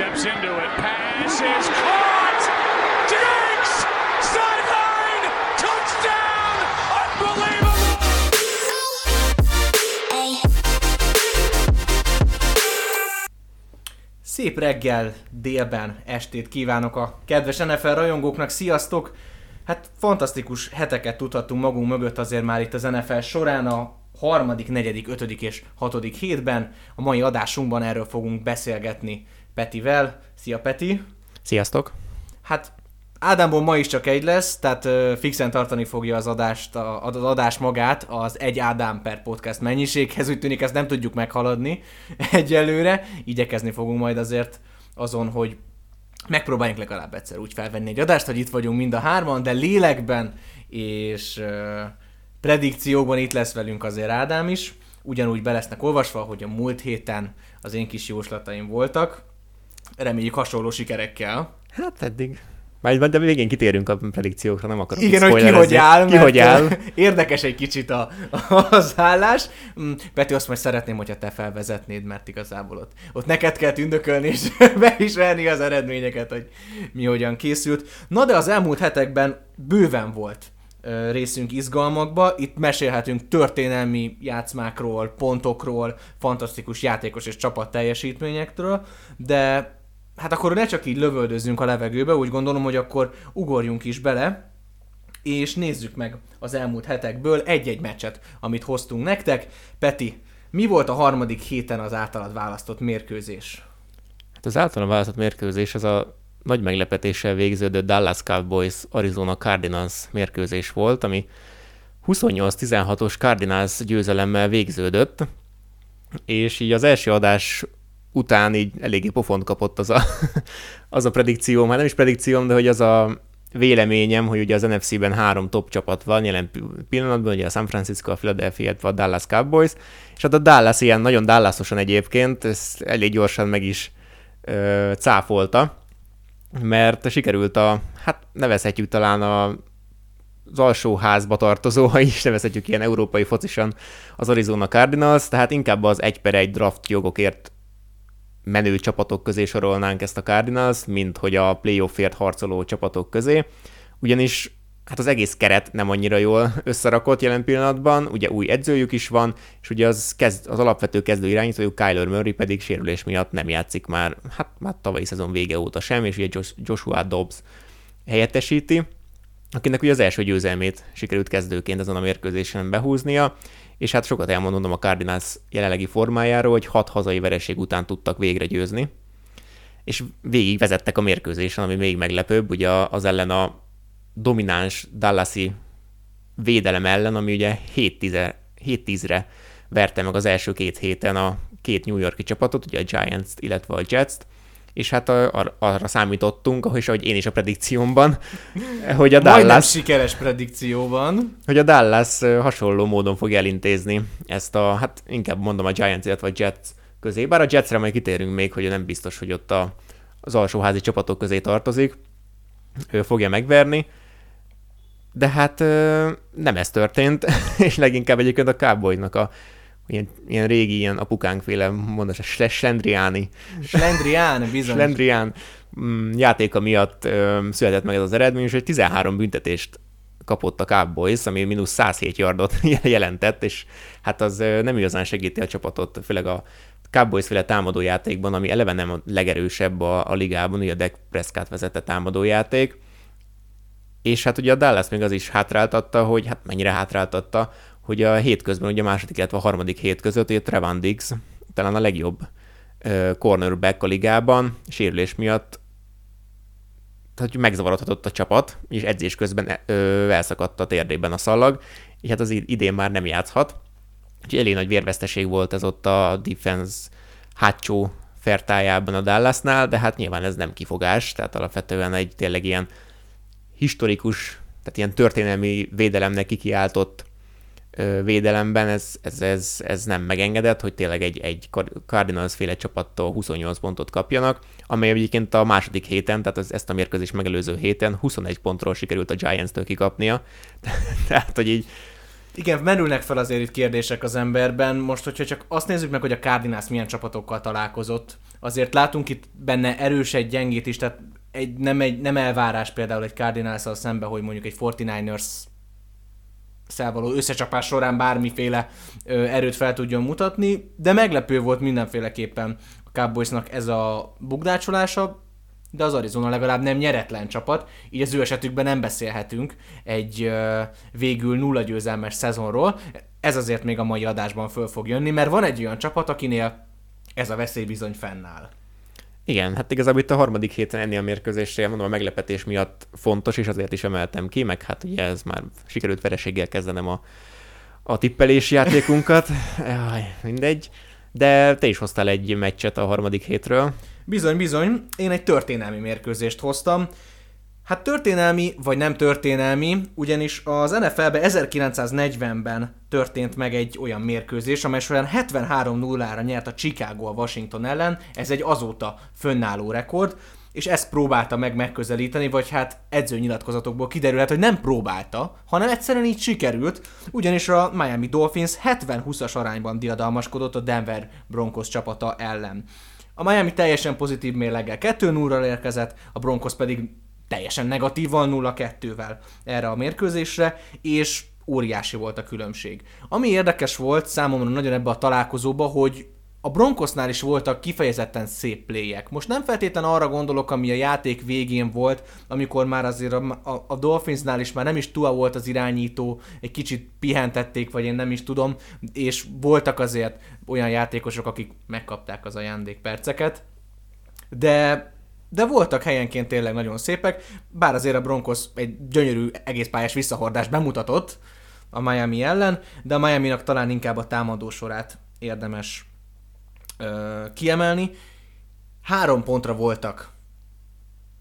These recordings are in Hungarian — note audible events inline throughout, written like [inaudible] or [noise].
steps into it. Pass is caught. Diggs sideline touchdown. Unbelievable. Szép reggel, délben, estét kívánok a kedves NFL rajongóknak, sziasztok! Hát fantasztikus heteket tudhattunk magunk mögött azért már itt az NFL során a harmadik, negyedik, ötödik és hatodik hétben. A mai adásunkban erről fogunk beszélgetni Petivel. Szia Peti! Sziasztok! Hát Ádámból ma is csak egy lesz, tehát ö, fixen tartani fogja az adást, a, az adás magát az egy Ádám per podcast mennyiséghez, úgy tűnik ezt nem tudjuk meghaladni [laughs] egyelőre, igyekezni fogunk majd azért azon, hogy megpróbáljunk legalább egyszer úgy felvenni egy adást, hogy itt vagyunk mind a hárman, de lélekben és ö, predikciókban itt lesz velünk azért Ádám is, ugyanúgy be lesznek olvasva, hogy a múlt héten az én kis jóslataim voltak, reméljük hasonló sikerekkel. Hát eddig. Majd de végén kitérünk a predikciókra, nem akarok Igen, hogy ki hogy áll, Ki hogy áll. [laughs] érdekes egy kicsit a, az állás. Mm, Peti, azt majd szeretném, hogyha te felvezetnéd, mert igazából ott, ott neked kell tündökölni és [laughs] beismerni az eredményeket, hogy mi hogyan készült. Na de az elmúlt hetekben bőven volt részünk izgalmakba. Itt mesélhetünk történelmi játszmákról, pontokról, fantasztikus játékos és csapat teljesítményektől, de hát akkor ne csak így lövöldözzünk a levegőbe, úgy gondolom, hogy akkor ugorjunk is bele, és nézzük meg az elmúlt hetekből egy-egy meccset, amit hoztunk nektek. Peti, mi volt a harmadik héten az általad választott mérkőzés? Hát az általam választott mérkőzés az a nagy meglepetéssel végződő Dallas Cowboys Arizona Cardinals mérkőzés volt, ami 28-16-os Cardinals győzelemmel végződött, és így az első adás után így eléggé pofont kapott az a, [laughs] az a predikcióm, hát nem is predikcióm, de hogy az a véleményem, hogy ugye az NFC-ben három top csapat van jelen pillanatban, ugye a San Francisco, a Philadelphia, illetve a Dallas Cowboys, és hát a Dallas ilyen nagyon Dallasosan egyébként, ezt elég gyorsan meg is ö, cáfolta, mert sikerült a, hát nevezhetjük talán a az alsóházba tartozó, ha is nevezhetjük ilyen európai focisan az Arizona Cardinals, tehát inkább az egy per egy draft jogokért menő csapatok közé sorolnánk ezt a Cardinals, mint hogy a playoffért harcoló csapatok közé, ugyanis hát az egész keret nem annyira jól összerakott jelen pillanatban, ugye új edzőjük is van, és ugye az, kezd, az alapvető kezdő irányítójuk Kyler Murray pedig sérülés miatt nem játszik már, hát már tavalyi szezon vége óta sem, és ugye Joshua Dobbs helyettesíti, akinek ugye az első győzelmét sikerült kezdőként ezen a mérkőzésen behúznia, és hát sokat elmondom a Cardinals jelenlegi formájáról, hogy hat hazai vereség után tudtak végre győzni, és végig vezettek a mérkőzésen, ami még meglepőbb, ugye az ellen a domináns Dallasi védelem ellen, ami ugye 7-10-re verte meg az első két héten a két New Yorki csapatot, ugye a Giants-t, illetve a Jets-t, és hát ar- arra számítottunk, és ahogy én is a predikciómban, [laughs] hogy a Majdnem Dallas, sikeres predikcióban. hogy a Dallas hasonló módon fog elintézni ezt a, hát inkább mondom a Giants, illetve a Jets közé, bár a Jetsre majd kitérünk még, hogy nem biztos, hogy ott a, az alsóházi csapatok közé tartozik, ő fogja megverni, de hát nem ez történt, [laughs] és leginkább egyébként a Cowboysnak a ilyen, ilyen régi, ilyen apukánkféle mondás, a Slendriáni. Slendrián, bizony. Slendrián mm, játéka miatt ö, született meg ez az eredmény, és hogy 13 büntetést kapott a Cowboys, ami mínusz 107 yardot [laughs] jelentett, és hát az nem igazán segíti a csapatot, főleg a Cowboys féle támadójátékban, ami eleve nem a legerősebb a, a ligában, ugye a Dak Prescott vezette támadójáték, és hát ugye a Dallas még az is hátráltatta, hogy hát mennyire hátráltatta, hogy a hétközben, ugye a második, illetve a harmadik hét között, ugye Trevon Diggs talán a legjobb cornerback a ligában, sérülés miatt tehát megzavarodhatott a csapat, és edzés közben ö, elszakadt a térdében a szalag, és hát az idén már nem játszhat. Úgyhogy elég nagy vérveszteség volt ez ott a defense hátsó fertájában a Dallasnál, de hát nyilván ez nem kifogás, tehát alapvetően egy tényleg ilyen historikus, tehát ilyen történelmi védelemnek kikiáltott védelemben ez, ez, ez, ez nem megengedett, hogy tényleg egy, egy Cardinals féle csapattól 28 pontot kapjanak, amely egyébként a második héten, tehát az, ezt a mérkőzés megelőző héten 21 pontról sikerült a Giants-től kikapnia. [laughs] tehát, hogy így Igen, merülnek fel azért itt kérdések az emberben. Most, hogyha csak azt nézzük meg, hogy a Cardinals milyen csapatokkal találkozott, azért látunk itt benne erős egy gyengét is, tehát egy, nem, egy, nem elvárás például egy cardinals szembe, hogy mondjuk egy 49ers való összecsapás során bármiféle ö, erőt fel tudjon mutatni, de meglepő volt mindenféleképpen a Cowboysnak ez a bugdácsolása, de az Arizona legalább nem nyeretlen csapat, így az ő esetükben nem beszélhetünk egy ö, végül nulla győzelmes szezonról. Ez azért még a mai adásban föl fog jönni, mert van egy olyan csapat, akinél ez a veszély bizony fennáll. Igen, hát igazából itt a harmadik héten ennél a mérkőzésre, mondom, a meglepetés miatt fontos, és azért is emeltem ki, meg hát ugye ez már sikerült vereséggel kezdenem a, a tippelési játékunkat. [laughs] Jaj, mindegy. De te is hoztál egy meccset a harmadik hétről. Bizony, bizony. Én egy történelmi mérkőzést hoztam. Hát történelmi, vagy nem történelmi, ugyanis az NFL-be 1940-ben történt meg egy olyan mérkőzés, amely során 73-0-ra nyert a Chicago a Washington ellen, ez egy azóta fönnálló rekord, és ezt próbálta meg megközelíteni, vagy hát edzőnyilatkozatokból kiderülhet, hogy nem próbálta, hanem egyszerűen így sikerült, ugyanis a Miami Dolphins 70-20-as arányban diadalmaskodott a Denver Broncos csapata ellen. A Miami teljesen pozitív mérleggel 2-0-ra érkezett, a Broncos pedig teljesen negatívan 0-2-vel erre a mérkőzésre, és óriási volt a különbség. Ami érdekes volt számomra nagyon ebbe a találkozóba, hogy a Broncosnál is voltak kifejezetten szép pléjek. Most nem feltétlen arra gondolok, ami a játék végén volt, amikor már azért a, a, a Dolphinsnál is már nem is Tua volt az irányító, egy kicsit pihentették, vagy én nem is tudom, és voltak azért olyan játékosok, akik megkapták az ajándékperceket, de de voltak helyenként tényleg nagyon szépek, bár azért a Broncos egy gyönyörű egészpályás visszahordást bemutatott a Miami ellen, de a Miami-nak talán inkább a támadó sorát érdemes ö, kiemelni. Három pontra voltak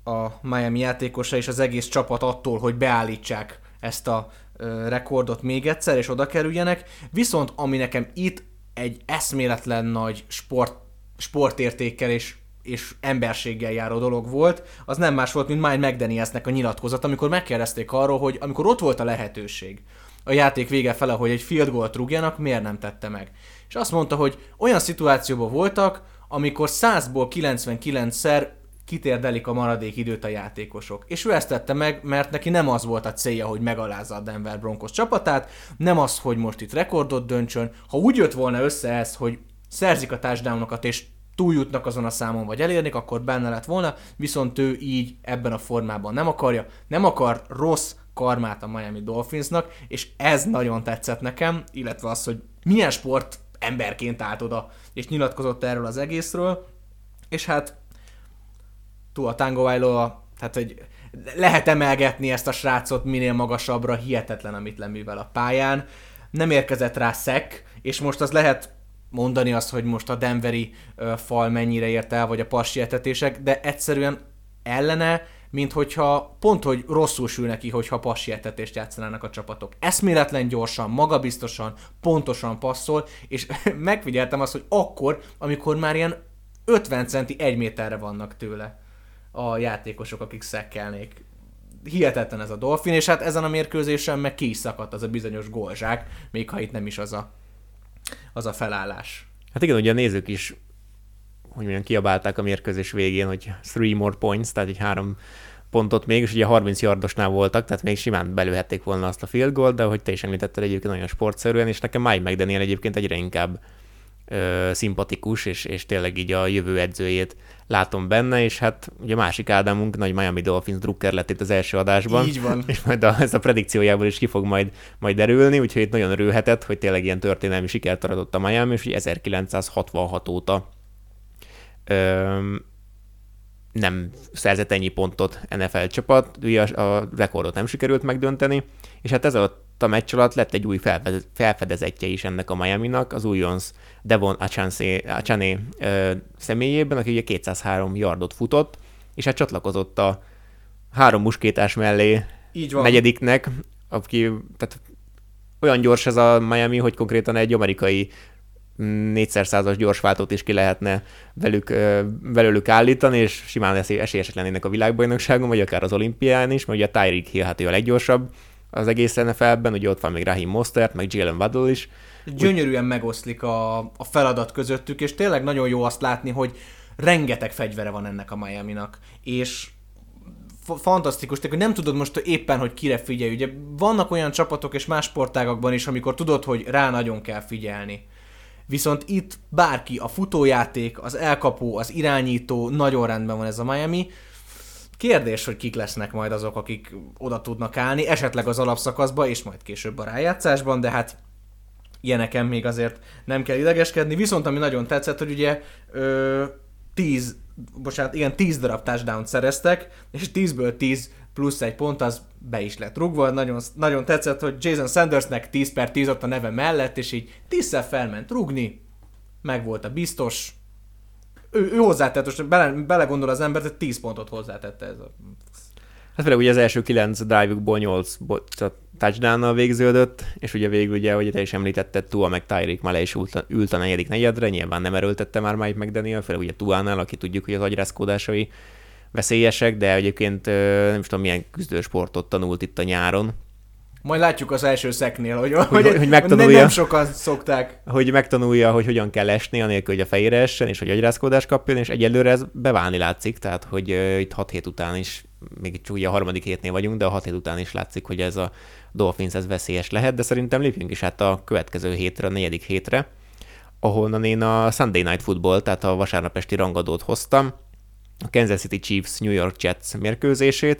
a Miami játékosa és az egész csapat attól, hogy beállítsák ezt a ö, rekordot még egyszer, és oda kerüljenek. Viszont ami nekem itt egy eszméletlen nagy sport, sportértékkel és és emberséggel járó dolog volt, az nem más volt, mint Mike McDanielsnek a nyilatkozat, amikor megkérdezték arról, hogy amikor ott volt a lehetőség, a játék vége fele, hogy egy field goalt rúgjanak, miért nem tette meg. És azt mondta, hogy olyan szituációban voltak, amikor 100-ból 99-szer kitérdelik a maradék időt a játékosok. És ő ezt tette meg, mert neki nem az volt a célja, hogy megalázza a Denver Broncos csapatát, nem az, hogy most itt rekordot döntsön. Ha úgy jött volna össze ez, hogy szerzik a touchdownokat és túljutnak azon a számon, vagy elérnik, akkor benne lett volna, viszont ő így ebben a formában nem akarja, nem akar rossz karmát a Miami Dolphinsnak, és ez nagyon tetszett nekem, illetve az, hogy milyen sport emberként állt oda, és nyilatkozott erről az egészről, és hát Tua Tangovailoa, tehát hogy lehet emelgetni ezt a srácot minél magasabbra, hihetetlen, amit leművel a pályán. Nem érkezett rá szek, és most az lehet mondani azt, hogy most a Denveri fal mennyire ért el, vagy a passietetések, de egyszerűen ellene, mint hogyha pont, hogy rosszul sül neki, hogyha passietetést játszanának a csapatok. Eszméletlen gyorsan, magabiztosan, pontosan passzol, és [laughs] megfigyeltem azt, hogy akkor, amikor már ilyen 50 centi egy méterre vannak tőle a játékosok, akik szekkelnék. Hihetetlen ez a Dolphin, és hát ezen a mérkőzésen meg ki is szakadt az a bizonyos golzsák, még ha itt nem is az a az a felállás. Hát igen, ugye a nézők is hogy mondjam, kiabálták a mérkőzés végén, hogy three more points, tehát egy három pontot még, és ugye 30 yardosnál voltak, tehát még simán belőhették volna azt a field goal, de hogy te is említetted egyébként nagyon sportszerűen, és nekem Mike McDaniel egyébként egyre inkább ö, szimpatikus, és, és tényleg így a jövő edzőjét látom benne, és hát ugye másik Ádámunk, nagy Miami Dolphins drukker lett itt az első adásban. Így van. [laughs] És majd a, ez a predikciójából is ki fog majd, majd derülni, úgyhogy itt nagyon örülhetett, hogy tényleg ilyen történelmi sikert adott a Miami, és hogy 1966 óta öm, nem szerzett ennyi pontot NFL csapat, ugye a, a rekordot nem sikerült megdönteni, és hát ez a a meccs alatt lett egy új felfedezetje is ennek a Miami-nak, az újonc Devon Achané személyében, aki ugye 203 yardot futott, és hát csatlakozott a három muskétás mellé Így van. negyediknek, aki tehát olyan gyors ez a Miami, hogy konkrétan egy amerikai 400 százas gyorsváltót is ki lehetne velük, velőlük állítani, és simán esélyesek lennének a világbajnokságon, vagy akár az olimpián is, mert ugye a Tyreek Hill hát ő a leggyorsabb, az egész NFL-ben, ugye ott van még Raheem Mostert, meg Jalen Waddle is. Gyönyörűen megoszlik a, a feladat közöttük, és tényleg nagyon jó azt látni, hogy rengeteg fegyvere van ennek a Miami-nak, és fantasztikus, tehát nem tudod most éppen, hogy kire figyelj. Ugye vannak olyan csapatok és más sportágakban is, amikor tudod, hogy rá nagyon kell figyelni. Viszont itt bárki, a futójáték, az elkapó, az irányító, nagyon rendben van ez a Miami. Kérdés, hogy kik lesznek majd azok, akik oda tudnak állni, esetleg az alapszakaszba, és majd később a rájátszásban, de hát ilyeneken még azért nem kell idegeskedni. Viszont ami nagyon tetszett, hogy ugye ö, 10, bocsánat, igen, 10 darab touchdown szereztek, és 10-ből 10 plusz egy pont, az be is lett rugva. Nagyon, nagyon tetszett, hogy Jason Sandersnek 10 per 10 ott a neve mellett, és így 10 felment rugni, meg volt a biztos, ő, ő hozzátett, most bele, belegondol az ember, hogy 10 pontot hozzátette ez a... Hát főleg ugye az első 9 drive-ukból 8 touchdown végződött, és ugye végül ugye, hogy te is említetted, Tua meg Tyreek már is ült, ült a negyedik negyedre, nyilván nem erőltette már Mike McDaniel, főleg ugye Tuánál, aki tudjuk, hogy az agyrázkódásai veszélyesek, de egyébként nem is tudom milyen küzdősportot tanult itt a nyáron, majd látjuk az első szeknél, hogy, hogy, hogy, hogy megtanulja, nem sokan szokták. Hogy megtanulja, hogy hogyan kell esni, anélkül, hogy a fejére essen, és hogy agyrázkódás kapjon, és egyelőre ez beválni látszik, tehát hogy uh, itt 6 hét után is, még ugye a harmadik hétnél vagyunk, de a 6 hét után is látszik, hogy ez a Dolphins ez veszélyes lehet, de szerintem lépjünk is át a következő hétre, a negyedik hétre, ahonnan én a Sunday Night Football, tehát a vasárnap esti rangadót hoztam, a Kansas City Chiefs New York Jets mérkőzését,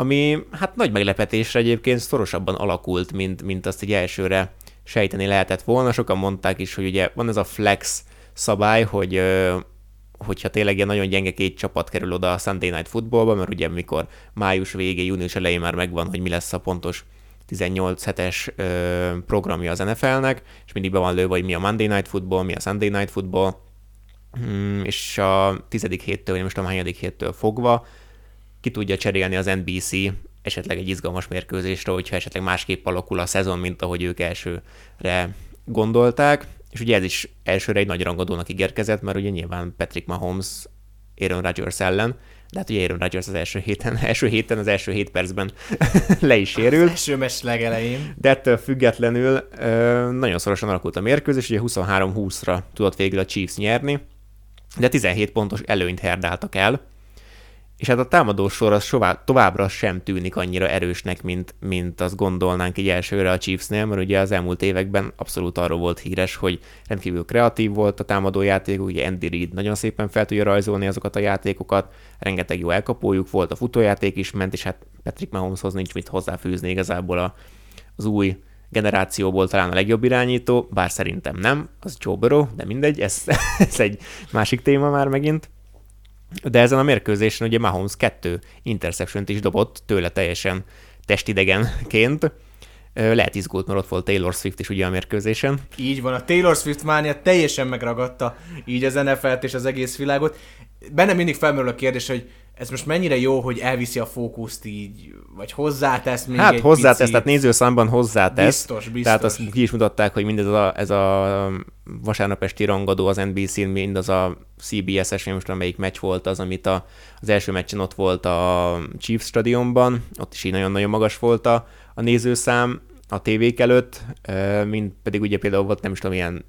ami hát nagy meglepetésre egyébként szorosabban alakult, mint, mint azt egy elsőre sejteni lehetett volna. Sokan mondták is, hogy ugye van ez a flex szabály, hogy hogyha tényleg ilyen nagyon gyenge két csapat kerül oda a Sunday Night Footballba, mert ugye mikor május végé, június elején már megvan, hogy mi lesz a pontos 18 hetes programja az NFL-nek, és mindig be van lőve, hogy mi a Monday Night Football, mi a Sunday Night Football, hmm, és a tizedik héttől, vagy most a hányadik héttől fogva ki tudja cserélni az NBC esetleg egy izgalmas mérkőzésre, hogyha esetleg másképp alakul a szezon, mint ahogy ők elsőre gondolták. És ugye ez is elsőre egy nagy rangadónak ígérkezett, mert ugye nyilván Patrick Mahomes Aaron Rodgers ellen, de hát ugye Aaron Rodgers az első héten, [laughs] első héten, az első hét percben [laughs] le is sérült. Az első mes legelején. De ettől függetlenül nagyon szorosan alakult a mérkőzés, ugye 23-20-ra tudott végül a Chiefs nyerni, de 17 pontos előnyt herdáltak el, és hát a támadó sor az sová, továbbra sem tűnik annyira erősnek, mint, mint azt gondolnánk egy elsőre a Chiefsnél, mert ugye az elmúlt években abszolút arról volt híres, hogy rendkívül kreatív volt a támadó játék, ugye Andy Reid nagyon szépen fel tudja rajzolni azokat a játékokat, rengeteg jó elkapójuk volt, a futójáték is ment, és hát Patrick Mahomeshoz nincs mit hozzáfűzni igazából a, az új generációból talán a legjobb irányító, bár szerintem nem, az Joe Burrow, de mindegy, ez, [laughs] ez egy másik téma már megint. De ezen a mérkőzésen ugye Mahomes kettő interception is dobott tőle teljesen testidegenként. Lehet izgult, mert ott volt Taylor Swift is ugye a mérkőzésen. Így van, a Taylor Swift mánia teljesen megragadta így az NFL-t és az egész világot. Bennem mindig felmerül a kérdés, hogy ez most mennyire jó, hogy elviszi a fókuszt így, vagy hozzátesz még Hát egy hozzátesz, picit. tehát nézőszámban hozzátesz. Biztos, biztos. Tehát azt ki is mutatták, hogy mindez a, ez a vasárnap esti rangadó az NBC-n, mind az a CBS-es, nem tudom melyik meccs volt az, amit a, az első meccsen ott volt a Chiefs stadionban, ott is így nagyon-nagyon magas volt a, a nézőszám a tévék előtt, mint pedig ugye például volt nem is tudom, ilyen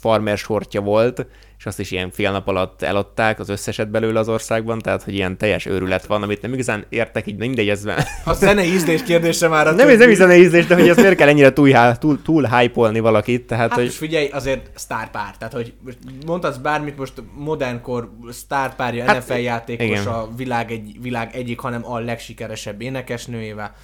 farmer sortja volt, és azt is ilyen fél nap alatt eladták az összeset belőle az országban, tehát hogy ilyen teljes őrület van, amit nem igazán értek, így mindegy, ez A zene ízlés kérdése már Nem, ez nem is zene ízlés, de hogy ez miért kell ennyire túl, túl, túl hype valakit, tehát hát hogy... most figyelj, azért sztárpár, tehát hogy mondhatsz bármit, most modernkor sztárpárja, hát, NFL játékos igen. a világ, egy, világ egyik, hanem a legsikeresebb énekesnőjével.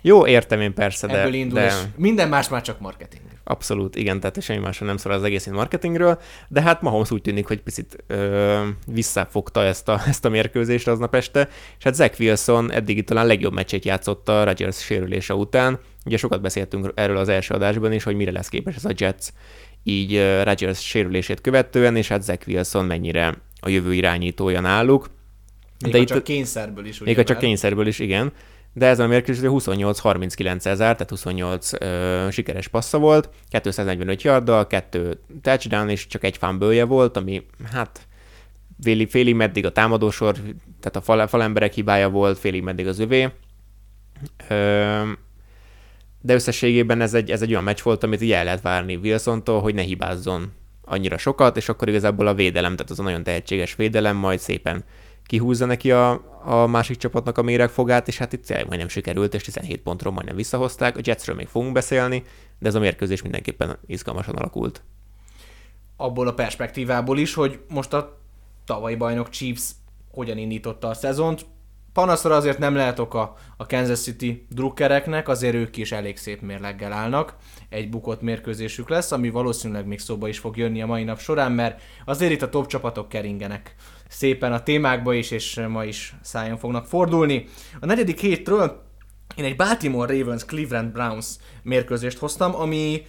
Jó, értem én persze, de... Ebből indul, de... és minden más már csak marketing. Abszolút, igen, tehát semmi másra nem szól az egész marketingről, de hát Mahomes úgy tűnik, hogy picit ö, visszafogta ezt a, ezt a mérkőzést aznap este, és hát Zach Wilson eddig talán legjobb meccsét játszott a Rodgers sérülése után. Ugye sokat beszéltünk erről az első adásban is, hogy mire lesz képes ez a Jets így uh, Rodgers sérülését követően, és hát Zach Wilson mennyire a jövő irányítója náluk. Még de itt, csak kényszerből is. Még csak kényszerből is, igen de ezen a mérkőzésen 28-39 ezer, tehát 28 ö, sikeres passza volt, 245 yarddal, 2 touchdown és csak egy fumble volt, ami hát félig meddig a támadósor, tehát a fal, falemberek hibája volt, félig meddig az övé. de összességében ez egy, ez egy olyan meccs volt, amit így el lehet várni Wilsontól, hogy ne hibázzon annyira sokat, és akkor igazából a védelem, tehát az a nagyon tehetséges védelem majd szépen kihúzza neki a, a másik csapatnak a méregfogát, és hát itt majdnem sikerült, és 17 pontról majdnem visszahozták. A Jetsről még fogunk beszélni, de ez a mérkőzés mindenképpen izgalmasan alakult. Abból a perspektívából is, hogy most a tavalyi bajnok Chiefs hogyan indította a szezont. Panaszra azért nem lehet oka a Kansas City drukkereknek, azért ők is elég szép mérleggel állnak. Egy bukott mérkőzésük lesz, ami valószínűleg még szóba is fog jönni a mai nap során, mert azért itt a top csapatok keringenek szépen a témákba is, és ma is szájon fognak fordulni. A negyedik hétről én egy Baltimore Ravens Cleveland Browns mérkőzést hoztam, ami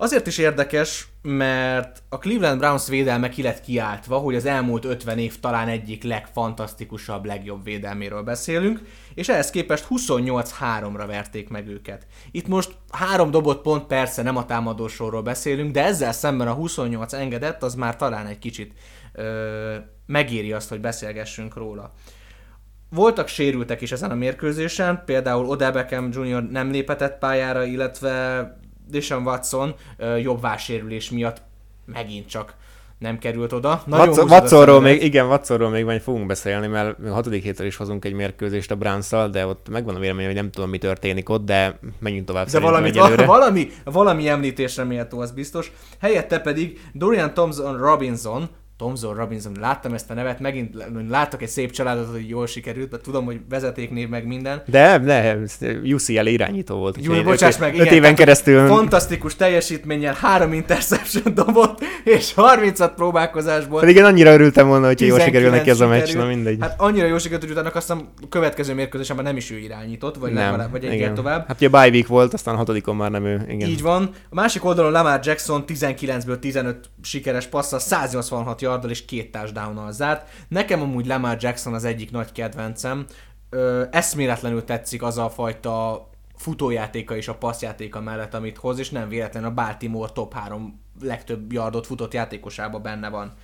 Azért is érdekes, mert a Cleveland Browns védelme ki lett kiáltva, hogy az elmúlt 50 év talán egyik legfantasztikusabb, legjobb védelméről beszélünk, és ehhez képest 28-3-ra verték meg őket. Itt most három dobott pont, persze nem a támadósorról beszélünk, de ezzel szemben a 28 engedett, az már talán egy kicsit ö, megéri azt, hogy beszélgessünk róla. Voltak sérültek is ezen a mérkőzésen, például Odell Beckham Jr. nem lépetett pályára, illetve Deshaun Watson jobb vársérülés miatt megint csak nem került oda. Nagyon Watsonról még, igen, Watsonról még majd fogunk beszélni, mert a hatodik héttel is hozunk egy mérkőzést a browns de ott megvan a vélemény, hogy nem tudom, mi történik ott, de menjünk tovább. De valami, [laughs] valami, valami említésre méltó, az biztos. Helyette pedig Dorian Thompson Robinson, Tomzor Robinson, láttam ezt a nevet, megint láttak egy szép családot, hogy jól sikerült, mert tudom, hogy vezetéknév meg minden. De, de, UCL irányító volt. Jó, bocsáss meg, igen, öt éven keresztül. Fantasztikus teljesítménnyel, három interception dobott, és 36 próbálkozásból. Pedig én annyira örültem volna, hogy jól sikerül neki ez a meccs, na mindegy. Hát annyira jól sikerült, hogy utána azt a következő mérkőzésen nem is ő irányított, vagy nem, legalább, vagy egyet tovább. Hát ugye bye week volt, aztán hatodikon már nem ő. Igen. Így van. A másik oldalon Lamar Jackson 19-ből 15 sikeres passzal, 186 yarddal és két touchdown zárt. Nekem amúgy Lamar Jackson az egyik nagy kedvencem. Ö, eszméletlenül tetszik az a fajta futójátéka és a passzjátéka mellett, amit hoz, és nem véletlen a Baltimore top 3 legtöbb yardot futott játékosában benne van.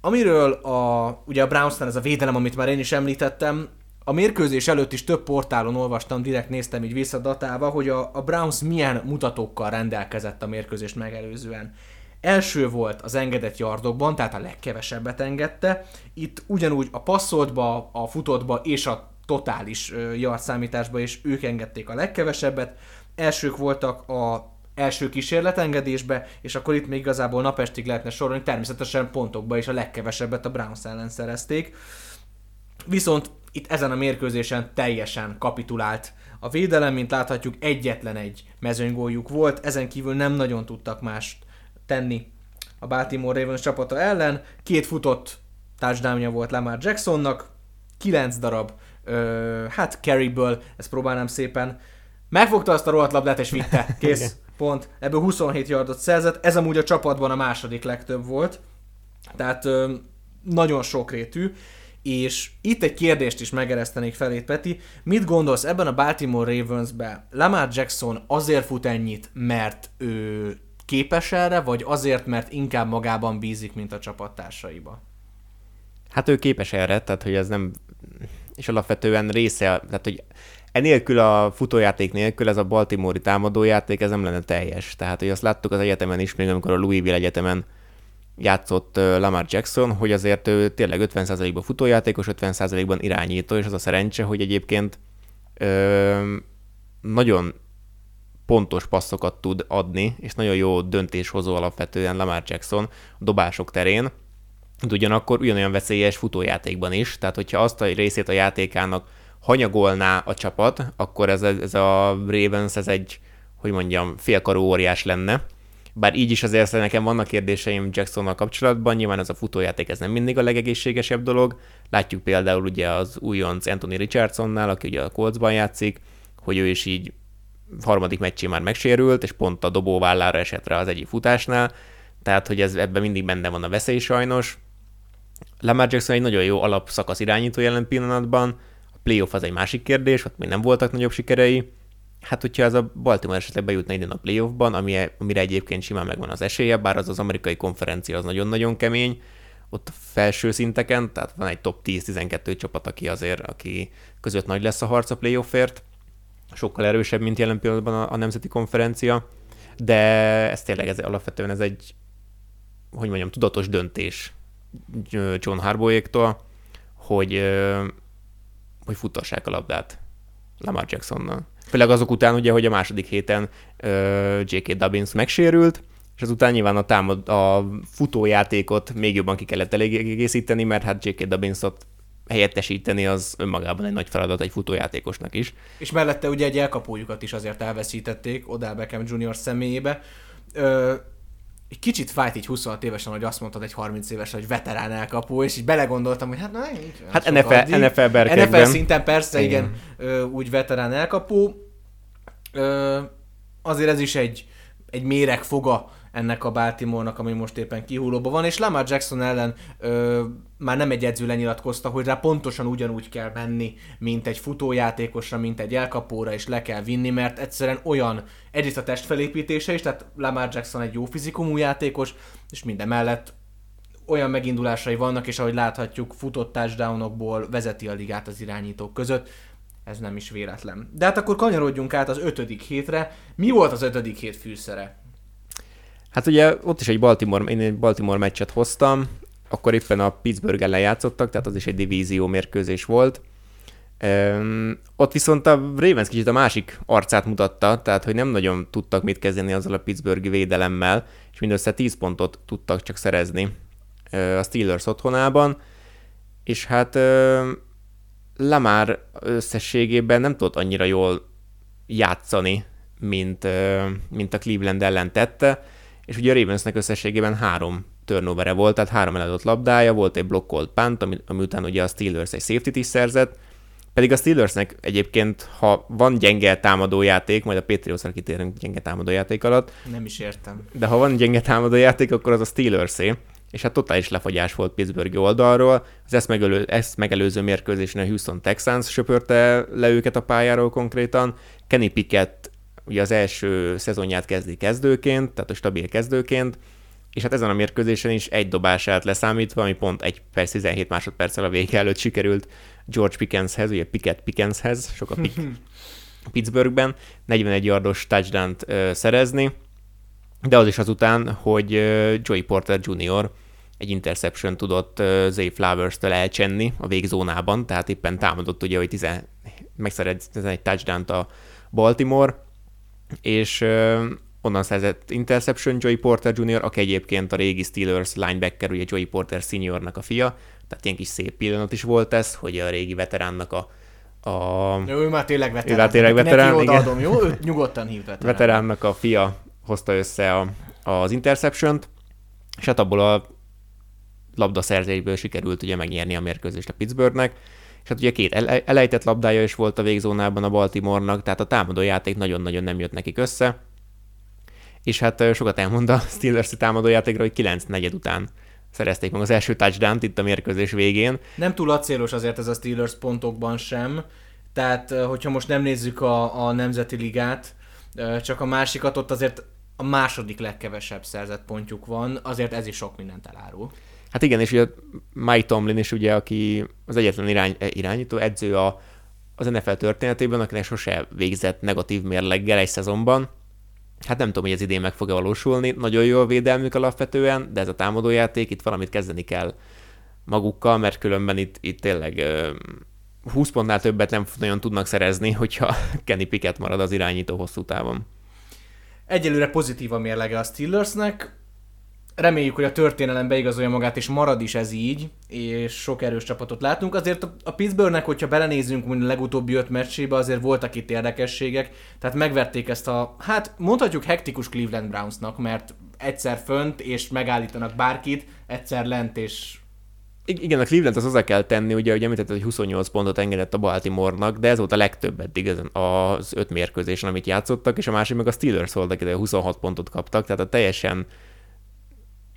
Amiről a, ugye a Brownsnál ez a védelem, amit már én is említettem, a mérkőzés előtt is több portálon olvastam, direkt néztem így visszadatálva, hogy a, a Browns milyen mutatókkal rendelkezett a mérkőzést megelőzően. Első volt az engedett yardokban, tehát a legkevesebbet engedte. Itt ugyanúgy a passzoltba, a futottba és a totális yard számításba is ők engedték a legkevesebbet. Elsők voltak a első kísérletengedésbe, és akkor itt még igazából napestig lehetne sorolni, természetesen pontokba is a legkevesebbet a Browns ellen szerezték. Viszont itt ezen a mérkőzésen teljesen kapitulált a védelem, mint láthatjuk egyetlen egy mezőnygóljuk volt, ezen kívül nem nagyon tudtak mást tenni a Baltimore Ravens csapata ellen. Két futott touchdownja volt Lamar Jacksonnak, kilenc darab, ö, hát carryből, ezt próbálnám szépen. Megfogta azt a rohadt labdát és vitte, [laughs] kész, pont. Ebből 27 yardot szerzett, ez amúgy a csapatban a második legtöbb volt. Tehát ö, nagyon sokrétű. És itt egy kérdést is megeresztenék felét, Peti. Mit gondolsz ebben a Baltimore Ravens-ben? Lamar Jackson azért fut ennyit, mert ő képes erre, vagy azért, mert inkább magában bízik, mint a csapattársaiba? Hát ő képes erre, tehát hogy ez nem, és alapvetően része, tehát hogy enélkül a futójáték nélkül ez a Baltimore-i támadójáték, ez nem lenne teljes. Tehát, hogy azt láttuk az egyetemen is, még amikor a Louisville egyetemen játszott Lamar Jackson, hogy azért ő tényleg 50%-ban futójátékos, 50%-ban irányító, és az a szerencse, hogy egyébként ö, nagyon pontos passzokat tud adni, és nagyon jó döntéshozó alapvetően Lamar Jackson a dobások terén, de ugyanakkor ugyanolyan veszélyes futójátékban is, tehát hogyha azt a részét a játékának hanyagolná a csapat, akkor ez, ez a Ravens, ez egy, hogy mondjam, félkarú óriás lenne. Bár így is azért nekem vannak kérdéseim Jacksonnal kapcsolatban, nyilván ez a futójáték ez nem mindig a legegészségesebb dolog. Látjuk például ugye az újonc Anthony Richardsonnál, aki ugye a Coltsban játszik, hogy ő is így harmadik meccsé már megsérült, és pont a dobóvállára esett rá az egyik futásnál, tehát hogy ez ebben mindig benne van a veszély sajnos. Lamar Jackson egy nagyon jó alapszakasz irányító jelen pillanatban, a playoff az egy másik kérdés, ott még nem voltak nagyobb sikerei. Hát, hogyha ez a Baltimore esetleg bejutna idén a playoffban, ami, amire egyébként simán megvan az esélye, bár az az amerikai konferencia az nagyon-nagyon kemény, ott a felső szinteken, tehát van egy top 10-12 csapat, aki azért, aki között nagy lesz a harc a playoffért, sokkal erősebb, mint jelen pillanatban a, a nemzeti konferencia, de ez tényleg ez, alapvetően ez egy, hogy mondjam, tudatos döntés John Harbauéktól, hogy, hogy futtassák a labdát Lamar Jacksonnal. Főleg azok után ugye, hogy a második héten J.K. Dobbins megsérült, és azután nyilván a, támad, a futójátékot még jobban ki kellett egészíteni, mert hát J.K. Dobbins-ot helyettesíteni az önmagában egy nagy feladat egy futójátékosnak is. És mellette ugye egy elkapójukat is azért elveszítették Odell Beckham Junior személyébe. Ö, egy kicsit fájt így 26 évesen, hogy azt mondtad egy 30 évesen, hogy veterán elkapó, és így belegondoltam, hogy hát na, így, Hát NFL, NFL berkekben. NFL szinten persze, igen, igen úgy veterán elkapó. Ö, azért ez is egy, egy méregfoga ennek a Baltimore-nak, ami most éppen kihullóban van, és Lamar Jackson ellen ö, már nem egy edző lenyilatkozta, hogy rá pontosan ugyanúgy kell menni, mint egy futójátékosra, mint egy elkapóra, és le kell vinni, mert egyszerűen olyan egyrészt a test felépítése is, tehát Lamar Jackson egy jó fizikumú játékos, és minden mellett olyan megindulásai vannak, és ahogy láthatjuk, futott touchdownokból vezeti a ligát az irányítók között, ez nem is véletlen. De hát akkor kanyarodjunk át az ötödik hétre. Mi volt az ötödik hét fűszere? Hát ugye ott is egy Baltimore, én egy Baltimore meccset hoztam, akkor éppen a Pittsburgh ellen játszottak, tehát az is egy divízió mérkőzés volt. Um, ott viszont a Ravens kicsit a másik arcát mutatta, tehát hogy nem nagyon tudtak mit kezdeni azzal a Pittsburghi védelemmel, és mindössze 10 pontot tudtak csak szerezni uh, a Steelers otthonában, és hát Lamar összességében nem tudott annyira jól játszani, mint, uh, mint a Cleveland ellen tette, és ugye a Ravensnek összességében három turnovere volt, tehát három eladott labdája, volt egy blokkolt punt, ami, ami után ugye a Steelers egy safety is szerzett, pedig a Steelersnek egyébként, ha van gyenge támadójáték, majd a Patriotsra kitérünk gyenge támadójáték alatt. Nem is értem. De ha van gyenge támadójáték, akkor az a Steelersé. És hát totális lefagyás volt Pittsburgh oldalról. Az ezt, megelő, ezt megelőző mérkőzésen a Houston Texans söpörte le őket a pályáról konkrétan. Kenny Pickett ugye az első szezonját kezdi kezdőként, tehát a stabil kezdőként, és hát ezen a mérkőzésen is egy dobását leszámítva, ami pont egy perc 17 másodperccel a vége előtt sikerült George Pickenshez, ugye Pickett Pickenshez, sok a pick [laughs] Pittsburghben, 41 yardos touchdown szerezni, de az is azután, hogy Joey Porter Jr. egy interception tudott Zay Flowers-től elcsenni a végzónában, tehát éppen támadott ugye, hogy 10, megszerez egy touchdown a Baltimore, és onnan szerzett interception Joey Porter Jr., aki egyébként a régi Steelers linebacker, ugye Joey Porter Seniornak a fia, tehát ilyen kis szép pillanat is volt ez, hogy a régi veteránnak a a... Ő már tényleg veterán. Ő már tényleg veterán, igen. Adom, jó? Őt [laughs] nyugodtan hív veterán. Veteránnak a fia hozta össze a, az interception-t, és hát abból a labdaszerzésből sikerült ugye megnyerni a mérkőzést a Pittsburghnek, és hát ugye két elejtett labdája is volt a végzónában a Baltimore-nak, tehát a támadójáték nagyon-nagyon nem jött nekik össze, és hát sokat elmond a Steelers-i támadójátékra, hogy 9 negyed után szerezték meg az első touchdown itt a mérkőzés végén. Nem túl acélos azért ez a Steelers pontokban sem, tehát hogyha most nem nézzük a, a Nemzeti Ligát, csak a másikat, ott azért a második legkevesebb szerzett pontjuk van, azért ez is sok mindent elárul. Hát igen, és ugye Mike Tomlin is ugye, aki az egyetlen irány, irányító, edző a, az NFL történetében, akinek sose végzett negatív mérleggel egy szezonban. Hát nem tudom, hogy ez idén meg fog-e valósulni. Nagyon jó a védelmük alapvetően, de ez a támadójáték, itt valamit kezdeni kell magukkal, mert különben itt, itt tényleg 20 pontnál többet nem nagyon tudnak szerezni, hogyha [laughs] Kenny Pickett marad az irányító hosszú távon. Egyelőre pozitív a mérlege a Steelersnek, reméljük, hogy a történelem beigazolja magát, és marad is ez így, és sok erős csapatot látunk. Azért a Pittsburghnek, hogyha belenézünk a legutóbbi öt meccsébe, azért voltak itt érdekességek, tehát megverték ezt a, hát mondhatjuk hektikus Cleveland Brownsnak, mert egyszer fönt, és megállítanak bárkit, egyszer lent, és igen, a Cleveland az hozzá kell tenni, ugye, hogy említetted, hogy 28 pontot engedett a Baltimore-nak, de ez volt a legtöbb eddig az öt mérkőzésen, amit játszottak, és a másik meg a Steelers volt, akik 26 pontot kaptak, tehát a teljesen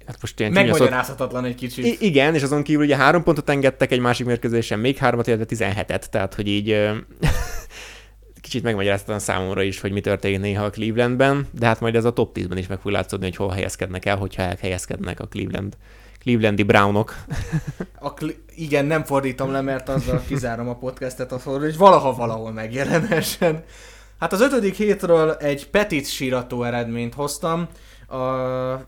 Hát most ilyen Megmagyarázhatatlan egy kicsit. I- igen, és azon kívül ugye három pontot engedtek egy másik mérkőzésen, még hármat, illetve 17-et, tehát hogy így [laughs] kicsit megmagyarázhatatlan számomra is, hogy mi történik néha a Clevelandben, de hát majd ez a top 10-ben is meg fog látszódni, hogy hol helyezkednek el, hogyha elhelyezkednek a Cleveland Clevelandi Brownok. [laughs] A kli- igen, nem fordítom le, mert azzal kizárom a podcastet, hogy valaha valahol megjelenhessen. Hát az ötödik hétről egy petit sírató eredményt hoztam, a,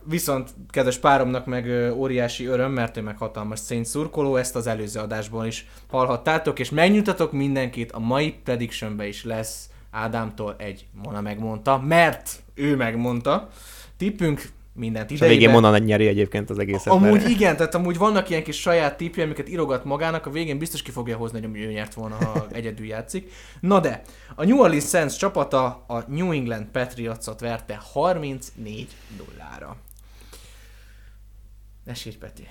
viszont kedves páromnak meg óriási öröm, mert ő meg hatalmas szény szurkoló, ezt az előző adásból is hallhattátok, és megnyugtatok mindenkit, a mai predictionbe is lesz Ádámtól egy Mona megmondta, mert ő megmondta. Tippünk mindent És a végén. Mona nyeri egyébként az egészet. Amúgy mert- igen, tehát amúgy vannak ilyen kis saját tippje, amiket írogat magának, a végén biztos ki fogja hozni, hogy ő nyert volna, ha [laughs] egyedül játszik. Na de, a New Orleans Saints csapata a New England Patriots-ot verte 34 dollára. Ne sírj, Peti.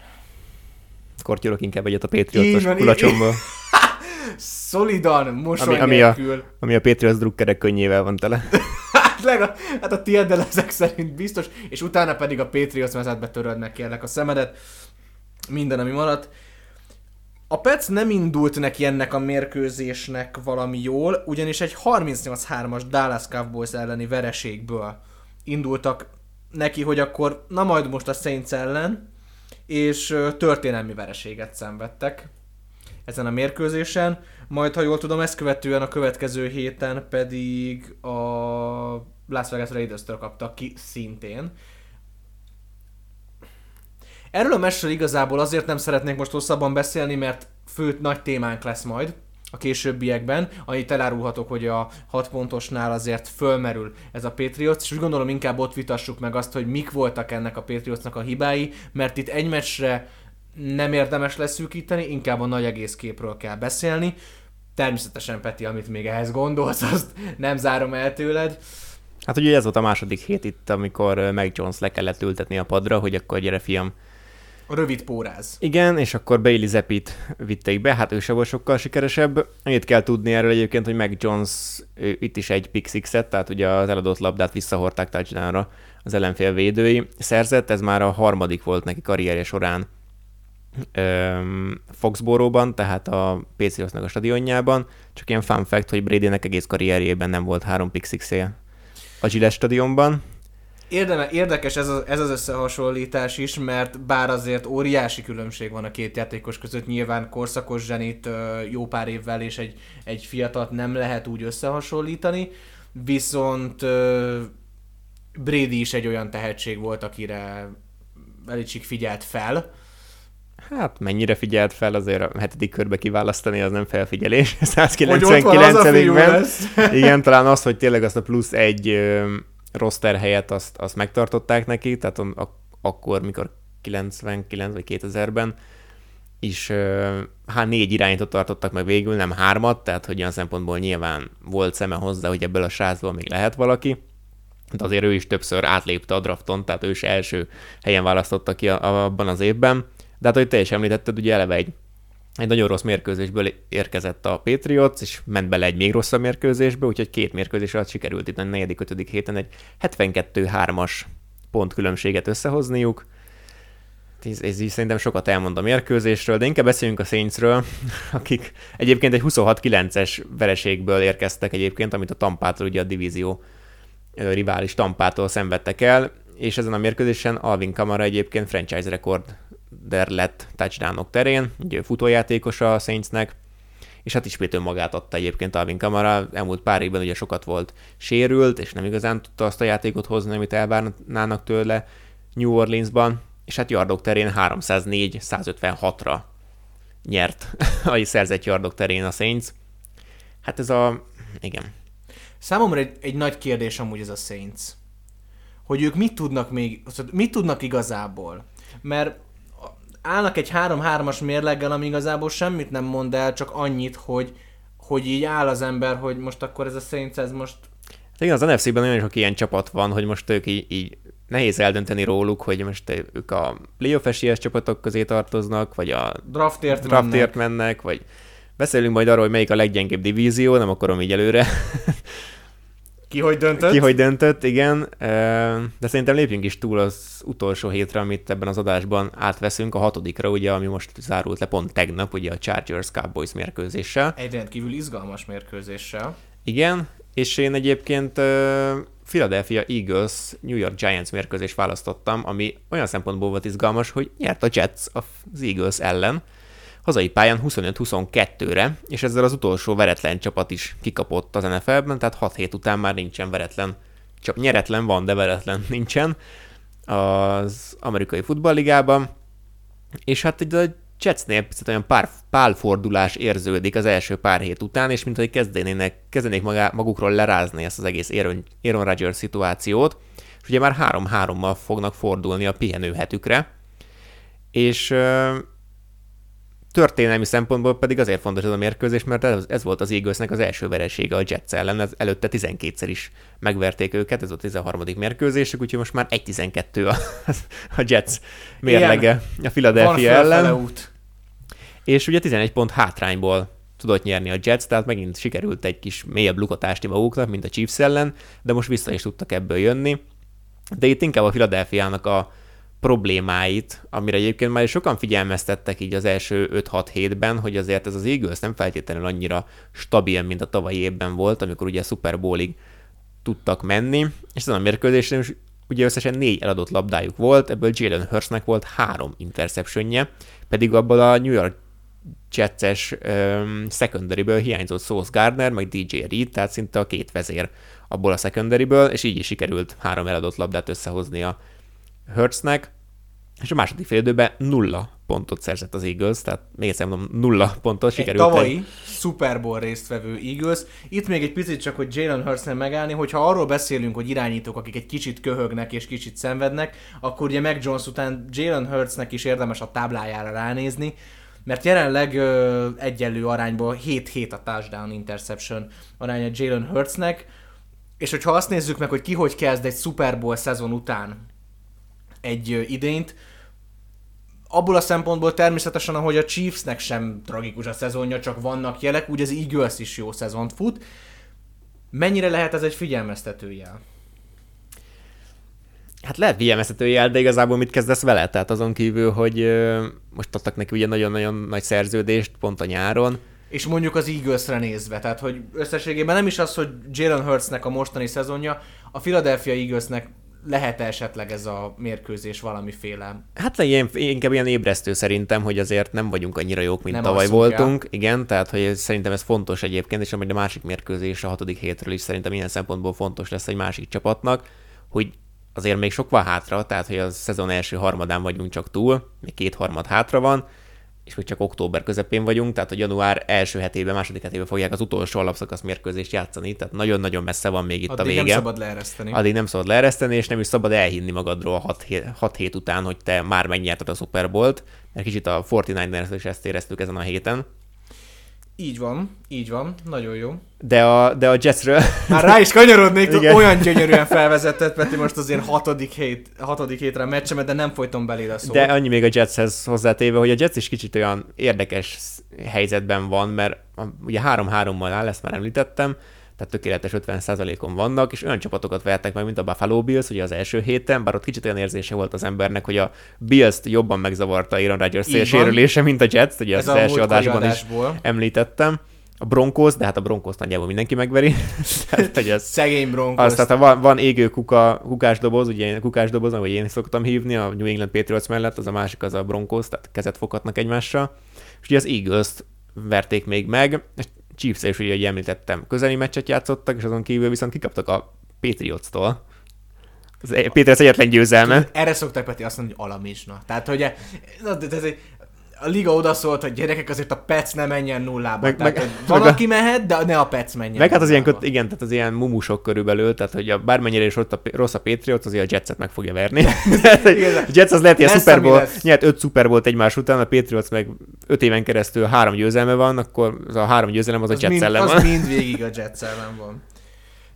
Kortyolok inkább egyet a Patriots-os kulacsomba, [laughs] Szolidan, mosoly Ami- ami a- ami a Patriots drukkerek könnyével van tele. [laughs] Legalább, hát a tiéddel ezek szerint biztos, és utána pedig a Patriots vezetbe töröd meg kérlek a szemedet. Minden, ami maradt. A Pets nem indult neki ennek a mérkőzésnek valami jól, ugyanis egy 38-3-as Dallas Cowboys elleni vereségből indultak neki, hogy akkor na majd most a Saints ellen, és történelmi vereséget szenvedtek ezen a mérkőzésen, majd ha jól tudom, ezt követően a következő héten pedig a Las Vegas Raiders-től kaptak ki szintén. Erről a meccsről igazából azért nem szeretnék most hosszabban beszélni, mert fő nagy témánk lesz majd a későbbiekben, annyit elárulhatok, hogy a 6 pontosnál azért fölmerül ez a Patriots, és úgy gondolom inkább ott vitassuk meg azt, hogy mik voltak ennek a Patriotsnak a hibái, mert itt egy meccsre nem érdemes leszűkíteni, inkább a nagy egész képről kell beszélni. Természetesen, Peti, amit még ehhez gondolsz, azt nem zárom el tőled. Hát ugye ez volt a második hét itt, amikor Mac Jones le kellett ültetni a padra, hogy akkor gyere fiam. A rövid póráz. Igen, és akkor Bailey Zepit vitték be, hát ő se volt sokkal sikeresebb. Annyit kell tudni erről egyébként, hogy Mac Jones itt is egy pick sixet, tehát ugye az eladott labdát visszahordták touchdownra az ellenfél védői. Szerzett, ez már a harmadik volt neki karrierje során öm, Foxborough-ban, tehát a Patriotsnak a stadionjában. Csak ilyen fun fact, hogy Bradynek egész karrierjében nem volt három six a Gillette stadionban. Érdeme, érdekes ez, a, ez az összehasonlítás is, mert bár azért óriási különbség van a két játékos között, nyilván korszakos zsenit jó pár évvel és egy, egy fiatalt nem lehet úgy összehasonlítani, viszont Brady is egy olyan tehetség volt, akire Belichick figyelt fel. Hát mennyire figyelt fel, azért a hetedik körbe kiválasztani, az nem felfigyelés. [laughs] Hogy ott van az a fiú 199-ben. lesz. [laughs] Igen, talán az, hogy tényleg azt a plusz egy roster helyet azt, azt megtartották neki, tehát a, akkor, mikor 99 vagy 2000-ben is hát négy irányítót tartottak meg végül, nem hármat, tehát hogy olyan szempontból nyilván volt szeme hozzá, hogy ebből a srácból még lehet valaki, de azért ő is többször átlépte a drafton, tehát ő is első helyen választotta ki a, a, abban az évben. De hát, ahogy te is említetted, ugye eleve egy, egy nagyon rossz mérkőzésből érkezett a Patriots, és ment bele egy még rosszabb mérkőzésbe, úgyhogy két mérkőzés alatt sikerült itt a negyedik, ötödik héten egy 72-3-as pontkülönbséget összehozniuk. Ez, ez így szerintem sokat elmond a mérkőzésről, de inkább beszéljünk a Saintsről, [laughs] akik egyébként egy 26-9-es vereségből érkeztek egyébként, amit a Tampától, ugye a divízió rivális Tampától szenvedtek el, és ezen a mérkőzésen Alvin Kamara egyébként franchise rekorder lett touchdownok terén, ugye futójátékos a Saintsnek, és hát ismét önmagát adta egyébként Alvin Kamara, elmúlt pár évben ugye sokat volt sérült, és nem igazán tudta azt a játékot hozni, amit elvárnának tőle New Orleansban, és hát yardok terén 304-156-ra nyert [laughs] a szerzett yardok terén a Saints. Hát ez a... igen. Számomra egy, egy nagy kérdés amúgy ez a Saints. Hogy ők mit tudnak még, szóval mit tudnak igazából? Mert állnak egy 3-3-as mérleggel, ami igazából semmit nem mond el, csak annyit, hogy, hogy így áll az ember, hogy most akkor ez a Saints, ez most Hát igen, az NFC-ben nagyon sok ilyen csapat van, hogy most ők így, így nehéz eldönteni róluk, hogy most ők a playoff esélyes csapatok közé tartoznak, vagy a draftért, draftért mennek. mennek, vagy beszélünk majd arról, hogy melyik a leggyengébb divízió, nem akarom így előre. Ki hogy döntött? Ki hogy döntött, igen. De szerintem lépjünk is túl az utolsó hétre, amit ebben az adásban átveszünk, a hatodikra, ugye, ami most zárult le pont tegnap, ugye a Chargers Cowboys mérkőzéssel. Egy rendkívül izgalmas mérkőzéssel. Igen, és én egyébként Philadelphia Eagles New York Giants mérkőzést választottam, ami olyan szempontból volt izgalmas, hogy nyert a Jets az Eagles ellen. Hazai pályán 25-22-re, és ezzel az utolsó veretlen csapat is kikapott az NFL-ben, tehát 6 hét után már nincsen veretlen. Csak nyeretlen van, de veretlen [laughs] nincsen az amerikai futballligában. És hát egy a Jetsnél picit olyan pár, pálfordulás érződik az első pár hét után, és mint hogy kezdenének, kezdenék magá, magukról lerázni ezt az egész Aaron, Aaron Rodgers szituációt, és ugye már 3-3-mal fognak fordulni a pihenőhetükre, és történelmi szempontból pedig azért fontos ez a mérkőzés, mert ez, ez volt az Eaglesnek az első veresége a Jets ellen, ez előtte 12-szer is megverték őket, ez a 13. mérkőzésük, úgyhogy most már 1-12 a, a Jets mérlege a Philadelphia ellen. Út. És ugye 11 pont hátrányból tudott nyerni a Jets, tehát megint sikerült egy kis mélyebb lukatást maguknak, mint a Chiefs ellen, de most vissza is tudtak ebből jönni. De itt inkább a Philadelphia-nak a problémáit, amire egyébként már sokan figyelmeztettek így az első 5-6 hétben, hogy azért ez az Eagles nem feltétlenül annyira stabil, mint a tavalyi évben volt, amikor ugye Super Bowlig tudtak menni, és ezen a mérkőzésen is ugye összesen négy eladott labdájuk volt, ebből Jalen Hurstnek volt három interceptionje, pedig abból a New York Jets-es um, secondaryből hiányzott Sauce Gardner, meg DJ Reed, tehát szinte a két vezér abból a secondaryből, és így is sikerült három eladott labdát összehozni a Hurtsnek, és a második fél időben nulla pontot szerzett az Eagles, tehát még egyszer mondom, nulla pontot sikerült. Egy tavalyi egy... Super Bowl résztvevő Eagles. Itt még egy picit csak, hogy Jalen Hurtsnél megállni, hogyha arról beszélünk, hogy irányítók, akik egy kicsit köhögnek és kicsit szenvednek, akkor ugye Mac Jones után Jalen Hurtsnek is érdemes a táblájára ránézni, mert jelenleg ö, egyenlő arányból 7-7 a touchdown interception aránya Jalen Hurtsnek, és hogyha azt nézzük meg, hogy ki hogy kezd egy Super Bowl szezon után, egy idényt. Abból a szempontból természetesen, ahogy a Chiefsnek sem tragikus a szezonja, csak vannak jelek, úgy az Eagles is jó szezont fut. Mennyire lehet ez egy figyelmeztetőjel? Hát lehet figyelmeztetőjel, de igazából mit kezdesz vele? Tehát azon kívül, hogy ö, most adtak neki ugye nagyon-nagyon nagy szerződést pont a nyáron. És mondjuk az Eaglesre nézve, tehát hogy összességében nem is az, hogy Jalen Hurtsnek a mostani szezonja, a Philadelphia Eaglesnek lehet esetleg ez a mérkőzés valamiféle? Hát ilyen, inkább ilyen ébresztő szerintem, hogy azért nem vagyunk annyira jók, mint nem tavaly voltunk. El. Igen, tehát hogy szerintem ez fontos egyébként, és amely a másik mérkőzés a hatodik hétről is szerintem ilyen szempontból fontos lesz egy másik csapatnak, hogy azért még sok van hátra, tehát hogy a szezon első harmadán vagyunk csak túl, még két harmad hátra van, és hogy csak október közepén vagyunk, tehát a január első hetében, második hetében fogják az utolsó alapszakasz mérkőzést játszani, tehát nagyon-nagyon messze van még itt Addig a vége. nem szabad leereszteni. Addig nem szabad leereszteni, és nem is szabad elhinni magadról 6 hét, hét után, hogy te már megnyerted a Super Bowl-t, mert kicsit a 49ers is ezt éreztük ezen a héten. Így van, így van, nagyon jó. De a, de a Jetsről... Már rá is kanyarodnék, olyan gyönyörűen felvezetett Peti most azért hatodik, hét, hatodik hétre a meccsemet, de nem folyton belé a szót. De annyi még a Jetshez hozzátéve, hogy a Jets is kicsit olyan érdekes helyzetben van, mert ugye 3-3-mal áll, ezt már említettem, tehát tökéletes 50%-on vannak, és olyan csapatokat vertek meg, mint a Buffalo Bills, ugye az első héten, bár ott kicsit olyan érzése volt az embernek, hogy a Bills-t jobban megzavarta Aaron Rodgers sérülése, mint a Jets, ugye Ez az első adásban adásból. is említettem a Broncos, de hát a Broncos nagyjából mindenki megveri. [laughs] tehát, hogy ez, Szegény Broncos. Az, tehát van, van égő kuka, kukás doboz, ugye kukás doboz, ahogy én szoktam hívni, a New England Patriots mellett, az a másik az a Broncos, tehát kezet foghatnak egymással. És ugye az eagles verték még meg, és Chiefs is ugye, hogy említettem, közeli meccset játszottak, és azon kívül viszont kikaptak a Patriots-tól. Az e- Patriots egyetlen győzelme. Erre szokták Peti azt mondani, hogy alamizsna. Tehát, hogy na, ez egy, a liga odaszólt, hogy gyerekek, azért a Pec ne menjen nullába. Meg, tehát, meg, van, meg aki mehet, de ne a Pec menjen. Meg hát az ilyen, igen, tehát az ilyen mumusok körülbelül, tehát hogy a, bármennyire is ott a, rossz a Patriot, azért a Jetset meg fogja verni. [laughs] a Jets az lehet, hogy a Super Bowl, nyert öt Super Bowl egymás után, a Patriots meg öt éven keresztül három győzelme van, akkor az a három győzelem az, az a Jets ellen van. Az mind végig a Jets ellen van.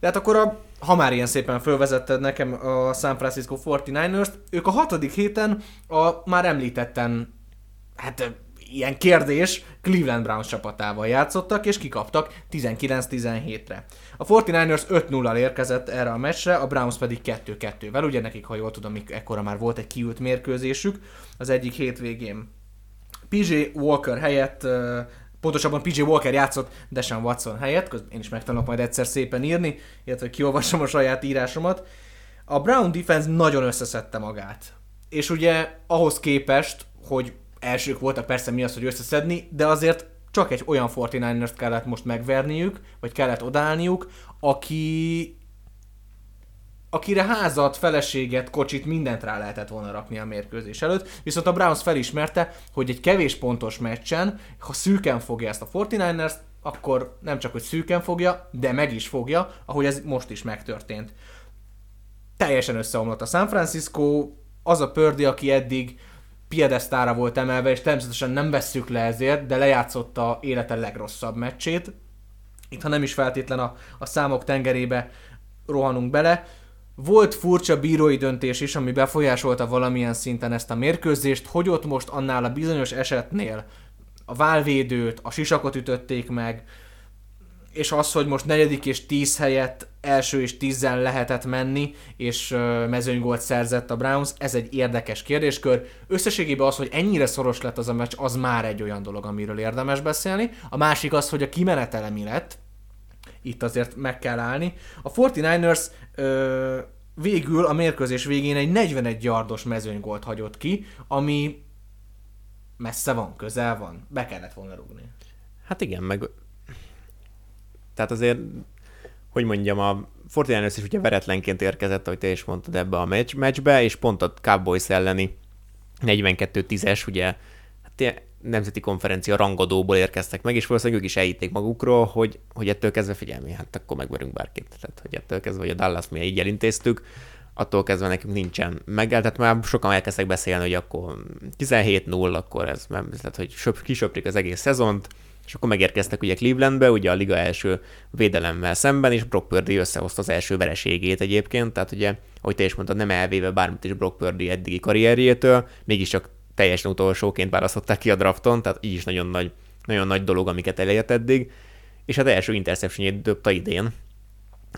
De hát akkor a, ha már ilyen szépen fölvezetted nekem a San Francisco 49ers-t, ők a hatodik héten a már említetten hát ilyen kérdés, Cleveland Browns csapatával játszottak, és kikaptak 19-17-re. A 49ers 5-0-al érkezett erre a meccsre, a Browns pedig 2-2-vel, ugye nekik, ha jól tudom, ekkora már volt egy kiült mérkőzésük az egyik hétvégén. PJ Walker helyett, pontosabban PJ Walker játszott Deshaun Watson helyett, én is megtanulok majd egyszer szépen írni, illetve kiolvasom a saját írásomat. A Brown defense nagyon összeszedte magát. És ugye ahhoz képest, hogy elsők voltak persze mi az, hogy összeszedni, de azért csak egy olyan 49ers kellett most megverniük, vagy kellett odállniuk, aki akire házat, feleséget, kocsit, mindent rá lehetett volna rakni a mérkőzés előtt, viszont a Browns felismerte, hogy egy kevés pontos meccsen, ha szűken fogja ezt a 49ers, akkor nem csak, hogy szűken fogja, de meg is fogja, ahogy ez most is megtörtént. Teljesen összeomlott a San Francisco, az a Pördi, aki eddig piedesztára volt emelve, és természetesen nem vesszük le ezért, de lejátszotta élete legrosszabb meccsét. Itt, ha nem is feltétlen a, a számok tengerébe rohanunk bele. Volt furcsa bírói döntés is, ami befolyásolta valamilyen szinten ezt a mérkőzést, hogy ott most annál a bizonyos esetnél a válvédőt, a sisakot ütötték meg, és az, hogy most negyedik és tíz helyett első és tízzel lehetett menni, és mezőnygolt szerzett a Browns, ez egy érdekes kérdéskör. Összességében az, hogy ennyire szoros lett az a meccs, az már egy olyan dolog, amiről érdemes beszélni. A másik az, hogy a kimenetele mi lett, itt azért meg kell állni. A 49ers ö, végül a mérkőzés végén egy 41 yardos mezőnygolt hagyott ki, ami messze van, közel van, be kellett volna rúgni. Hát igen, meg tehát azért, hogy mondjam, a 49ers is ugye veretlenként érkezett, ahogy te is mondtad ebbe a meccs, meccsbe, és pont a Cowboys elleni 42-10-es, ugye hát nemzeti konferencia rangadóból érkeztek meg, és valószínűleg ők is elhitték magukról, hogy, hogy ettől kezdve figyelmi, hát akkor megverünk bárkit. Tehát, hogy ettől kezdve, hogy a Dallas mi így elintéztük, attól kezdve nekünk nincsen meg, tehát már sokan elkezdtek beszélni, hogy akkor 17-0, akkor ez, tehát, hogy söp, kisöprik az egész szezont, és akkor megérkeztek ugye Clevelandbe, ugye a liga első védelemmel szemben, és Brock Purdy összehozta az első vereségét egyébként, tehát ugye, ahogy te is mondtad, nem elvéve bármit is Brock Purdy eddigi karrierjétől, mégiscsak teljesen utolsóként választották ki a drafton, tehát így is nagyon nagy, nagyon nagy dolog, amiket elért eddig, és hát első interceptionjét dobta idén,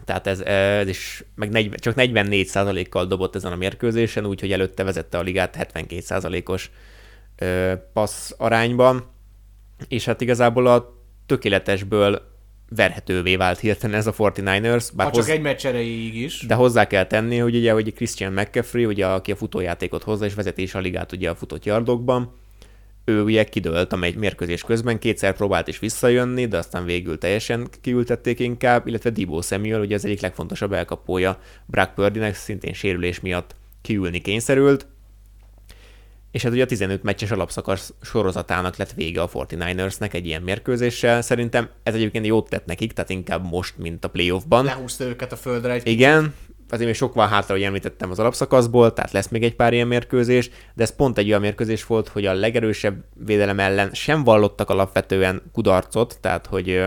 tehát ez, ez is meg 40, csak 44%-kal dobott ezen a mérkőzésen, úgyhogy előtte vezette a ligát 72%-os passz arányban, és hát igazából a tökéletesből verhetővé vált hirtelen ez a 49ers. Bár ha csak hoz... egy meccs erejéig is. De hozzá kell tenni, hogy ugye, hogy Christian McCaffrey, ugye, aki a futójátékot hozza, és vezeti is a ligát ugye a futott yardokban, ő ugye kidőlt a mérkőzés közben, kétszer próbált is visszajönni, de aztán végül teljesen kiültették inkább, illetve Dibo Samuel, ugye az egyik legfontosabb elkapója Brock Purdynek, szintén sérülés miatt kiülni kényszerült, és hát ugye a 15 meccses alapszakasz sorozatának lett vége a 49ersnek egy ilyen mérkőzéssel. Szerintem ez egyébként jót tett nekik, tehát inkább most, mint a playoffban. Lehúzta őket a földre egy Igen, kicsit. azért még sok van hátra, hogy említettem az alapszakaszból, tehát lesz még egy pár ilyen mérkőzés, de ez pont egy olyan mérkőzés volt, hogy a legerősebb védelem ellen sem vallottak alapvetően kudarcot, tehát hogy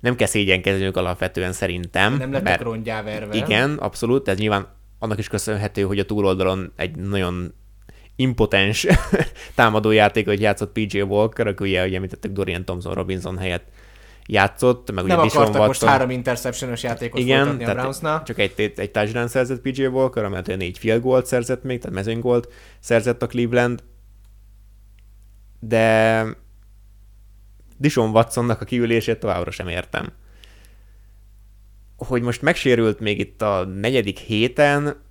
nem kell szégyenkezniük alapvetően szerintem. Nem lettek mert rongyáverve. Igen, abszolút, ez nyilván annak is köszönhető, hogy a túloldalon egy nagyon impotens [laughs] támadójáték, hogy játszott PJ Walker, aki ugye, ugye említettek Dorian Thompson Robinson helyett játszott, meg Nem ugye akartak Watson. most három interceptionos játékot Igen, a Brownsnál. Csak egy, egy, touchdown szerzett PJ Walker, amelyet négy field goal szerzett még, tehát mezőnygolt szerzett a Cleveland, de Dishon Watsonnak a kiülését továbbra sem értem. Hogy most megsérült még itt a negyedik héten,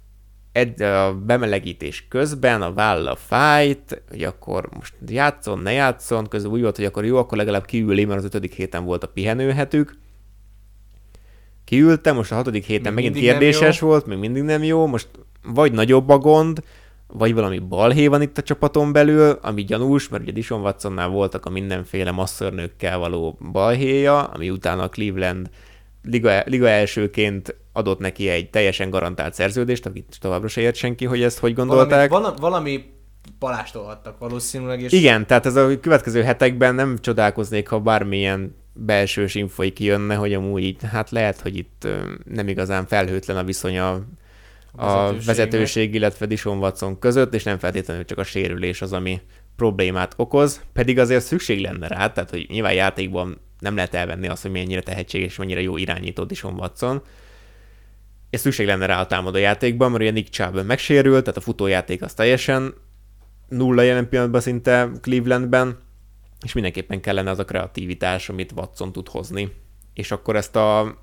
ed, a bemelegítés közben a válla fájt, hogy akkor most játszon, ne játszon, közben úgy volt, hogy akkor jó, akkor legalább kiüli, mert az ötödik héten volt a pihenőhetük. Kiültem, most a hatodik héten még megint kérdéses volt, még mindig nem jó, most vagy nagyobb a gond, vagy valami balhé van itt a csapaton belül, ami gyanús, mert ugye Dishon Watsonnál voltak a mindenféle masszörnőkkel való balhéja, ami utána a Cleveland liga, liga elsőként adott neki egy teljesen garantált szerződést, akit továbbra se ért senki, hogy ezt hogy gondolták. Valami, valami palástolhattak valószínűleg. És... Igen, tehát ez a következő hetekben nem csodálkoznék, ha bármilyen belsős infoi kijönne, hogy amúgy így, hát lehet, hogy itt nem igazán felhőtlen a viszonya a, a vezetőség, illetve Dishon Watson között, és nem feltétlenül csak a sérülés az, ami problémát okoz, pedig azért szükség lenne rá, tehát hogy nyilván játékban nem lehet elvenni azt, hogy mennyire tehetséges mennyire jó irányító Dishon Watson, és szükség lenne rá a támadó játékban, mert ugye Nick Chubb megsérült, tehát a futójáték az teljesen nulla jelen pillanatban szinte Clevelandben, és mindenképpen kellene az a kreativitás, amit Watson tud hozni. És akkor ezt a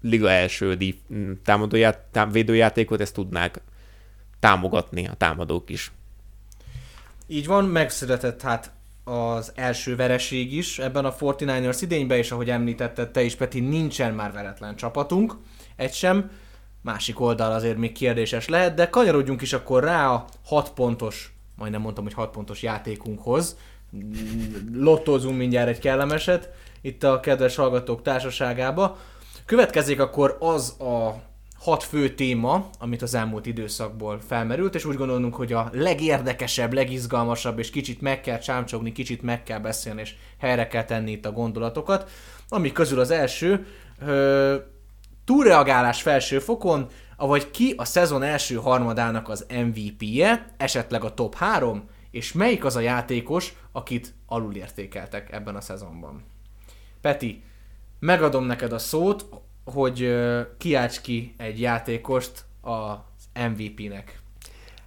liga első támadóját, tám, védőjátékot, ezt tudnák támogatni a támadók is. Így van, megszületett hát az első vereség is ebben a 49ers idényben, és ahogy említetted te is, Peti, nincsen már veretlen csapatunk, egy sem. Másik oldal azért még kérdéses lehet, de kanyarodjunk is akkor rá a 6 pontos, majdnem mondtam, hogy 6 pontos játékunkhoz. Lottózunk mindjárt egy kellemeset itt a kedves hallgatók társaságába. Következik akkor az a hat fő téma, amit az elmúlt időszakból felmerült, és úgy gondolunk, hogy a legérdekesebb, legizgalmasabb, és kicsit meg kell csámcsogni, kicsit meg kell beszélni, és helyre kell tenni itt a gondolatokat. Ami közül az első, túlreagálás felső fokon, avagy ki a szezon első harmadának az MVP-je, esetleg a top 3, és melyik az a játékos, akit alulértékeltek ebben a szezonban. Peti, megadom neked a szót, hogy kiálts ki egy játékost az MVP-nek.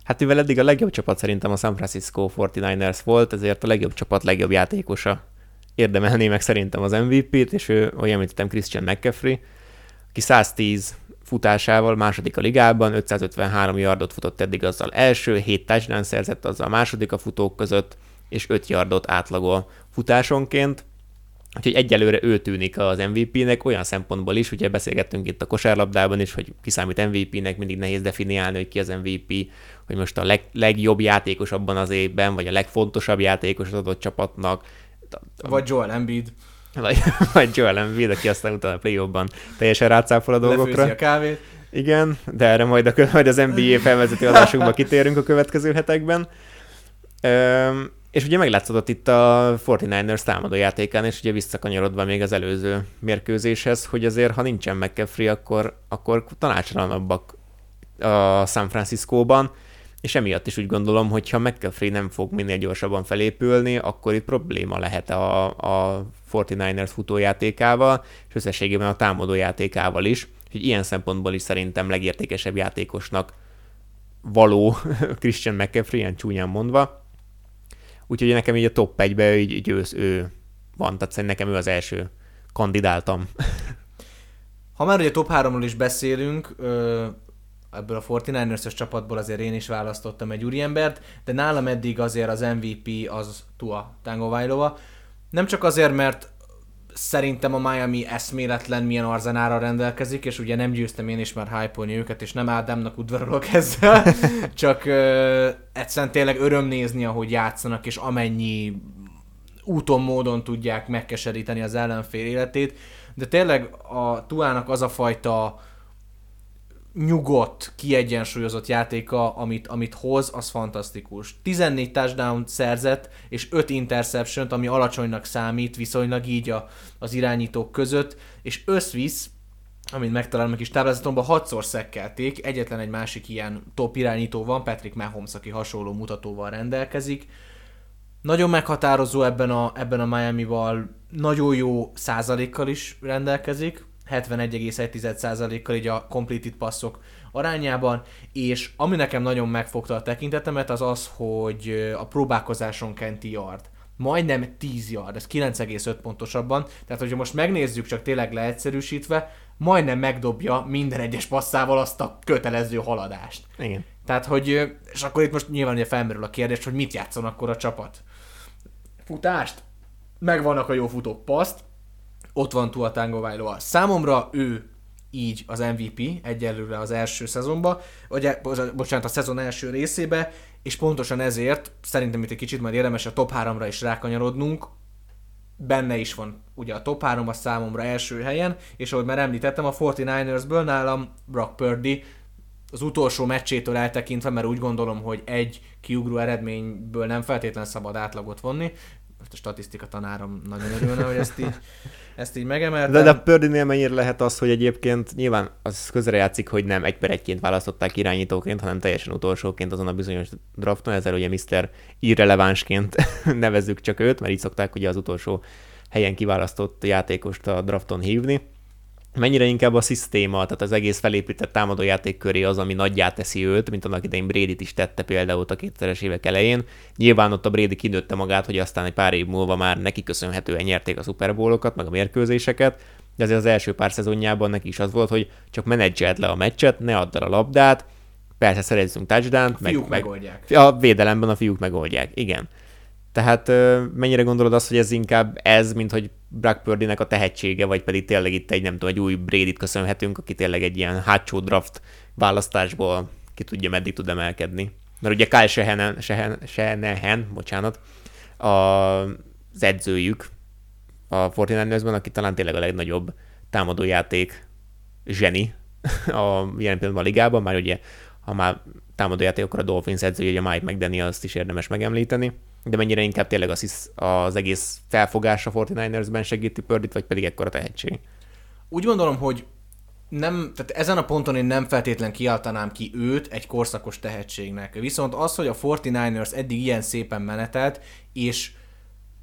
Hát mivel eddig a legjobb csapat szerintem a San Francisco 49ers volt, ezért a legjobb csapat legjobb játékosa érdemelné meg szerintem az MVP-t, és ő, ahogy említettem, Christian McCaffrey, aki 110 futásával második a ligában, 553 yardot futott eddig azzal első, 7 touchdown szerzett azzal második a futók között, és 5 yardot átlagol futásonként. Úgyhogy egyelőre ő tűnik az MVP-nek olyan szempontból is, ugye beszélgettünk itt a kosárlabdában is, hogy kiszámít MVP-nek, mindig nehéz definiálni, hogy ki az MVP, hogy most a leg, legjobb játékos abban az évben, vagy a legfontosabb játékos az adott csapatnak. Vagy Joel Embiid. Vagy, [laughs] vagy Joel Embiid, aki aztán utána a play teljesen rácáfol a dolgokra. a kávét. Igen, de erre majd, a, majd az NBA felvezető adásunkban kitérünk a következő hetekben. Üm, és ugye meglátszott itt a 49ers támadójátékán, és ugye visszakanyarodva még az előző mérkőzéshez, hogy azért, ha nincsen McCaffrey, akkor, akkor tanácsalanabbak a San Francisco-ban, és emiatt is úgy gondolom, hogy ha McCaffrey nem fog minél gyorsabban felépülni, akkor itt probléma lehet a, a 49ers futójátékával, és összességében a támadójátékával is, hogy ilyen szempontból is szerintem legértékesebb játékosnak való [laughs] Christian McCaffrey, ilyen csúnyán mondva, Úgyhogy nekem így a top 1-be így, így ő, ő van, tehát szerintem nekem ő az első kandidáltam. [laughs] Ha már ugye top 3-ról is beszélünk, ebből a 49ers csapatból azért én is választottam egy úriembert, de nálam eddig azért az MVP az Tua Tangovajlova. Nem csak azért, mert szerintem a Miami eszméletlen milyen arzenára rendelkezik, és ugye nem győztem én is már hype őket, és nem Ádámnak udvarolok ezzel, [laughs] csak ö, egyszerűen tényleg öröm nézni, ahogy játszanak, és amennyi úton, módon tudják megkeseríteni az ellenfél életét, de tényleg a Tuának az a fajta nyugodt, kiegyensúlyozott játéka, amit, amit hoz, az fantasztikus. 14 touchdown szerzett, és 5 interception ami alacsonynak számít, viszonylag így a, az irányítók között, és összvisz, amit megtalálom a kis táblázatomban, hatszor szekkelték, egyetlen egy másik ilyen top irányító van, Patrick Mahomes, aki hasonló mutatóval rendelkezik. Nagyon meghatározó ebben a, ebben a Miami-val, nagyon jó százalékkal is rendelkezik, 71,1%-kal így a completed passzok arányában, és ami nekem nagyon megfogta a tekintetemet, az az, hogy a próbálkozáson kenti yard. Majdnem 10 yard, ez 9,5 pontosabban, tehát hogyha most megnézzük csak tényleg leegyszerűsítve, majdnem megdobja minden egyes passzával azt a kötelező haladást. Igen. Tehát, hogy, és akkor itt most nyilván ugye felmerül a kérdés, hogy mit játszon akkor a csapat. Futást? Megvannak a jó futók paszt, ott van Tua Tagovailoa. Számomra ő így az MVP egyelőre az első szezonba, vagy bocsánat, a szezon első részébe, és pontosan ezért szerintem itt egy kicsit majd érdemes a top 3-ra is rákanyarodnunk, benne is van ugye a top 3 a számomra első helyen, és ahogy már említettem, a 49ersből nálam Brock Purdy az utolsó meccsétől eltekintve, mert úgy gondolom, hogy egy kiugró eredményből nem feltétlenül szabad átlagot vonni, most a statisztika tanárom nagyon örülne, hogy ezt így, ezt így megemeltem. De, de a Pördinél mennyire lehet az, hogy egyébként nyilván az közre játszik, hogy nem egy per egyként választották irányítóként, hanem teljesen utolsóként azon a bizonyos drafton, ezzel ugye Mr. irrelevánsként [laughs] nevezzük csak őt, mert így szokták ugye az utolsó helyen kiválasztott játékost a drafton hívni mennyire inkább a szisztéma, tehát az egész felépített támadójáték köré az, ami nagyjá teszi őt, mint annak idején Brady is tette például a 2000-es évek elején. Nyilván ott a Brady kinőtte magát, hogy aztán egy pár év múlva már neki köszönhetően nyerték a Super meg a mérkőzéseket, de azért az első pár szezonjában neki is az volt, hogy csak menedzselt le a meccset, ne add el a labdát, persze szerezzünk touchdown A fiúk megoldják. A védelemben a fiúk megoldják, igen. Tehát mennyire gondolod azt, hogy ez inkább ez, mint hogy Brock Purdy-nek a tehetsége, vagy pedig tényleg itt egy, nem tudom, egy új Brady-t köszönhetünk, aki tényleg egy ilyen hátsó draft választásból ki tudja, meddig tud emelkedni. Mert ugye Kyle Shanahan, Shanahan, Shanahan bocsánat, a, az edzőjük a 49 aki talán tényleg a legnagyobb támadójáték zseni [laughs] a jelen pillanatban a ligában, már ugye, ha már támadójáték, akkor a Dolphins edzője, a Mike McDaniel, azt is érdemes megemlíteni de mennyire inkább tényleg az, az egész felfogás a 49ersben segíti Pördit, vagy pedig ekkora tehetség? Úgy gondolom, hogy nem, tehát ezen a ponton én nem feltétlen kiáltanám ki őt egy korszakos tehetségnek. Viszont az, hogy a 49ers eddig ilyen szépen menetelt, és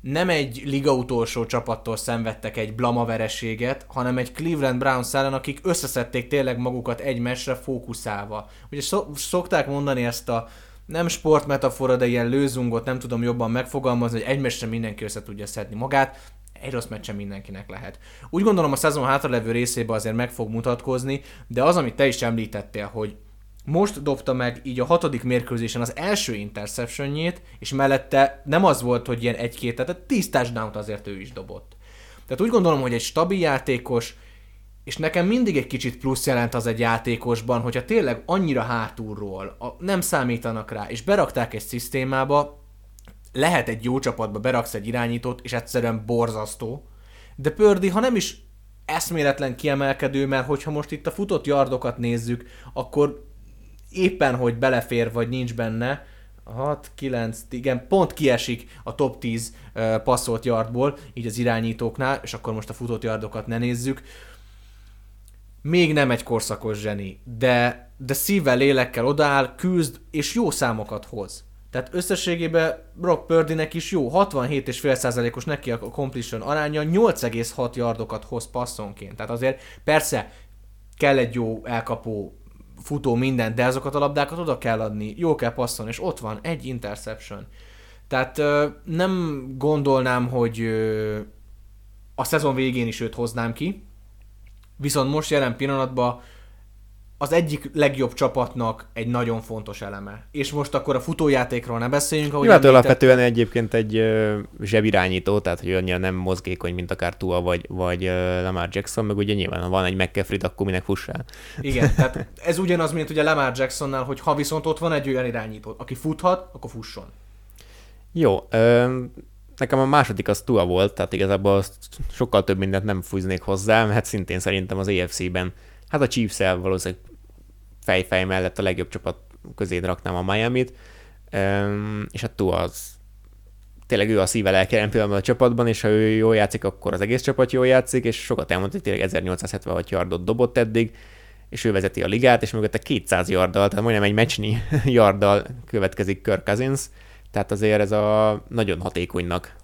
nem egy liga utolsó csapattól szenvedtek egy blama vereséget, hanem egy Cleveland Browns ellen, akik összeszedték tényleg magukat egy fókuszálva. Ugye szokták mondani ezt a nem sportmetafora, de ilyen lőzungot nem tudom jobban megfogalmazni, hogy egy meccsre mindenki össze tudja szedni magát, egy rossz meccsen mindenkinek lehet. Úgy gondolom a szezon hátralevő részében azért meg fog mutatkozni, de az, amit te is említettél, hogy most dobta meg így a hatodik mérkőzésen az első interceptionjét, és mellette nem az volt, hogy ilyen egy-két, tehát 10 touchdown azért ő is dobott. Tehát úgy gondolom, hogy egy stabil játékos, és nekem mindig egy kicsit plusz jelent az egy játékosban, hogyha tényleg annyira hátulról a, nem számítanak rá, és berakták egy szisztémába, lehet egy jó csapatba beraksz egy irányítót, és egyszerűen borzasztó, de Pördi, ha nem is eszméletlen kiemelkedő, mert hogyha most itt a futott yardokat nézzük, akkor éppen, hogy belefér, vagy nincs benne, 6, 9, igen, pont kiesik a top 10 uh, passzolt yardból, így az irányítóknál, és akkor most a futott yardokat ne nézzük még nem egy korszakos zseni, de, de szívvel, lélekkel odaáll, küzd, és jó számokat hoz. Tehát összességében Brock Purdynek is jó, 67,5%-os neki a completion aránya, 8,6 yardokat hoz passzonként. Tehát azért persze kell egy jó elkapó futó minden, de azokat a labdákat oda kell adni, jó kell passzolni, és ott van egy interception. Tehát nem gondolnám, hogy a szezon végén is őt hoznám ki, viszont most jelen pillanatban az egyik legjobb csapatnak egy nagyon fontos eleme. És most akkor a futójátékról ne beszéljünk, ahogy Hát alapvetően egyébként egy uh, zsebirányító, tehát hogy annyira nem mozgékony, mint akár Tua vagy, vagy uh, Lamar Jackson, meg ugye nyilván, ha van egy McCaffrey, akkor minek fussál. Igen, [laughs] tehát ez ugyanaz, mint ugye Lamar Jacksonnál, hogy ha viszont ott van egy olyan irányító, aki futhat, akkor fusson. Jó, nekem a második az Tua volt, tehát igazából sokkal több mindent nem fújznék hozzá, mert szintén szerintem az EFC-ben, hát a Chiefs-el valószínűleg fejfej mellett a legjobb csapat közé raknám a Miami-t, és a Tua az tényleg ő a szíve lelke pillanatban a csapatban, és ha ő jól játszik, akkor az egész csapat jól játszik, és sokat elmondta, hogy tényleg 1876 yardot dobott eddig, és ő vezeti a ligát, és mögötte 200 yarddal, tehát majdnem egy meccsnyi [laughs] yarddal következik Kirk Cousins, tehát azért ez a nagyon hatékonynak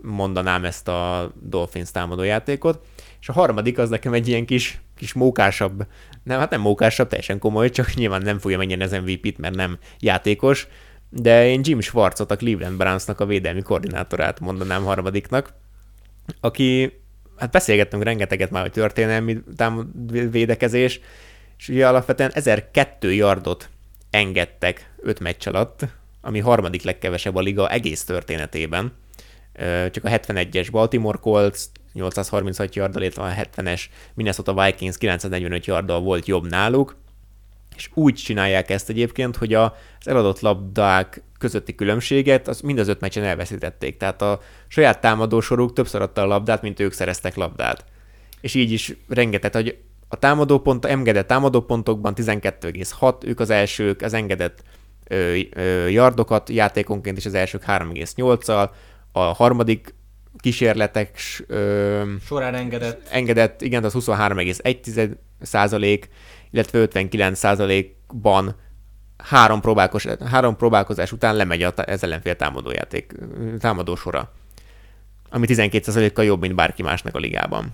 mondanám ezt a Dolphins támadójátékot. És a harmadik az nekem egy ilyen kis, kis mókásabb, nem, hát nem mókásabb, teljesen komoly, csak nyilván nem fogja megnyerni az MVP-t, mert nem játékos, de én Jim Schwartzot, a Cleveland Brownsnak a védelmi koordinátorát mondanám harmadiknak, aki, hát beszélgettünk rengeteget már, hogy történelmi védekezés, és ugye alapvetően 1002 yardot engedtek 5 meccs alatt, ami harmadik legkevesebb a liga egész történetében. Csak a 71-es Baltimore Colts 836 yarddal, illetve a 70-es Minnesota Vikings 945 yarddal volt jobb náluk, és úgy csinálják ezt egyébként, hogy az eladott labdák közötti különbséget az mind az öt meccsen elveszítették. Tehát a saját támadósoruk többször adta a labdát, mint ők szereztek labdát. És így is rengeteg, hogy a támadópont, engedett támadópontokban 12,6, ők az elsők, az engedett yardokat játékonként is az elsők 3,8-al, a harmadik kísérletek ö, során engedett. engedett, igen, az 23,1 százalék, illetve 59 százalékban három, próbálkozás, három próbálkozás után lemegy a, ez ellenfél támadójáték, támadó sora, ami 12% kal jobb, mint bárki másnak a ligában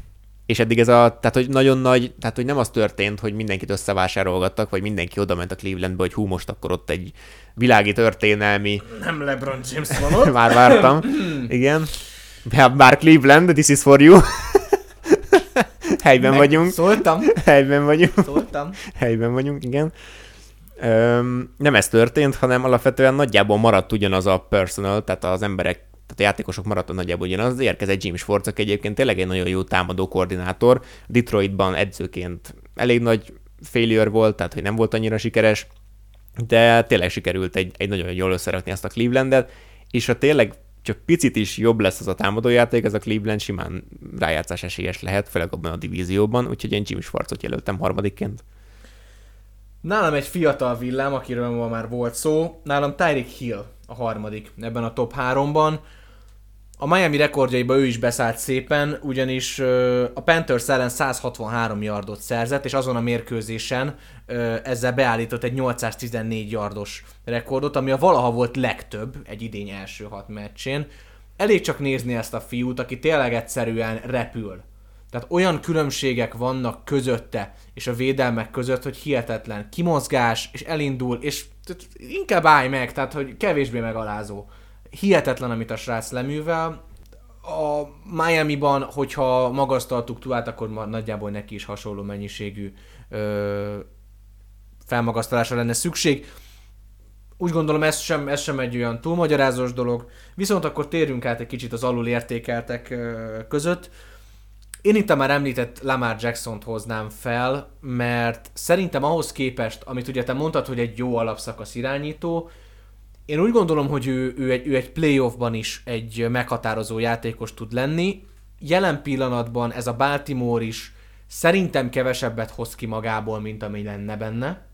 és eddig ez a, tehát hogy nagyon nagy, tehát hogy nem az történt, hogy mindenkit összevásárolgattak, vagy mindenki oda ment a Clevelandbe, hogy hú, most akkor ott egy világi történelmi... Nem LeBron James van ott. [laughs] Már vártam. Igen. Bár Cleveland, this is for you. [laughs] Helyben Meg vagyunk. Szóltam. Helyben vagyunk. Szóltam. Helyben vagyunk, igen. Öm, nem ez történt, hanem alapvetően nagyjából maradt ugyanaz a personal, tehát az emberek, tehát a játékosok maradtak nagyjából ugyanaz, érkezett Jim Schwartz, aki egyébként tényleg egy nagyon jó támadó koordinátor. Detroitban edzőként elég nagy failure volt, tehát hogy nem volt annyira sikeres, de tényleg sikerült egy, egy nagyon jól összerakni ezt a Clevelandet, és ha tényleg csak picit is jobb lesz az a támadójáték, ez a Cleveland simán rájátszás esélyes lehet, főleg abban a divízióban, úgyhogy én Jim Schwartzot jelöltem harmadikként. Nálam egy fiatal villám, akiről ma már volt szó, nálam Tyreek Hill a harmadik ebben a top 3-ban. A Miami rekordjaiba ő is beszállt szépen, ugyanis a Panthers ellen 163 yardot szerzett, és azon a mérkőzésen ezzel beállított egy 814 yardos rekordot, ami a valaha volt legtöbb egy idény első hat meccsén. Elég csak nézni ezt a fiút, aki tényleg egyszerűen repül. Tehát olyan különbségek vannak közötte és a védelmek között, hogy hihetetlen kimozgás, és elindul, és inkább állj meg, tehát hogy kevésbé megalázó. Hihetetlen, amit a srác leművel. A Miami-ban, hogyha magasztaltuk túlát, akkor ma nagyjából neki is hasonló mennyiségű ö, felmagasztalásra lenne szükség. Úgy gondolom, ez sem, ez sem egy olyan túlmagyarázós dolog. Viszont akkor térjünk át egy kicsit az alul értékeltek között. Én itt a már említett Lamar Jackson-t hoznám fel, mert szerintem ahhoz képest, amit ugye te mondtad, hogy egy jó alapszakasz irányító, én úgy gondolom, hogy ő, ő, egy, ő egy playoffban is egy meghatározó játékos tud lenni. Jelen pillanatban ez a Baltimore is szerintem kevesebbet hoz ki magából, mint ami lenne benne.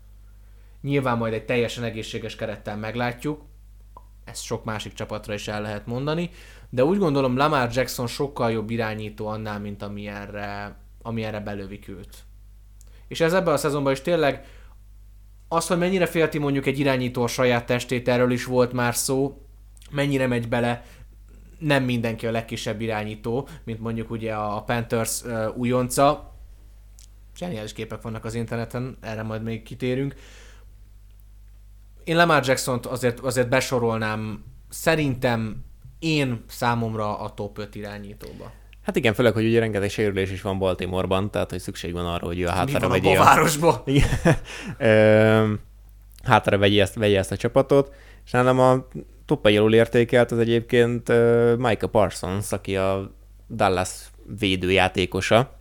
Nyilván majd egy teljesen egészséges kerettel meglátjuk, ezt sok másik csapatra is el lehet mondani, de úgy gondolom Lamar Jackson sokkal jobb irányító annál, mint ami erre, ami erre belövik őt. És ez ebben a szezonban is tényleg az, hogy mennyire félti mondjuk egy irányító a saját testét, erről is volt már szó, mennyire megy bele, nem mindenki a legkisebb irányító, mint mondjuk ugye a Panthers uh, újonca. Zseniális képek vannak az interneten, erre majd még kitérünk. Én Lamar Jackson-t azért, azért besorolnám szerintem én számomra a top 5 irányítóba. Hát igen, főleg, hogy ugye rengeteg sérülés is van Baltimoreban, tehát hogy szükség van arra, hogy ő a hátára vegye a... városba? [laughs] hátára vegye ezt, vegye ezt a csapatot, és nálam a top alul értékelt az egyébként Micah Parsons, aki a Dallas védőjátékosa,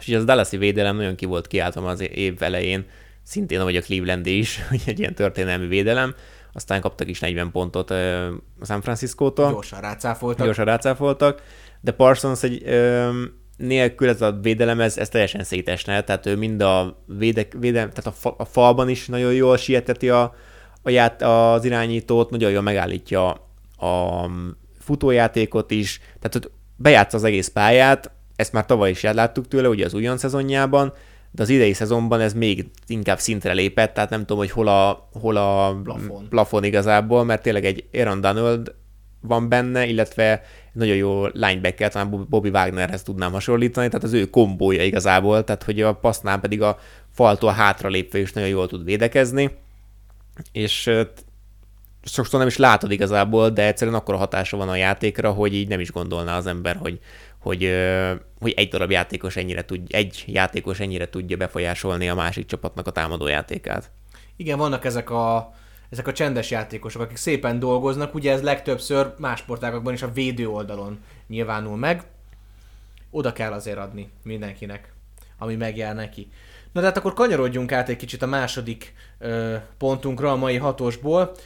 és ugye az Dallasi védelem nagyon ki volt kiáltom az év elején, szintén ahogy a Cleveland is, [laughs] hogy egy ilyen történelmi védelem, aztán kaptak is 40 pontot a San Francisco-tól. Gyorsan rácáfoltak. Gyorsan rácáfoltak, de Parsons egy ö, nélkül ez a védelem, ez, ez teljesen szétesne, tehát ő mind a védek, védelem, tehát a, fa, a falban is nagyon jól sieteti a, a ját, az irányítót, nagyon jól megállítja a futójátékot is, tehát hogy bejátsza az egész pályát, ezt már tavaly is láttuk tőle, ugye az újon szezonjában, de az idei szezonban ez még inkább szintre lépett, tehát nem tudom, hogy hol a, hol a plafon. plafon igazából, mert tényleg egy Aaron Donald van benne, illetve nagyon jó linebacker, talán Bobby Wagnerhez tudnám hasonlítani, tehát az ő kombója igazából, tehát hogy a passznál pedig a faltól hátra lépve is nagyon jól tud védekezni, és sokszor nem is látod igazából, de egyszerűen akkor hatása van a játékra, hogy így nem is gondolná az ember, hogy, hogy, hogy egy darab játékos ennyire tud, egy játékos ennyire tudja befolyásolni a másik csapatnak a támadó játékát. Igen, vannak ezek a, ezek a csendes játékosok, akik szépen dolgoznak, ugye ez legtöbbször más sportágakban is a védő oldalon nyilvánul meg. Oda kell azért adni mindenkinek, ami megjár neki. Na de hát akkor kanyarodjunk át egy kicsit a második ö, pontunkra a mai hatosból.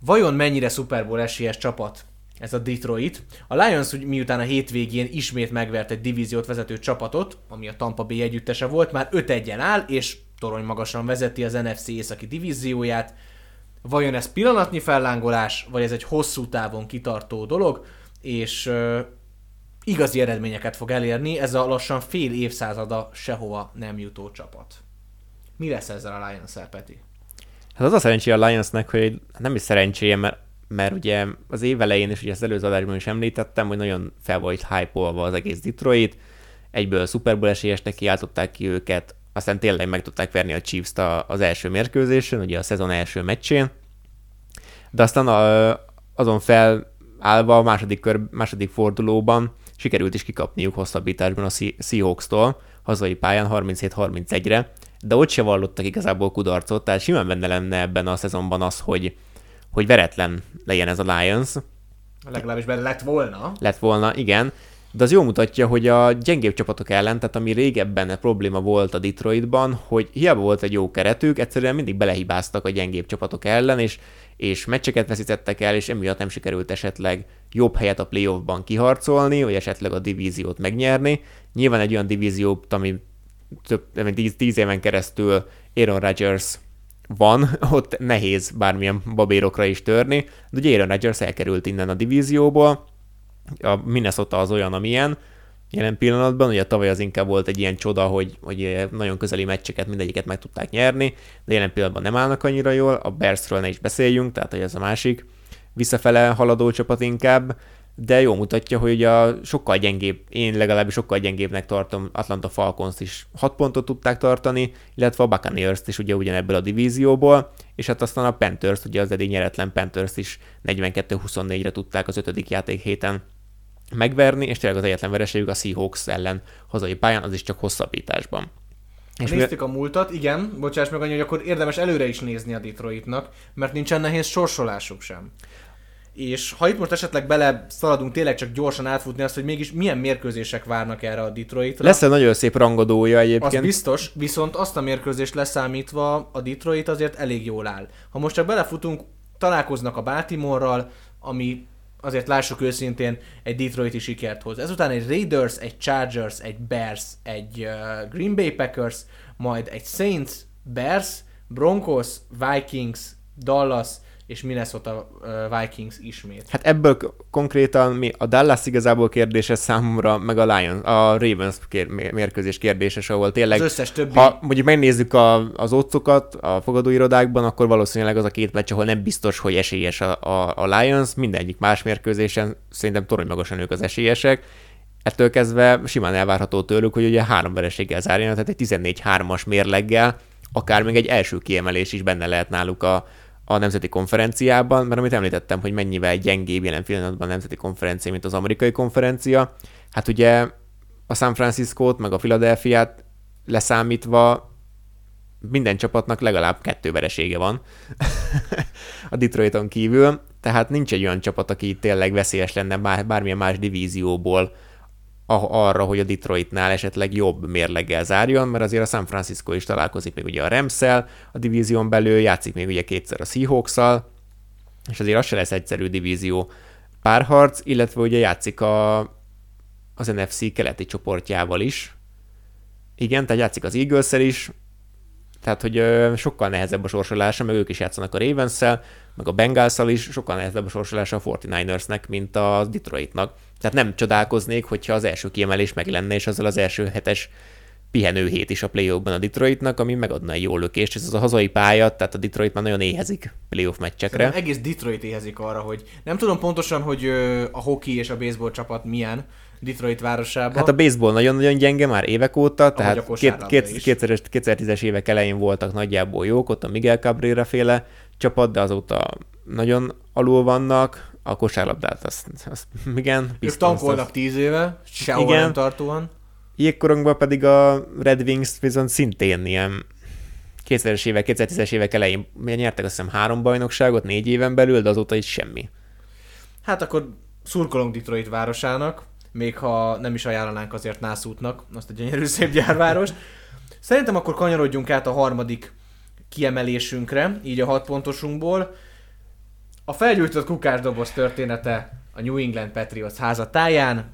Vajon mennyire Super Bowl esélyes csapat ez a Detroit. A Lions úgy miután a hétvégén ismét megvert egy divíziót vezető csapatot, ami a Tampa Bay együttese volt, már 5 1 áll, és torony magasan vezeti az NFC északi divízióját. Vajon ez pillanatnyi fellángolás, vagy ez egy hosszú távon kitartó dolog, és igazi eredményeket fog elérni ez a lassan fél évszázada sehova nem jutó csapat. Mi lesz ezzel a Lions-el, Peti? Hát az a szerencsé a Lionsnek, hogy nem is szerencséje, mert mert ugye az év elején is, ugye az előző adásban is említettem, hogy nagyon fel volt hype az egész Detroit, egyből Super Bowl esélyesnek kiáltották ki őket, aztán tényleg meg tudták verni a Chiefs-t az első mérkőzésen, ugye a szezon első meccsén, de aztán a, azon felállva a második, kör, második fordulóban sikerült is kikapniuk hosszabbításban a Seahawks-tól, hazai pályán 37-31-re, de ott se vallottak igazából kudarcot, tehát simán benne lenne ebben a szezonban az, hogy, hogy veretlen legyen ez a Lions. Legalábbis benne lett volna. Lett volna, igen. De az jól mutatja, hogy a gyengébb csapatok ellen, tehát ami régebben probléma volt a Detroitban, hogy hiába volt egy jó keretük, egyszerűen mindig belehibáztak a gyengébb csapatok ellen, és, és meccseket veszítettek el, és emiatt nem sikerült esetleg jobb helyet a playoffban kiharcolni, vagy esetleg a divíziót megnyerni. Nyilván egy olyan divíziót, ami több, 10, 10 éven keresztül Aaron Rodgers van, [laughs] ott nehéz bármilyen babérokra is törni, de ugye Aaron Rodgers elkerült innen a divízióból, a Minnesota az olyan, amilyen, jelen pillanatban, ugye tavaly az inkább volt egy ilyen csoda, hogy, hogy nagyon közeli meccseket mindegyiket meg tudták nyerni, de jelen pillanatban nem állnak annyira jól, a Bearsről ne is beszéljünk, tehát hogy ez a másik visszafele haladó csapat inkább, de jó mutatja, hogy a sokkal gyengébb, én legalábbis sokkal gyengébbnek tartom Atlanta Falcons is 6 pontot tudták tartani, illetve a Buccaneers-t is ugye ugyanebből a divízióból, és hát aztán a Panthers, ugye az eddig nyeretlen Panthers is 42-24-re tudták az ötödik játék héten megverni, és tényleg az egyetlen vereségük a Seahawks ellen hazai pályán, az is csak hosszabbításban. És Néztük a múltat, igen, bocsáss meg annyi, hogy akkor érdemes előre is nézni a Detroitnak, mert nincsen nehéz sorsolásuk sem. És ha itt most esetleg bele szaladunk tényleg csak gyorsan átfutni azt, hogy mégis milyen mérkőzések várnak erre a Detroitra. Lesz egy nagyon szép rangadója egyébként. Az biztos, viszont azt a mérkőzést leszámítva a Detroit azért elég jól áll. Ha most csak belefutunk, találkoznak a Baltimore-ral, ami azért lássuk őszintén, egy Detroiti sikert hoz. Ezután egy Raiders, egy Chargers, egy Bears, egy uh, Green Bay Packers, majd egy Saints, Bears, Broncos, Vikings, Dallas, és Minnesota Vikings ismét. Hát ebből konkrétan mi, a Dallas igazából kérdése számomra, meg a Lions, a Ravens kér, mérkőzés kérdése, ahol tényleg, az összes többi... ha mondjuk megnézzük a, az otcokat a fogadóirodáktban, akkor valószínűleg az a két meccs, ahol nem biztos, hogy esélyes a, a, a Lions, mindegyik más mérkőzésen szerintem torony magasan ők az esélyesek, ettől kezdve simán elvárható tőlük, hogy ugye három vereséggel zárjanak, tehát egy 14-3-as mérleggel, akár még egy első kiemelés is benne lehet náluk a, a nemzeti konferenciában, mert amit említettem, hogy mennyivel gyengébb jelen pillanatban a nemzeti konferencia, mint az amerikai konferencia, hát ugye a San Francisco-t, meg a Philadelphia-t leszámítva minden csapatnak legalább kettő veresége van. [laughs] A Detroiton kívül, tehát nincs egy olyan csapat, aki tényleg veszélyes lenne bármilyen más divízióból arra, hogy a Detroitnál esetleg jobb mérleggel zárjon, mert azért a San Francisco is találkozik még ugye a rams a divízión belül, játszik még ugye kétszer a seahawks és azért az se lesz egyszerű divízió párharc, illetve ugye játszik a, az NFC keleti csoportjával is. Igen, tehát játszik az eagles is, tehát, hogy ö, sokkal nehezebb a sorsolása, meg ők is játszanak a ravens meg a bengals is, sokkal nehezebb a sorsolása a 49ersnek, mint a Detroitnak. Tehát nem csodálkoznék, hogyha az első kiemelés meg lenne, és azzal az első hetes pihenő hét is a playoffban a Detroitnak, ami megadna egy jó lökést. Ez az a hazai pálya, tehát a Detroit már nagyon éhezik playoff meccsekre. Szerintem egész Detroit éhezik arra, hogy nem tudom pontosan, hogy a hoki és a baseball csapat milyen, Detroit városában. Hát a baseball nagyon-nagyon gyenge már évek óta, tehát két, két, 2010-es évek elején voltak nagyjából jók, ott a Miguel Cabrera féle csapat, de azóta nagyon alul vannak, a kosárlabdát, azt, azt igen. Ők tankolnak tíz éve, sehol igen. nem tartóan. Jégkorongban pedig a Red Wings viszont szintén ilyen 2000-es évek, 2010-es évek elején nyertek azt hiszem három bajnokságot négy éven belül, de azóta is semmi. Hát akkor szurkolunk Detroit városának, még ha nem is ajánlanánk azért Nászútnak, azt a gyönyörű [laughs] szép gyárvárost. Szerintem akkor kanyarodjunk át a harmadik kiemelésünkre, így a hat pontosunkból. A felgyújtott kukásdoboz története a New England Patriots házatáján.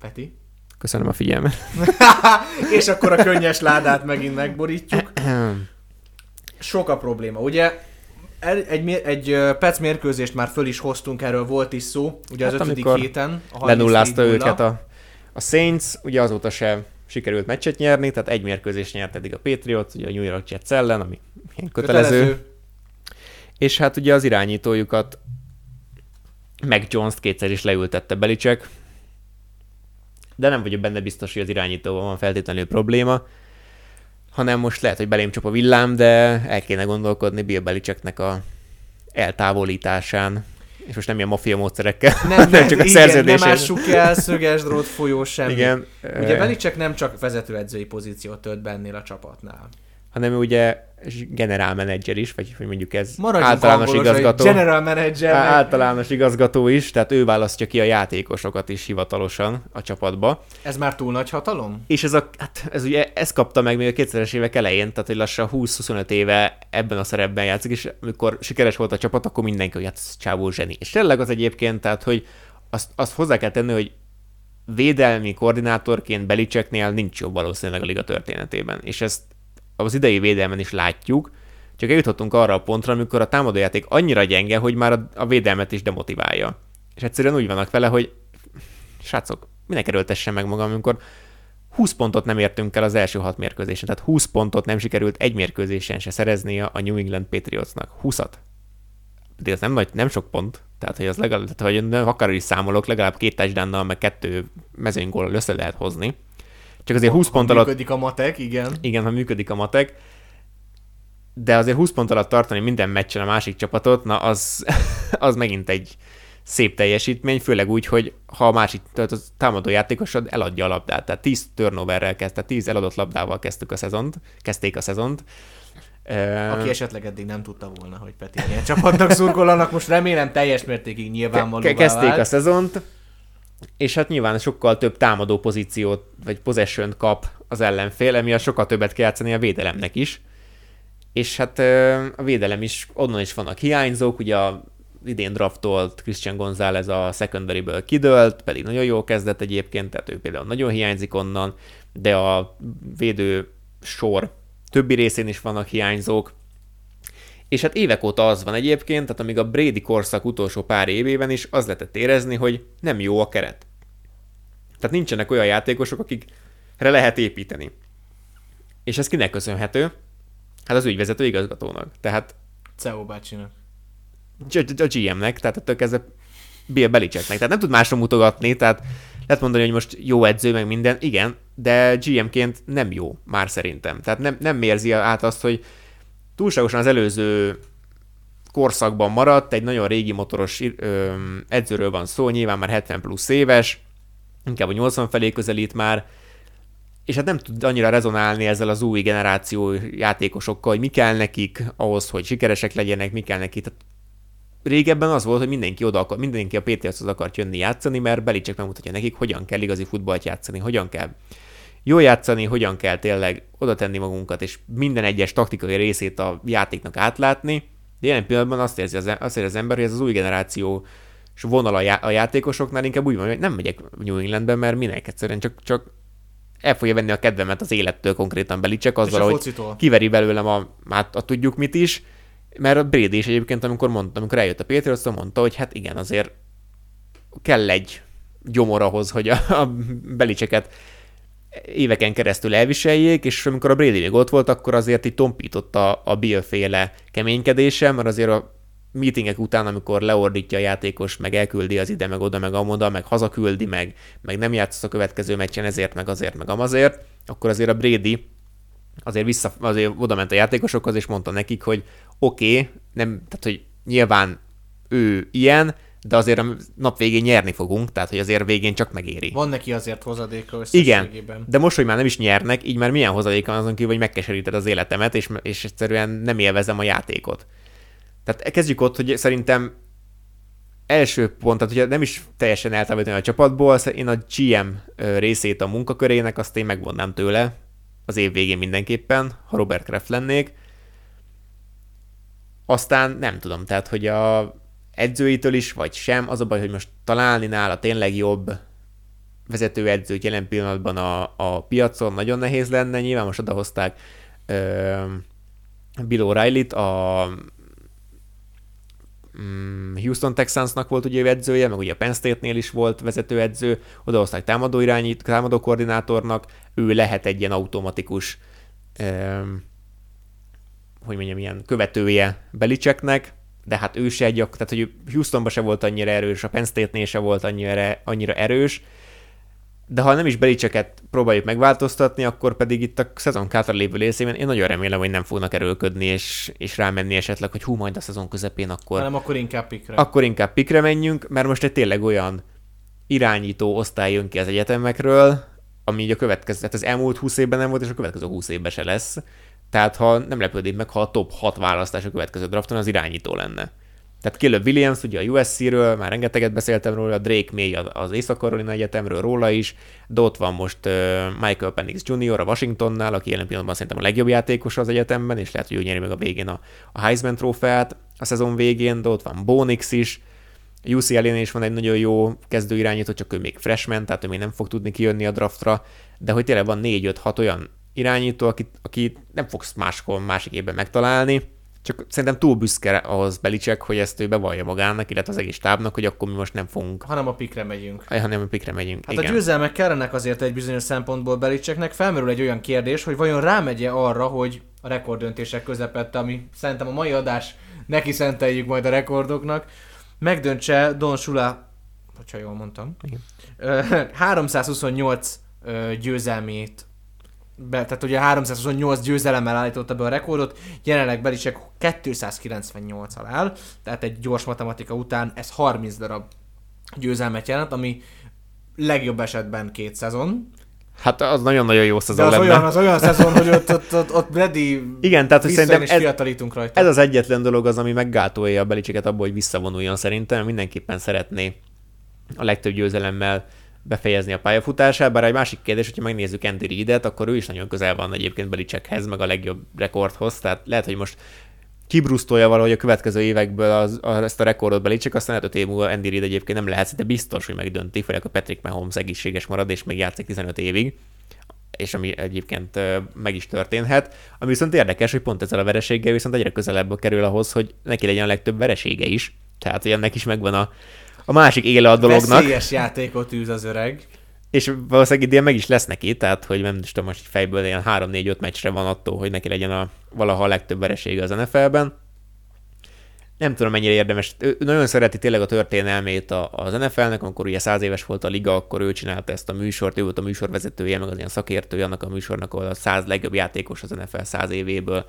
Peti? Köszönöm a figyelmet. [laughs] És akkor a könnyes ládát megint megborítjuk. [clears throat] Sok a probléma. Ugye egy, egy Pec mérkőzést már föl is hoztunk, erről volt is szó, ugye hát az ötödik héten. A lenullázta őket a, a Saints, ugye azóta se sikerült meccset nyerni, tehát egy mérkőzést nyert eddig a Patriots, ugye a New York Jets ellen, ami kötelező. kötelező. És hát ugye az irányítójukat meg Jones-t kétszer is leültette Belicek, de nem vagyok benne biztos, hogy az irányítóban van feltétlenül probléma hanem most lehet, hogy belém csap a villám, de el kéne gondolkodni Bill Belichicknek a eltávolításán. és most nem ilyen mafia módszerekkel, Nem, nem [laughs] csak a szerződés. Nem ássuk el, szöges drót folyó semmi. Igen. Ugye Belicek nem csak vezetőedzői pozíciót tölt bennél a csapatnál. hanem ugye generál menedzser is, vagy hogy mondjuk ez Maradjunk általános igazgató. General manager. Általános igazgató is, tehát ő választja ki a játékosokat is hivatalosan a csapatba. Ez már túl nagy hatalom? És ez, a, hát ez ugye, ezt kapta meg még a 2000-es évek elején, tehát hogy lassan 20-25 éve ebben a szerepben játszik, és amikor sikeres volt a csapat, akkor mindenki, hogy hát ez csávó zseni. És tényleg az egyébként, tehát hogy azt, azt hozzá kell tenni, hogy védelmi koordinátorként Belicseknél nincs jobb valószínűleg a liga történetében. És ezt az idei védelmen is látjuk, csak eljutottunk arra a pontra, amikor a támadójáték annyira gyenge, hogy már a, a védelmet is demotiválja. És egyszerűen úgy vannak vele, hogy srácok, minek erőltessem meg magam, amikor 20 pontot nem értünk el az első hat mérkőzésen, tehát 20 pontot nem sikerült egy mérkőzésen se szereznie a New England Patriotsnak. 20-at. De ez nem, nagy, nem sok pont, tehát hogy az legalább, tehát, hogy akár is számolok, legalább két touchdownnal, meg kettő mezőnygól össze lehet hozni. Csak azért 20 pont alatt Működik a matek, igen. igen, ha működik a matek, de azért 20 pont alatt tartani minden meccsen a másik csapatot, na az, [laughs] az megint egy szép teljesítmény, főleg úgy, hogy ha a másik tehát a támadó játékosod eladja a labdát, tehát 10 turnoverrel kezdte, tehát 10 eladott labdával kezdtük a szezont, kezdték a szezont. Aki esetleg eddig nem tudta volna, hogy Peti milyen csapatnak szurkolnak, most remélem teljes mértékig nyilvánvalóvá Ke- kezdték vált. a szezont, és hát nyilván sokkal több támadó pozíciót, vagy possession kap az ellenfél, emiatt sokkal többet kell játszani a védelemnek is. És hát a védelem is, onnan is vannak hiányzók, ugye a idén draftolt Christian González a secondaryből kidőlt, pedig nagyon jól kezdett egyébként, tehát ő például nagyon hiányzik onnan, de a védő sor többi részén is vannak hiányzók, és hát évek óta az van egyébként, tehát amíg a Brady korszak utolsó pár évében is az lehetett érezni, hogy nem jó a keret. Tehát nincsenek olyan játékosok, akikre lehet építeni. És ez kinek köszönhető? Hát az ügyvezető igazgatónak. Tehát CEO bácsinak. a- GM-nek, tehát ettől kezdve Bill Belichicknek. Tehát nem tud másra mutogatni, tehát lehet mondani, hogy most jó edző, meg minden, igen, de GM-ként nem jó már szerintem. Tehát nem, nem mérzi át azt, hogy túlságosan az előző korszakban maradt, egy nagyon régi motoros edzőről van szó, nyilván már 70 plusz éves, inkább a 80 felé közelít már, és hát nem tud annyira rezonálni ezzel az új generáció játékosokkal, hogy mi kell nekik ahhoz, hogy sikeresek legyenek, mi kell nekik. Tehát régebben az volt, hogy mindenki oda akar, mindenki a Patriotshoz akart jönni játszani, mert Belicek megmutatja nekik, hogyan kell igazi futballt játszani, hogyan kell jól játszani, hogyan kell tényleg oda tenni magunkat, és minden egyes taktikai részét a játéknak átlátni. De jelen pillanatban azt érzi az, azt érzi az ember, hogy ez az új generáció vonal a, já- a játékosoknál inkább úgy van, hogy nem megyek New Englandbe, mert minek egyszerűen csak, csak el fogja venni a kedvemet az élettől konkrétan Belicek azzal, hogy focitól. kiveri belőlem a, hát a tudjuk mit is, mert a Brady is egyébként, amikor, mondta, amikor eljött a patriots mondta, hogy hát igen, azért kell egy gyomor ahhoz, hogy a, a Belicseket éveken keresztül elviseljék, és amikor a Brady még ott volt, akkor azért itt tompított a, a Bill féle keménykedése, mert azért a meetingek után, amikor leordítja a játékos, meg elküldi az ide, meg oda, meg amoda, meg hazaküldi, meg, meg nem játszott a következő meccsen ezért, meg azért, meg amazért, akkor azért a Brady azért, vissza, azért oda ment a játékosokhoz, és mondta nekik, hogy oké, okay, nem, tehát hogy nyilván ő ilyen, de azért a nap végén nyerni fogunk, tehát hogy azért végén csak megéri. Van neki azért hozadéka Igen, de most, hogy már nem is nyernek, így már milyen hozadék van azon kívül, hogy megkeseríted az életemet, és, és egyszerűen nem élvezem a játékot. Tehát kezdjük ott, hogy szerintem első pont, tehát ugye nem is teljesen eltávolítani a csapatból, én a GM részét a munkakörének, azt én megvonnám tőle az év végén mindenképpen, ha Robert Kraft lennék. Aztán nem tudom, tehát hogy a edzőitől is, vagy sem, az a baj, hogy most találni nála tényleg jobb vezetőedzőt jelen pillanatban a, a piacon nagyon nehéz lenne. Nyilván most odahozták ö, Bill O'Reilly-t, a mm, Houston Texansnak volt ugye edzője, meg ugye a Penn State-nél is volt vezetőedző, odahozták támadó irányít, támadó koordinátornak, ő lehet egy ilyen automatikus ö, hogy mondjam, ilyen követője Belicseknek, de hát ő se egy, tehát hogy Houstonban se volt annyira erős, a Penn State-nél se volt annyira, annyira erős, de ha nem is Belicseket próbáljuk megváltoztatni, akkor pedig itt a szezon hátra lévő részében én nagyon remélem, hogy nem fognak erőlködni, és, és rámenni esetleg, hogy hú, majd a szezon közepén akkor... Hanem akkor inkább pikre. Akkor inkább pikre menjünk, mert most egy tényleg olyan irányító osztály jön ki az egyetemekről, ami így a következő, tehát az elmúlt 20 évben nem volt, és a következő 20 évben se lesz. Tehát ha nem lepődik meg, ha a top 6 választás a következő drafton, az irányító lenne. Tehát Caleb Williams, ugye a USC-ről, már rengeteget beszéltem róla, Drake May az Észak-Carolina Egyetemről róla is, de ott van most Michael Penix Jr. a Washingtonnál, aki jelen pillanatban szerintem a legjobb játékos az egyetemben, és lehet, hogy ő nyeri meg a végén a, a Heisman trófeát a szezon végén, de ott van Bonix is, UCLA-nél is van egy nagyon jó kezdőirányító, csak ő még freshman, tehát ő még nem fog tudni kijönni a draftra, de hogy tényleg van 4-5-6 olyan irányító, akit, akit nem fogsz máskor, másik évben megtalálni, csak szerintem túl büszke ahhoz Belicek, hogy ezt ő bevallja magának, illetve az egész tábnak, hogy akkor mi most nem fogunk. Hanem a pikre megyünk. Aj, hanem a pikre megyünk. Hát Igen. a győzelmek kellenek azért egy bizonyos szempontból Belicseknek. Felmerül egy olyan kérdés, hogy vajon rámegye arra, hogy a rekorddöntések közepette, ami szerintem a mai adás neki szenteljük majd a rekordoknak, megdöntse Don Sula, hogyha jól mondtam, Igen. 328 [laughs] győzelmét be, tehát ugye 328 győzelemmel állította be a rekordot, jelenleg Belicek 298 áll, tehát egy gyors matematika után ez 30 darab győzelmet jelent, ami legjobb esetben két szezon. Hát az nagyon-nagyon jó De szezon az lenne. olyan, az olyan szezon, hogy ott, ott, ott, ott Brady Igen, tehát hogy szerintem ez, fiatalítunk rajta. ez az egyetlen dolog az, ami meggátolja a Beliceket abból, hogy visszavonuljon szerintem. Mindenképpen szeretné a legtöbb győzelemmel befejezni a pályafutását, bár egy másik kérdés, hogyha megnézzük Andy Reid-et, akkor ő is nagyon közel van egyébként Belicsekhez, meg a legjobb rekordhoz, tehát lehet, hogy most kibrusztolja valahogy a következő évekből az, az, ezt a rekordot Belicek, aztán lehet, hogy év múlva Andy Reid egyébként nem lehet, de biztos, hogy megdönti, főleg a Patrick Mahomes egészséges marad, és még játszik 15 évig és ami egyébként meg is történhet. Ami viszont érdekes, hogy pont ezzel a vereséggel viszont egyre közelebb kerül ahhoz, hogy neki legyen a legtöbb veresége is. Tehát, hogy ennek is megvan a, a másik éle a dolognak. Veszélyes játékot űz az öreg. És valószínűleg idén meg is lesz neki, tehát hogy nem is tudom, most fejből ilyen 3-4-5 meccsre van attól, hogy neki legyen a, valaha a legtöbb veresége az NFL-ben. Nem tudom, mennyire érdemes. Ő nagyon szereti tényleg a történelmét a- az NFL-nek, amikor ugye száz éves volt a liga, akkor ő csinálta ezt a műsort, ő volt a műsorvezetője, meg az ilyen szakértője annak a műsornak, ahol a száz legjobb játékos az NFL száz évéből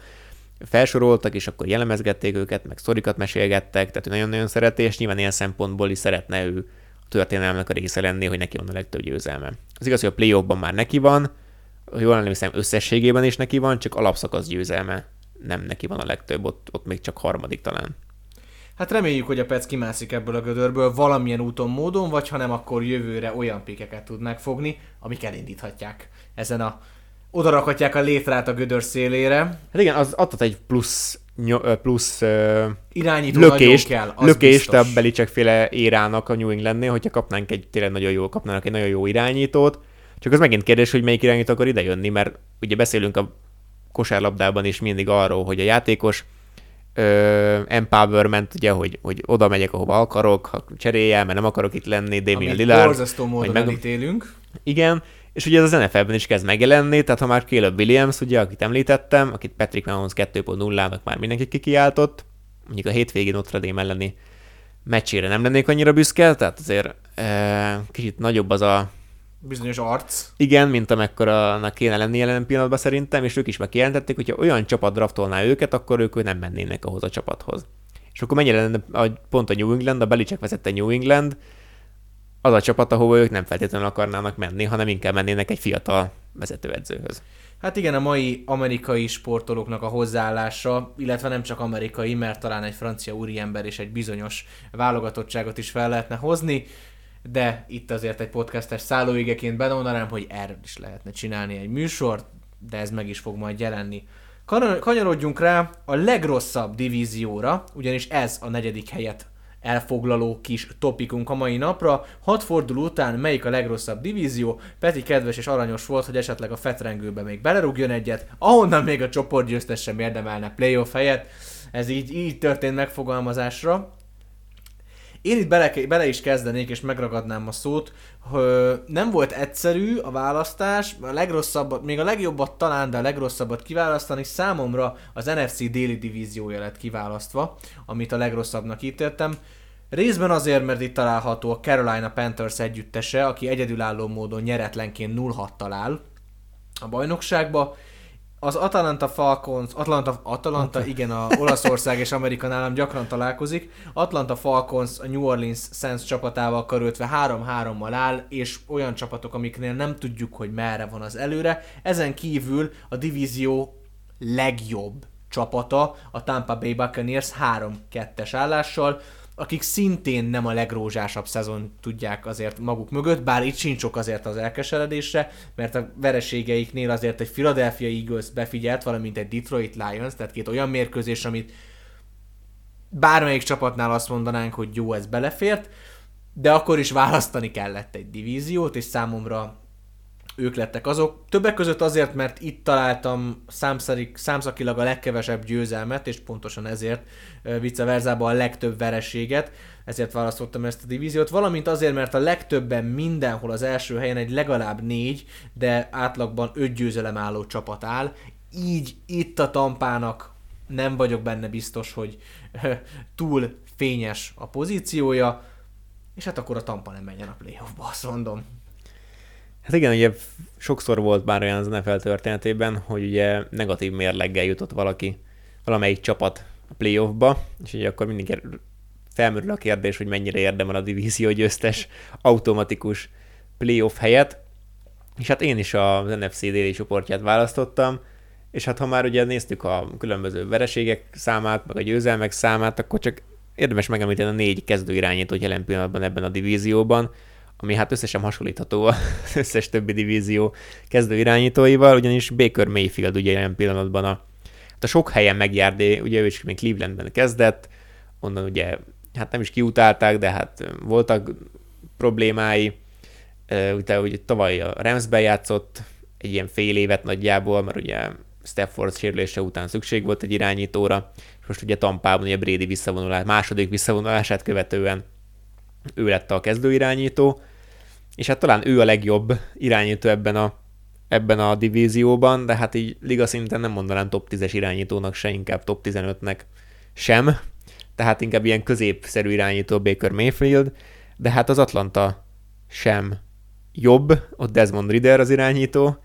felsoroltak, és akkor jellemezgették őket, meg sztorikat mesélgettek, tehát ő nagyon-nagyon szereti, és nyilván ilyen szempontból is szeretne ő a történelmnek a része lenni, hogy neki van a legtöbb győzelme. Az igaz, hogy a playoffban már neki van, jól emlékszem, összességében is neki van, csak alapszakasz győzelme nem neki van a legtöbb, ott, ott még csak harmadik talán. Hát reméljük, hogy a Pec kimászik ebből a gödörből valamilyen úton, módon, vagy ha nem, akkor jövőre olyan pikeket tud megfogni, amik elindíthatják ezen a odarakhatják a létrát a gödör szélére. Hát igen, az adhat egy plusz, plusz ö, Irányító lökést, kell, az lökést biztos. a Belicek féle érának a New Englandnél, hogyha kapnánk egy tényleg nagyon jó, kapnának egy nagyon jó irányítót. Csak az megint kérdés, hogy melyik irányító akar idejönni, mert ugye beszélünk a kosárlabdában is mindig arról, hogy a játékos ö, empowerment, ugye, hogy, hogy oda megyek, ahova akarok, ha cserélje, mert nem akarok itt lenni, Damian Amit Lillard. borzasztó módon meg- elítélünk. Igen, és ugye ez az NFL-ben is kezd megjelenni, tehát ha már Caleb Williams, ugye, akit említettem, akit Patrick Mahomes 2.0-nak már mindenki kikiáltott, mondjuk a hétvégén Notre Dame elleni meccsére nem lennék annyira büszke, tehát azért e, kicsit nagyobb az a Bizonyos arc. igen, mint amekkoranak kéne lenni jelen pillanatban szerintem, és ők is megkijelentették, hogyha olyan csapat draftolná őket, akkor ők nem mennének ahhoz a csapathoz. És akkor mennyire lenne a, pont a New England, a Belicek vezette New England, az a csapat, ahova ők nem feltétlenül akarnának menni, hanem inkább mennének egy fiatal vezetőedzőhöz. Hát igen, a mai amerikai sportolóknak a hozzáállása, illetve nem csak amerikai, mert talán egy francia úriember és egy bizonyos válogatottságot is fel lehetne hozni, de itt azért egy podcastes szállóigeként bemondanám, hogy erről is lehetne csinálni egy műsort, de ez meg is fog majd jelenni. Kan- Kanyarodjunk rá a legrosszabb divízióra, ugyanis ez a negyedik helyet elfoglaló kis topikunk a mai napra. Hat forduló után melyik a legrosszabb divízió? Peti kedves és aranyos volt, hogy esetleg a fetrengőbe még belerúgjon egyet, ahonnan még a csoportgyőztes sem érdemelne playoff helyet. Ez így, így történt megfogalmazásra. Én itt bele, bele is kezdenék, és megragadnám a szót. hogy Nem volt egyszerű a választás, a legrosszabbat, még a legjobbat talán, de a legrosszabbat kiválasztani. Számomra az NFC déli divíziója lett kiválasztva, amit a legrosszabbnak ítéltem. Részben azért, mert itt található a Carolina Panthers együttese, aki egyedülálló módon nyeretlenként 0-6 talál a bajnokságba, az Atalanta Falcons, Atlanta, Atalanta, igen, a Olaszország és Amerika nálam gyakran találkozik. Atlanta Falcons a New Orleans Saints csapatával karöltve 3-3-mal áll, és olyan csapatok, amiknél nem tudjuk, hogy merre van az előre. Ezen kívül a divízió legjobb csapata, a Tampa Bay Buccaneers 3-2-es állással, akik szintén nem a legrózsásabb szezon tudják azért maguk mögött, bár itt sincs sok azért az elkeseredésre, mert a vereségeiknél azért egy Philadelphia Eagles befigyelt, valamint egy Detroit Lions, tehát két olyan mérkőzés, amit bármelyik csapatnál azt mondanánk, hogy jó, ez belefért, de akkor is választani kellett egy divíziót, és számomra ők lettek azok. Többek között azért, mert itt találtam számszarik, számszakilag a legkevesebb győzelmet, és pontosan ezért vice verzában a legtöbb vereséget, ezért választottam ezt a divíziót, valamint azért, mert a legtöbben mindenhol az első helyen egy legalább négy, de átlagban öt győzelem álló csapat áll, így itt a tampának nem vagyok benne biztos, hogy túl fényes a pozíciója, és hát akkor a Tampa nem menjen a playoffba, azt mondom. Hát igen, ugye sokszor volt már olyan az NFL történetében, hogy ugye negatív mérleggel jutott valaki, valamelyik csapat a playoffba, és ugye akkor mindig felmerül a kérdés, hogy mennyire érdemel a divízió győztes automatikus playoff helyet, és hát én is az NFC déli csoportját választottam, és hát ha már ugye néztük a különböző vereségek számát, meg a győzelmek számát, akkor csak érdemes megemlíteni a négy kezdőirányítót jelen pillanatban ebben a divízióban, ami hát összesen hasonlítható az [laughs] összes többi divízió kezdő irányítóival, ugyanis Baker Mayfield ugye jelen pillanatban a, hát a sok helyen megjárt, ugye ő is még Clevelandben kezdett, onnan ugye hát nem is kiutálták, de hát voltak problémái, utána ugye tavaly a Ramsben játszott egy ilyen fél évet nagyjából, mert ugye Stafford sérülése után szükség volt egy irányítóra, és most ugye Tampában ugye Brady visszavonulás, második visszavonulását követően ő lett a kezdőirányító, és hát talán ő a legjobb irányító ebben a, ebben a divízióban, de hát így liga szinten nem mondanám top 10-es irányítónak se, inkább top 15-nek sem, tehát inkább ilyen középszerű irányító Baker Mayfield, de hát az Atlanta sem jobb, ott Desmond Ritter az irányító,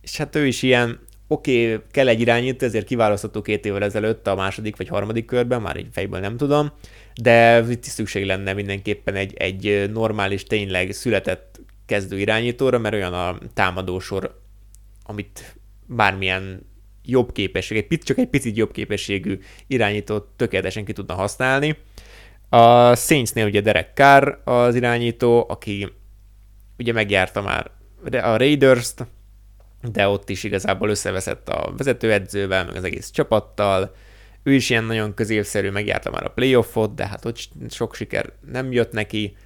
és hát ő is ilyen, oké, okay, kell egy irányító, ezért kiválasztottuk két évvel ezelőtt a második vagy harmadik körben, már így fejből nem tudom, de itt is szükség lenne mindenképpen egy, egy normális, tényleg született kezdő irányítóra, mert olyan a támadósor, amit bármilyen jobb képesség, egy csak egy picit jobb képességű irányítót tökéletesen ki tudna használni. A Saintsnél ugye Derek Carr az irányító, aki ugye megjárta már a Raiders-t, de ott is igazából összeveszett a vezetőedzővel, meg az egész csapattal, ő is ilyen nagyon középszerű, megjárta már a playoffot, de hát ott sok siker nem jött neki,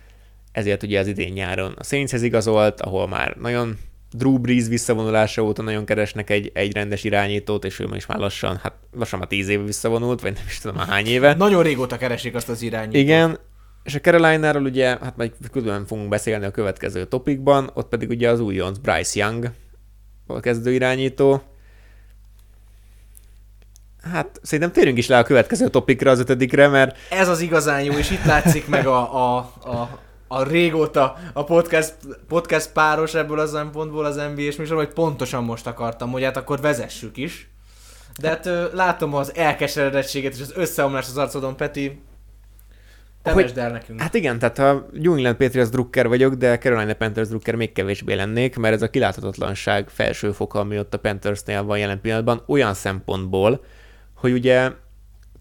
ezért ugye az idén nyáron a Saintshez igazolt, ahol már nagyon Drew Brees visszavonulása óta nagyon keresnek egy, egy rendes irányítót, és ő is már lassan, hát lassan már tíz éve visszavonult, vagy nem is tudom már hány éve. Nagyon régóta keresik azt az irányítót. Igen, és a Carolina-ról ugye, hát majd külön fogunk beszélni a következő topikban, ott pedig ugye az újonc Bryce Young, a kezdő irányító, Hát szerintem térjünk is le a következő topikra, az ötödikre, mert... Ez az igazán jó, és itt látszik meg a, a, a, a régóta a podcast, podcast páros ebből a szempontból az NBA és műsor, hogy pontosan most akartam, hogy hát akkor vezessük is. De hát látom az elkeseredettséget és az összeomlást az arcodon, Peti. Temesd el nekünk. Hát igen, tehát a New England Patriots drukker vagyok, de Carolina Panthers drukker még kevésbé lennék, mert ez a kiláthatatlanság felső foka, ami ott a Panthersnél van jelen pillanatban, olyan szempontból, hogy ugye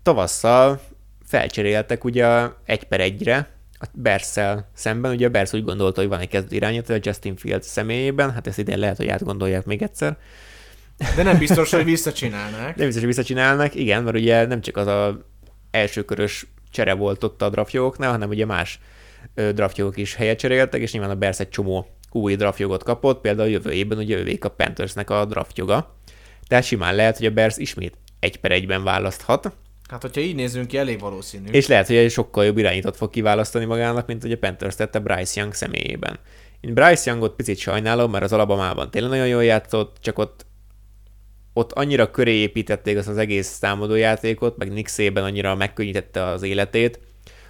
tavasszal felcseréltek ugye egy per egyre a Berszel szemben, ugye a Bersz úgy gondolta, hogy van egy kezdő irányító a Justin Fields személyében, hát ezt idén lehet, hogy átgondolják még egyszer. De nem biztos, hogy visszacsinálnák. Nem biztos, hogy visszacsinálnak, igen, mert ugye nem csak az a elsőkörös csere volt ott a draftjogoknál, hanem ugye más draftjogok is helyet cseréltek, és nyilván a Bersz egy csomó új draftjogot kapott, például jövő évben ugye jövők a Panthersnek a draftjoga. Tehát simán lehet, hogy a Bears ismét egy per egyben választhat. Hát, hogyha így nézzünk ki, elég valószínű. És lehet, hogy egy sokkal jobb irányítót fog kiválasztani magának, mint hogy a Panthers tette Bryce Young személyében. Én Bryce Youngot picit sajnálom, mert az Alabamában tényleg nagyon jól játszott, csak ott ott annyira köré építették azt az egész támadójátékot, meg Nick Saban annyira megkönnyítette az életét,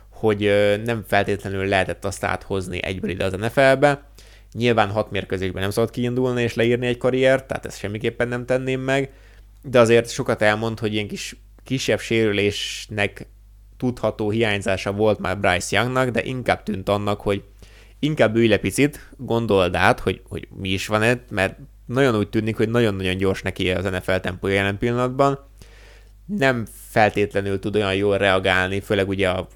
hogy nem feltétlenül lehetett azt áthozni egyből ide az NFL-be. Nyilván hat mérkőzésben nem szabad kiindulni és leírni egy karriert, tehát ezt semmiképpen nem tenném meg, de azért sokat elmond, hogy ilyen kis, kisebb sérülésnek tudható hiányzása volt már Bryce Youngnak, de inkább tűnt annak, hogy inkább ülj le picit, gondold át, hogy, hogy mi is van itt, mert nagyon úgy tűnik, hogy nagyon-nagyon gyors neki az NFL tempója jelen pillanatban. Nem feltétlenül tud olyan jól reagálni, főleg ugye a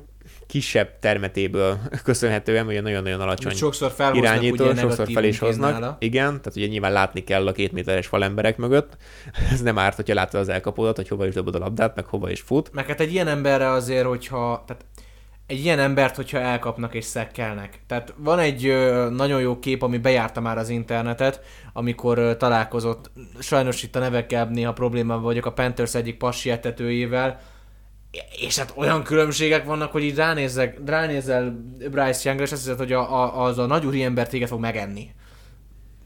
kisebb termetéből [laughs] köszönhetően, hogy nagyon-nagyon alacsony sokszor irányító, ugye sokszor fel is hoznak. Nála. Igen, tehát ugye nyilván látni kell a két méteres falemberek mögött. [laughs] Ez nem árt, hogyha látod az elkapódat, hogy hova is dobod a labdát, meg hova is fut. Meg hát egy ilyen emberre azért, hogyha... Tehát egy ilyen embert, hogyha elkapnak és szekkelnek. Tehát van egy ö, nagyon jó kép, ami bejárta már az internetet, amikor ö, találkozott, sajnos itt a nevekkel néha problémában vagyok, a Panthers egyik passietetőjével, és hát olyan különbségek vannak, hogy így ránézzek, ránézel Bryce Youngra, és azt hiszed, hogy a, a, az a nagy ember téged fog megenni.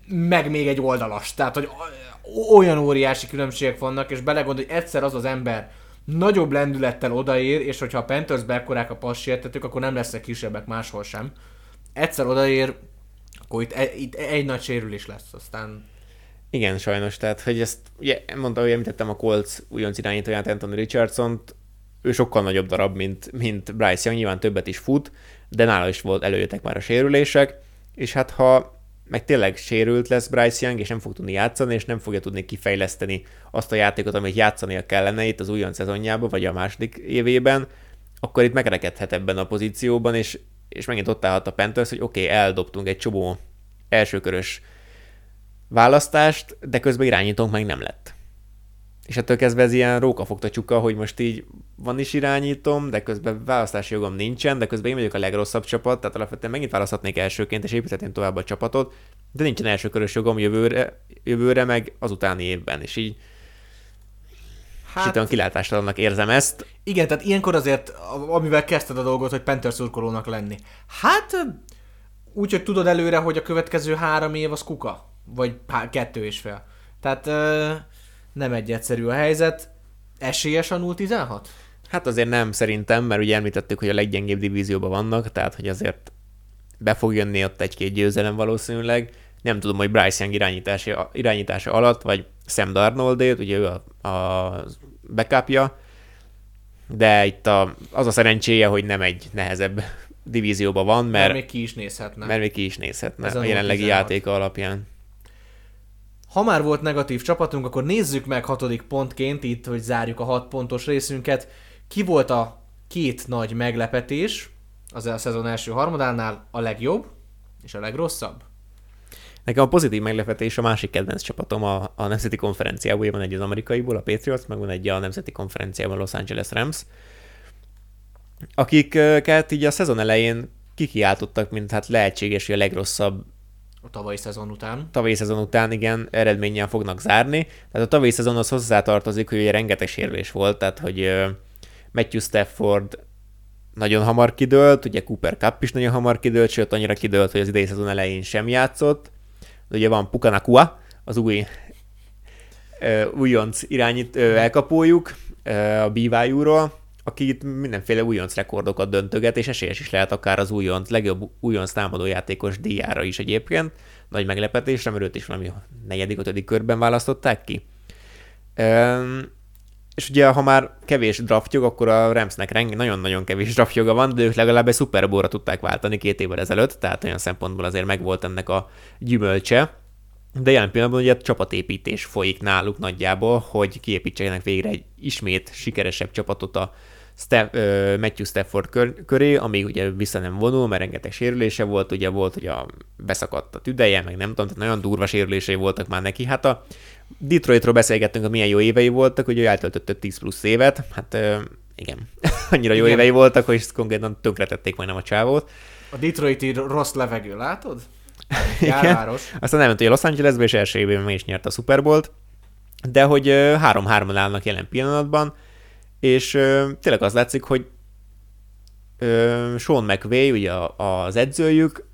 Meg még egy oldalas. Tehát, hogy olyan óriási különbségek vannak, és belegondolj, hogy egyszer az az ember nagyobb lendülettel odaér, és hogyha a Panthers ekkorák a passértetők, akkor nem lesznek kisebbek máshol sem. Egyszer odaér, akkor itt, itt egy nagy sérülés lesz, aztán igen, sajnos, tehát, hogy ezt, ugye, mondta, hogy említettem a Colts újonc irányítóját, Anthony richardson ő sokkal nagyobb darab, mint, mint Bryce Young, nyilván többet is fut, de nála is volt, előjöttek már a sérülések, és hát ha meg tényleg sérült lesz Bryce Young, és nem fog tudni játszani, és nem fogja tudni kifejleszteni azt a játékot, amit játszania kellene itt az újon szezonjában, vagy a második évében, akkor itt megrekedhet ebben a pozícióban, és, és megint ott állhat a Panthers, hogy oké, okay, eldobtunk egy csomó elsőkörös választást, de közben irányítónk meg nem lett. És ettől kezdve ez ilyen rókafogta csuka, hogy most így van is irányítom, de közben választási jogom nincsen, de közben én vagyok a legrosszabb csapat, tehát alapvetően megint választhatnék elsőként, és építhetném tovább a csapatot, de nincsen elsőkörös jogom jövőre, jövőre meg az utáni évben, és így hát... Sítan kilátástalannak érzem ezt. Igen, tehát ilyenkor azért, amivel kezdted a dolgot, hogy Panther szurkolónak lenni. Hát, úgy, hogy tudod előre, hogy a következő három év az kuka. Vagy há, kettő és fél. Tehát nem egy egyszerű a helyzet. Esélyes a 0-16? Hát azért nem szerintem, mert ugye említettük, hogy a leggyengébb divízióban vannak, tehát hogy azért be fog jönni ott egy-két győzelem valószínűleg. Nem tudom, hogy Bryce Young irányítása, irányítása alatt, vagy Sam Darnoldét, ugye ő a, a backupja, de itt a, az a szerencséje, hogy nem egy nehezebb divízióban van, mert, mert még ki is nézhetne. Mert még ki is nézhetne Ez a, jelenlegi játéka alapján. Ha már volt negatív csapatunk, akkor nézzük meg hatodik pontként, itt, hogy zárjuk a hat pontos részünket. Ki volt a két nagy meglepetés az a szezon első harmadánál a legjobb és a legrosszabb? Nekem a pozitív meglepetés a másik kedvenc csapatom a, a Nemzeti Konferenciából, van egy az amerikaiból, a Patriots, meg van egy a Nemzeti Konferenciában, Los Angeles Rams, akiket így a szezon elején kikiáltottak, mint hát lehetséges, hogy a legrosszabb a tavalyi szezon után. Tavalyi szezon után, igen, eredménnyel fognak zárni. Tehát a tavalyi szezonhoz hozzátartozik, hogy ugye rengeteg sérülés volt, tehát hogy Matthew Stafford nagyon hamar kidőlt, ugye Cooper Cup is nagyon hamar kidőlt, sőt annyira kidőlt, hogy az idei szezon elején sem játszott. De ugye van Pukanakua, az új újonc irányít, elkapójuk a BYU-ról, aki itt mindenféle újonc rekordokat döntöget, és esélyes is lehet akár az újonc, legjobb újonc támadó játékos díjára is egyébként. Nagy meglepetésre, mert őt is valami negyedik, ötödik körben választották ki. Üm, és ugye, ha már kevés draftjog, akkor a Ramsnek nagyon-nagyon kevés draftjoga van, de ők legalább egy Super Bowl-ra tudták váltani két évvel ezelőtt, tehát olyan szempontból azért megvolt ennek a gyümölcse. De jelen pillanatban ugye csapatépítés folyik náluk nagyjából, hogy kiépítsenek végre egy ismét sikeresebb csapatot a Steph, uh, Matthew Stafford kör, köré, amíg ugye vissza nem vonul, mert rengeteg sérülése volt, ugye volt, hogy a, beszakadt a tüdeje, meg nem tudom, tehát nagyon durva sérülései voltak már neki. Hát a Detroitról beszélgettünk, hogy milyen jó évei voltak, ugye eltöltötte 10 plusz évet, hát uh, igen, [laughs] annyira jó igen. évei voltak, hogy konkrétan tönkretették majdnem a csávót. A Detroiti rossz levegő, látod? [laughs] Igen. Aztán nem hogy a Los Angelesbe, és első évben is nyert a Super Bowl-t, de hogy 3-3-on állnak jelen pillanatban, és ö, tényleg az látszik, hogy ö, Sean McVay, ugye az edzőjük,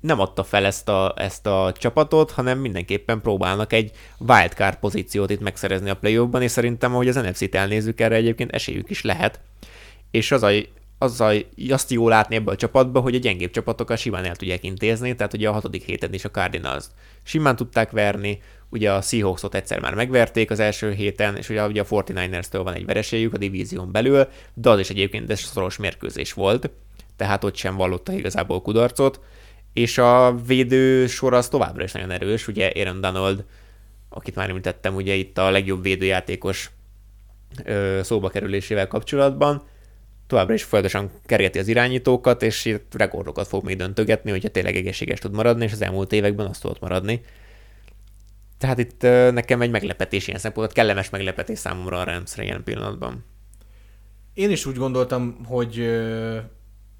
nem adta fel ezt a, ezt a csapatot, hanem mindenképpen próbálnak egy wildcard pozíciót itt megszerezni a play és szerintem, ahogy az NFC-t elnézzük erre egyébként esélyük is lehet. És az a, azzal azt jó látni ebből a csapatba, hogy a gyengébb csapatokkal simán el tudják intézni, tehát ugye a hatodik héten is a Cardinals simán tudták verni, ugye a Seahawksot egyszer már megverték az első héten, és ugye, a 49ers-től van egy vereségük a divízión belül, de az is egyébként egy szoros mérkőzés volt, tehát ott sem vallotta igazából kudarcot, és a védő sor az továbbra is nagyon erős, ugye Aaron Donald, akit már említettem, ugye itt a legjobb védőjátékos ö, szóba kerülésével kapcsolatban, továbbra is folyamatosan kergeti az irányítókat, és rekordokat fog még döntögetni, hogyha tényleg egészséges tud maradni, és az elmúlt években azt tudott maradni. Tehát itt nekem egy meglepetés ilyen szempontból, kellemes meglepetés számomra a Ramsre ilyen pillanatban. Én is úgy gondoltam, hogy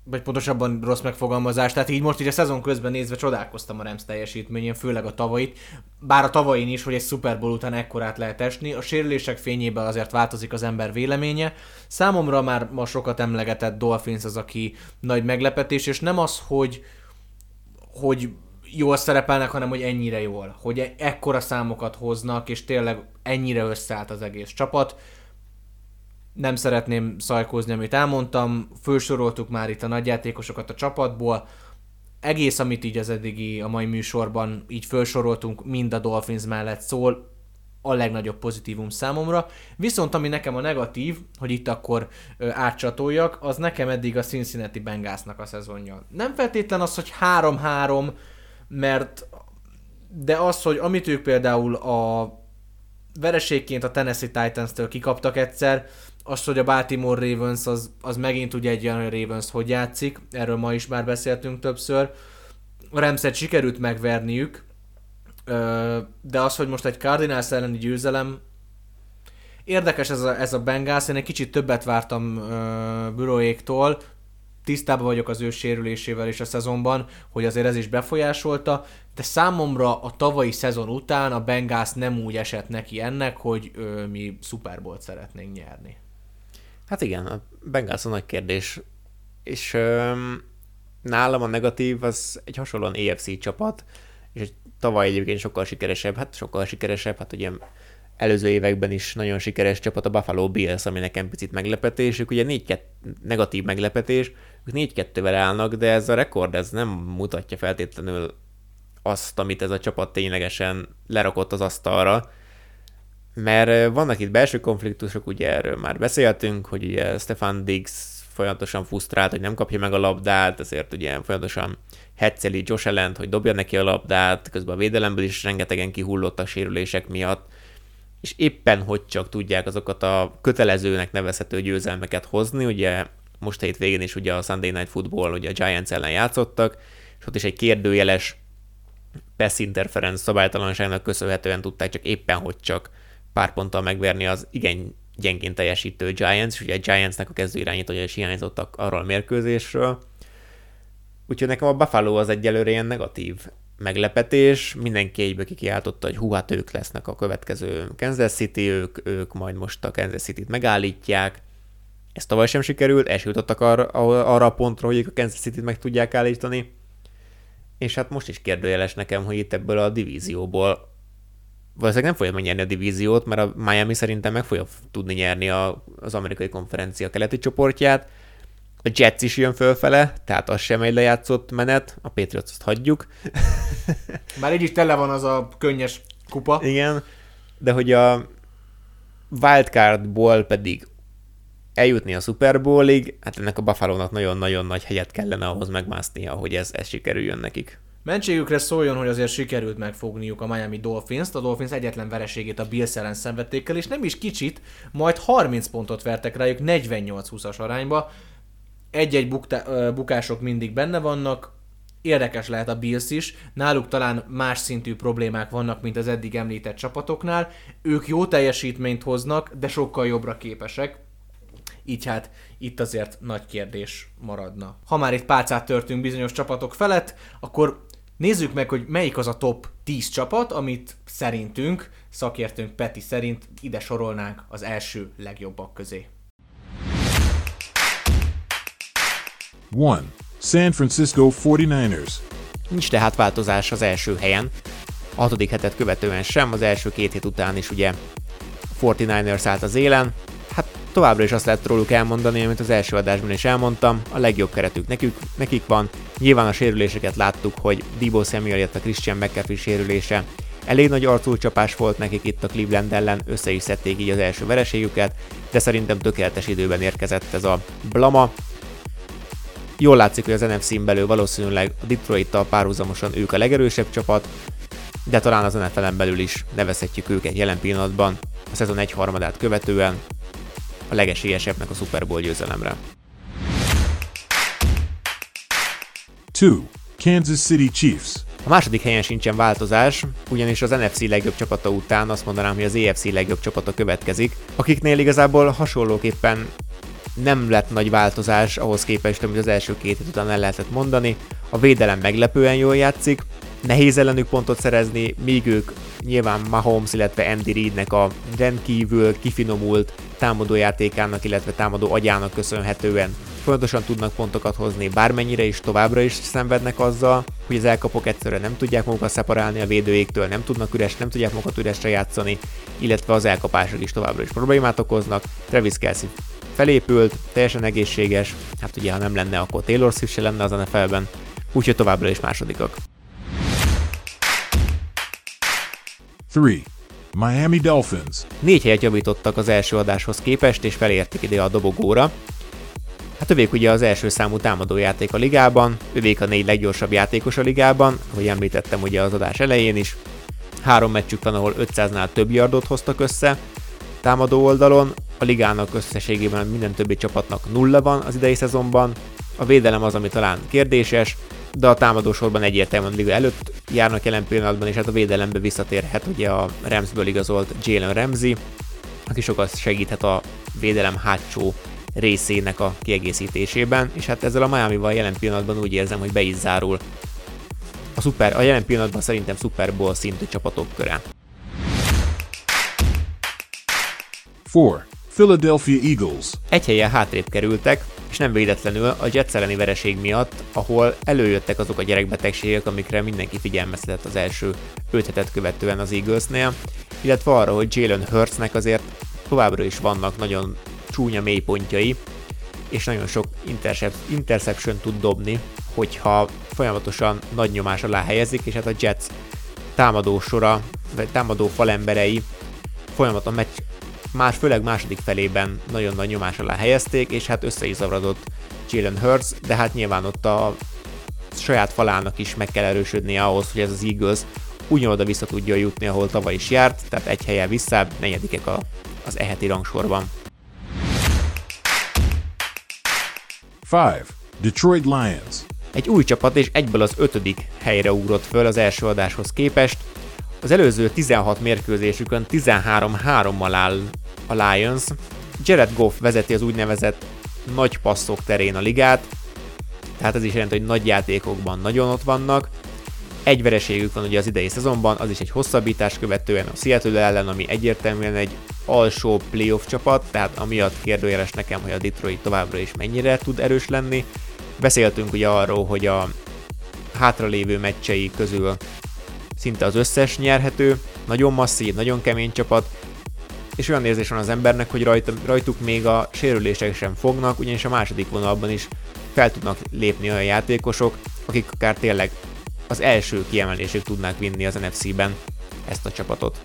vagy pontosabban rossz megfogalmazás, tehát így most így a szezon közben nézve csodálkoztam a Rams teljesítményén, főleg a tavait, bár a tavain is, hogy egy Super Bowl után ekkorát lehet esni, a sérülések fényében azért változik az ember véleménye. Számomra már ma sokat emlegetett Dolphins az, aki nagy meglepetés, és nem az, hogy, hogy jól szerepelnek, hanem hogy ennyire jól, hogy e- ekkora számokat hoznak, és tényleg ennyire összeállt az egész csapat nem szeretném szajkózni, amit elmondtam, fölsoroltuk már itt a nagyjátékosokat a csapatból, egész, amit így az eddigi a mai műsorban így felsoroltunk, mind a Dolphins mellett szól, a legnagyobb pozitívum számomra. Viszont ami nekem a negatív, hogy itt akkor ö, átcsatoljak, az nekem eddig a Cincinnati Bengalsnak a szezonja. Nem feltétlen az, hogy 3-3, mert de az, hogy amit ők például a vereségként a Tennessee Titans-től kikaptak egyszer, az, hogy a Baltimore Ravens az, az megint ugye egy olyan Ravens hogy játszik, erről ma is már beszéltünk többször. A Ramset sikerült megverniük, de az, hogy most egy Cardinals elleni győzelem, érdekes ez a, ez a Bengals, én egy kicsit többet vártam Büroéktól, tisztában vagyok az ő sérülésével is a szezonban, hogy azért ez is befolyásolta, de számomra a tavalyi szezon után a Bengals nem úgy esett neki ennek, hogy ö, mi Super Bowl-t szeretnénk nyerni. Hát igen, a Bengals a nagy kérdés, és öm, nálam a negatív az egy hasonlóan EFC csapat, és egy tavaly egyébként sokkal sikeresebb, hát sokkal sikeresebb, hát ugye előző években is nagyon sikeres csapat a Buffalo Bills, ami nekem picit meglepetés, ők ugye 4 negatív meglepetés, ők 4-2-vel állnak, de ez a rekord ez nem mutatja feltétlenül azt, amit ez a csapat ténylegesen lerakott az asztalra, mert vannak itt belső konfliktusok, ugye erről már beszéltünk, hogy ugye Stefan Diggs folyamatosan fusztrált, hogy nem kapja meg a labdát, ezért ugye folyamatosan hetzeli Josh allen hogy dobja neki a labdát, közben a védelemből is rengetegen kihullottak sérülések miatt, és éppen hogy csak tudják azokat a kötelezőnek nevezhető győzelmeket hozni, ugye most hétvégén is ugye a Sunday Night Football, ugye a Giants ellen játszottak, és ott is egy kérdőjeles pass interference szabálytalanságnak köszönhetően tudták csak éppen hogy csak pár ponttal megverni az igen gyengén teljesítő Giants, és ugye a Giantsnek a kezdő irányítója is hiányzottak arról a mérkőzésről. Úgyhogy nekem a Buffalo az egyelőre ilyen negatív meglepetés, mindenki egyből kikiáltotta, hogy hú, hát ők lesznek a következő Kansas City, ők, ők majd most a Kansas City-t megállítják. Ez tavaly sem sikerült, eljutottak arra, arra a pontra, hogy a Kansas City-t meg tudják állítani. És hát most is kérdőjeles nekem, hogy itt ebből a divízióból valószínűleg nem fogja megnyerni a divíziót, mert a Miami szerintem meg fogja tudni nyerni a, az amerikai konferencia keleti csoportját. A Jets is jön fölfele, tehát az sem egy lejátszott menet, a Patriots azt hagyjuk. [laughs] Már így is tele van az a könnyes kupa. Igen, de hogy a wildcardból pedig eljutni a Super Bowlig, hát ennek a Buffalo-nak nagyon-nagyon nagy helyet kellene ahhoz megmásznia, hogy ez, ez sikerüljön nekik. Mentségükre szóljon, hogy azért sikerült megfogniuk a Miami Dolphins-t. A Dolphins egyetlen vereségét a Bills ellen szenvedték el, és nem is kicsit, majd 30 pontot vertek rájuk 48-20-as arányba. Egy-egy bukta- bukások mindig benne vannak, érdekes lehet a Bills is, náluk talán más szintű problémák vannak, mint az eddig említett csapatoknál. Ők jó teljesítményt hoznak, de sokkal jobbra képesek így hát itt azért nagy kérdés maradna. Ha már itt pálcát törtünk bizonyos csapatok felett, akkor Nézzük meg, hogy melyik az a top 10 csapat, amit szerintünk, szakértőnk Peti szerint ide sorolnánk az első legjobbak közé. 1. San Francisco 49ers Nincs tehát változás az első helyen. A hatodik hetet követően sem, az első két hét után is ugye 49ers állt az élen. Hát Továbbra is azt lehet róluk elmondani, amit az első adásban is elmondtam, a legjobb keretük nekük, nekik van. Nyilván a sérüléseket láttuk, hogy Debo Samuel, illetve Christian McCaffrey sérülése Elég nagy arcúcsapás volt nekik itt a Cleveland ellen, össze is szedték így az első vereségüket, de szerintem tökéletes időben érkezett ez a blama. Jól látszik, hogy az NFC-n belül valószínűleg a Detroit-tal párhuzamosan ők a legerősebb csapat, de talán az NFL-en belül is nevezhetjük őket jelen pillanatban, a szezon egy harmadát követően a legesélyesebbnek a Super Bowl győzelemre. 2. Kansas City Chiefs. A második helyen sincsen változás, ugyanis az NFC legjobb csapata után azt mondanám, hogy az EFC legjobb csapata következik, akiknél igazából hasonlóképpen nem lett nagy változás ahhoz képest, amit az első két hét után el lehetett mondani. A védelem meglepően jól játszik, nehéz ellenük pontot szerezni, míg ők nyilván Mahomes, illetve Andy Reidnek a rendkívül kifinomult támadójátékának, illetve támadó agyának köszönhetően fontosan tudnak pontokat hozni, bármennyire is továbbra is szenvednek azzal, hogy az elkapok egyszerűen nem tudják magukat szeparálni a védőéktől, nem tudnak üres, nem tudják magukat üresre játszani, illetve az elkapások is továbbra is problémát okoznak. Travis Kelsey felépült, teljesen egészséges, hát ugye ha nem lenne, akkor Taylor Swift se lenne az NFL-ben, úgyhogy továbbra is másodikak. 3. Miami Dolphins. Négy helyet javítottak az első adáshoz képest, és felérték ide a dobogóra. Hát övék ugye az első számú támadójáték a ligában, övék a négy leggyorsabb játékos a ligában, ahogy említettem ugye az adás elején is. Három meccsük van, ahol 500-nál több yardot hoztak össze támadó oldalon, a ligának összességében minden többi csapatnak nulla van az idei szezonban, a védelem az, ami talán kérdéses, de a támadósorban egyértelműen liga előtt járnak jelen pillanatban, és hát a védelembe visszatérhet ugye a Ramsből igazolt Jalen Ramsey, aki sokat segíthet a védelem hátsó részének a kiegészítésében, és hát ezzel a Miami-val jelen pillanatban úgy érzem, hogy be is zárul a, szuper, a jelen pillanatban szerintem Super Bowl szintű csapatok köre. 4. Philadelphia Eagles. Egy helyen hátrébb kerültek, és nem véletlenül a Jets elleni vereség miatt, ahol előjöttek azok a gyerekbetegségek, amikre mindenki figyelmeztetett az első 5 hetet követően az Eaglesnél, illetve arra, hogy Jalen Hurtsnek azért továbbra is vannak nagyon csúnya mélypontjai, és nagyon sok interception tud dobni, hogyha folyamatosan nagy nyomás alá helyezik, és hát a Jets támadó sora, vagy támadó falemberei folyamatosan meccs, más, főleg második felében nagyon nagy nyomás alá helyezték, és hát össze is zavarodott Jalen Hurts, de hát nyilván ott a saját falának is meg kell erősödnie ahhoz, hogy ez az Eagles ugyanoda vissza tudja jutni, ahol tavaly is járt, tehát egy helyen visszább, negyedikek a, az eheti rangsorban. 5. Detroit Lions. Egy új csapat és egyből az ötödik helyre ugrott föl az első adáshoz képest. Az előző 16 mérkőzésükön 13-3-mal áll a Lions. Jared Goff vezeti az úgynevezett nagy passzok terén a ligát, tehát ez is jelenti, hogy nagy játékokban nagyon ott vannak. Egy vereségük van ugye az idei szezonban, az is egy hosszabbítás követően a Seattle ellen, ami egyértelműen egy alsó playoff csapat, tehát amiatt kérdőjeles nekem, hogy a Detroit továbbra is mennyire tud erős lenni. Beszéltünk ugye arról, hogy a hátralévő meccsei közül szinte az összes nyerhető, nagyon masszív, nagyon kemény csapat, és olyan érzés van az embernek, hogy rajta, rajtuk még a sérülések sem fognak, ugyanis a második vonalban is fel tudnak lépni olyan játékosok, akik akár tényleg az első kiemelésük tudnák vinni az NFC-ben ezt a csapatot.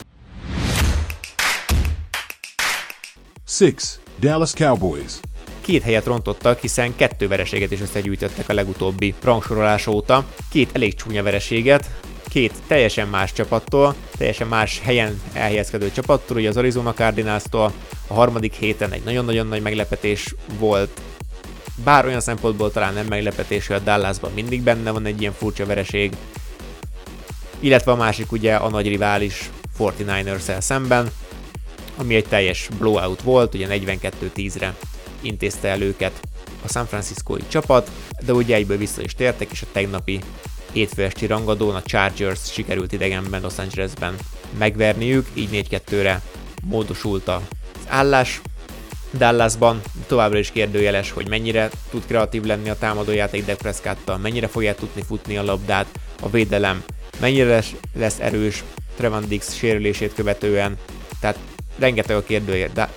6. Dallas Cowboys. Két helyet rontottak, hiszen kettő vereséget is összegyűjtöttek a legutóbbi rangsorolás óta. Két elég csúnya vereséget, két teljesen más csapattól, teljesen más helyen elhelyezkedő csapattól, ugye az Arizona Cardinals-tól. A harmadik héten egy nagyon-nagyon nagy meglepetés volt, bár olyan szempontból talán nem meglepetés, hogy a Dallasban mindig benne van egy ilyen furcsa vereség, illetve a másik ugye a nagy rivális 49ers-el szemben, ami egy teljes blowout volt, ugye 42-10-re intézte el őket a San Franciscoi csapat, de ugye egyből vissza is tértek, és a tegnapi hétfő esti rangadón a Chargers sikerült idegenben Los Angelesben megverniük, így 4-2-re módosult az állás. Dallasban továbbra is kérdőjeles, hogy mennyire tud kreatív lenni a támadójáték Dak Prescott-tal, mennyire fogják tudni futni a labdát, a védelem mennyire lesz, lesz erős Trevon Dix sérülését követően, tehát rengeteg a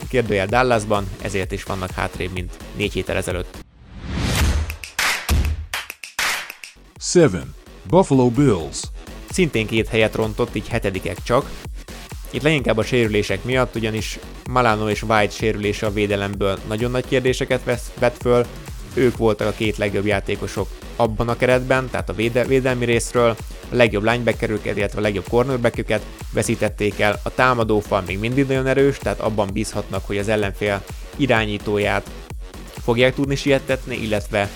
kérdőjel, Dallasban, ezért is vannak hátrébb, mint négy héttel ezelőtt. 7. Buffalo Bills. Szintén két helyet rontott, így hetedikek csak. Itt leginkább a sérülések miatt, ugyanis Malano és White sérülése a védelemből nagyon nagy kérdéseket vesz, vet föl, ők voltak a két legjobb játékosok abban a keretben, tehát a véde- védelmi részről, a legjobb linebackerüket, illetve a legjobb cornerbacküket veszítették el. A támadófal még mindig nagyon erős, tehát abban bízhatnak, hogy az ellenfél irányítóját fogják tudni sietetni, illetve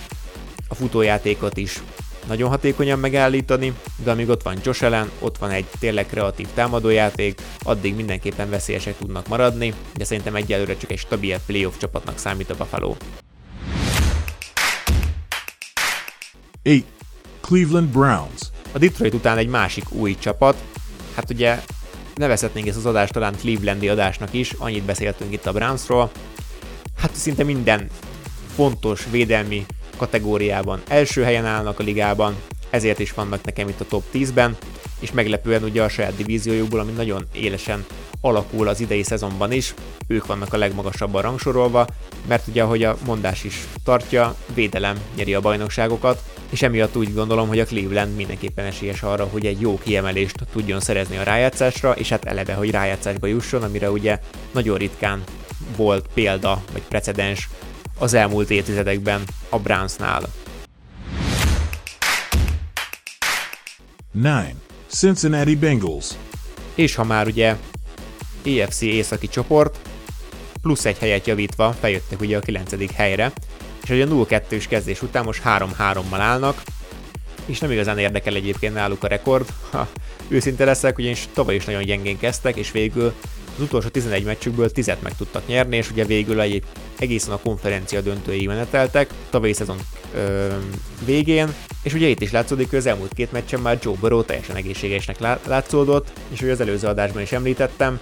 a futójátékot is nagyon hatékonyan megállítani, de amíg ott van Josh Allen, ott van egy tényleg kreatív támadójáték, addig mindenképpen veszélyesek tudnak maradni, de szerintem egyelőre csak egy stabil playoff csapatnak számít a Buffalo. 8. Cleveland Browns. A Detroit után egy másik új csapat, hát ugye nevezhetnénk ezt az adást talán Clevelandi adásnak is, annyit beszéltünk itt a Brownsról. Hát szinte minden fontos védelmi kategóriában. Első helyen állnak a ligában, ezért is vannak nekem itt a top 10-ben, és meglepően ugye a saját divíziójukból, ami nagyon élesen alakul az idei szezonban is, ők vannak a legmagasabban rangsorolva, mert ugye ahogy a mondás is tartja, védelem nyeri a bajnokságokat, és emiatt úgy gondolom, hogy a Cleveland mindenképpen esélyes arra, hogy egy jó kiemelést tudjon szerezni a rájátszásra, és hát eleve, hogy rájátszásba jusson, amire ugye nagyon ritkán volt példa, vagy precedens az elmúlt évtizedekben a Brownsnál. 9. Cincinnati Bengals. És ha már ugye EFC északi csoport, plusz egy helyet javítva feljöttek ugye a 9. helyre, és a 0-2-s kezdés után most 3-3-mal állnak, és nem igazán érdekel egyébként náluk a rekord. Ha őszinte leszek, ugyanis tavaly is nagyon gyengén kezdtek, és végül az utolsó 11 meccsükből 10 meg tudtak nyerni, és ugye végül egy egészen a konferencia döntői meneteltek, tavalyi szezon ö, végén, és ugye itt is látszódik, hogy az elmúlt két meccsen már Joe Burrow teljesen egészségesnek látszódott, és hogy az előző adásban is említettem,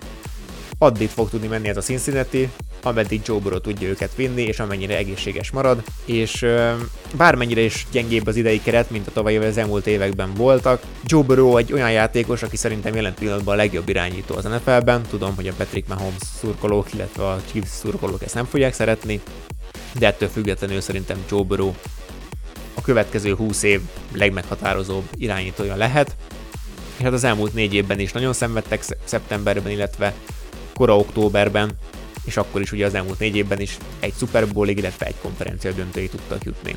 addig fog tudni menni ez a Cincinnati, ameddig Joe Burrow tudja őket vinni, és amennyire egészséges marad, és ö, bármennyire is gyengébb az idei keret, mint a tavalyi az elmúlt években voltak, Joe Burrow egy olyan játékos, aki szerintem jelen pillanatban a legjobb irányító az NFL-ben, tudom, hogy a Patrick Mahomes szurkolók, illetve a Chiefs szurkolók ezt nem fogják szeretni, de ettől függetlenül szerintem Joe Burrow a következő 20 év legmeghatározóbb irányítója lehet, és hát az elmúlt négy évben is nagyon szenvedtek szeptemberben, illetve kora októberben, és akkor is ugye az elmúlt négy évben is egy Super Bowl-ig, illetve egy konferencia döntőig tudtak jutni.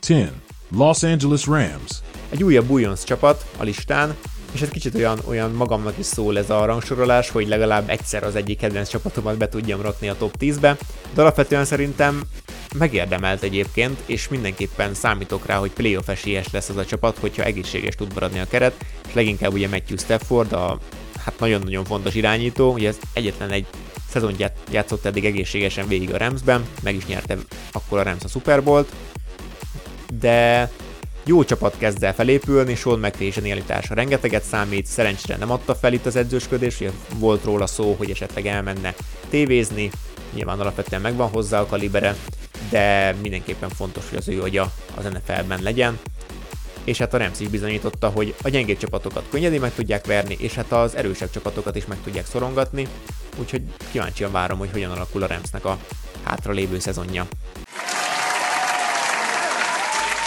10. Los Angeles Rams. Egy újabb Bujons csapat a listán, és ez kicsit olyan, olyan magamnak is szól ez a rangsorolás, hogy legalább egyszer az egyik kedvenc csapatomat be tudjam rakni a top 10-be, de alapvetően szerintem megérdemelt egyébként, és mindenképpen számítok rá, hogy playoff esélyes lesz az a csapat, hogyha egészséges tud maradni a keret, és leginkább ugye Matthew Stafford, a hát nagyon-nagyon fontos irányító, ugye ez egyetlen egy szezon játszott eddig egészségesen végig a Ramsben, meg is nyerte akkor a Rams a Super Bowl-t, de jó csapat kezd el felépülni, Sean McVay zsenialitása rengeteget számít, szerencsére nem adta fel itt az edzősködés, volt róla szó, hogy esetleg elmenne tévézni, nyilván alapvetően megvan hozzá a kalibere, de mindenképpen fontos, hogy az ő agya az NFL-ben legyen, és hát a Rams is bizonyította, hogy a gyengébb csapatokat könnyedén meg tudják verni, és hát az erősebb csapatokat is meg tudják szorongatni, úgyhogy kíváncsian várom, hogy hogyan alakul a Ramsnek a hátra lévő szezonja.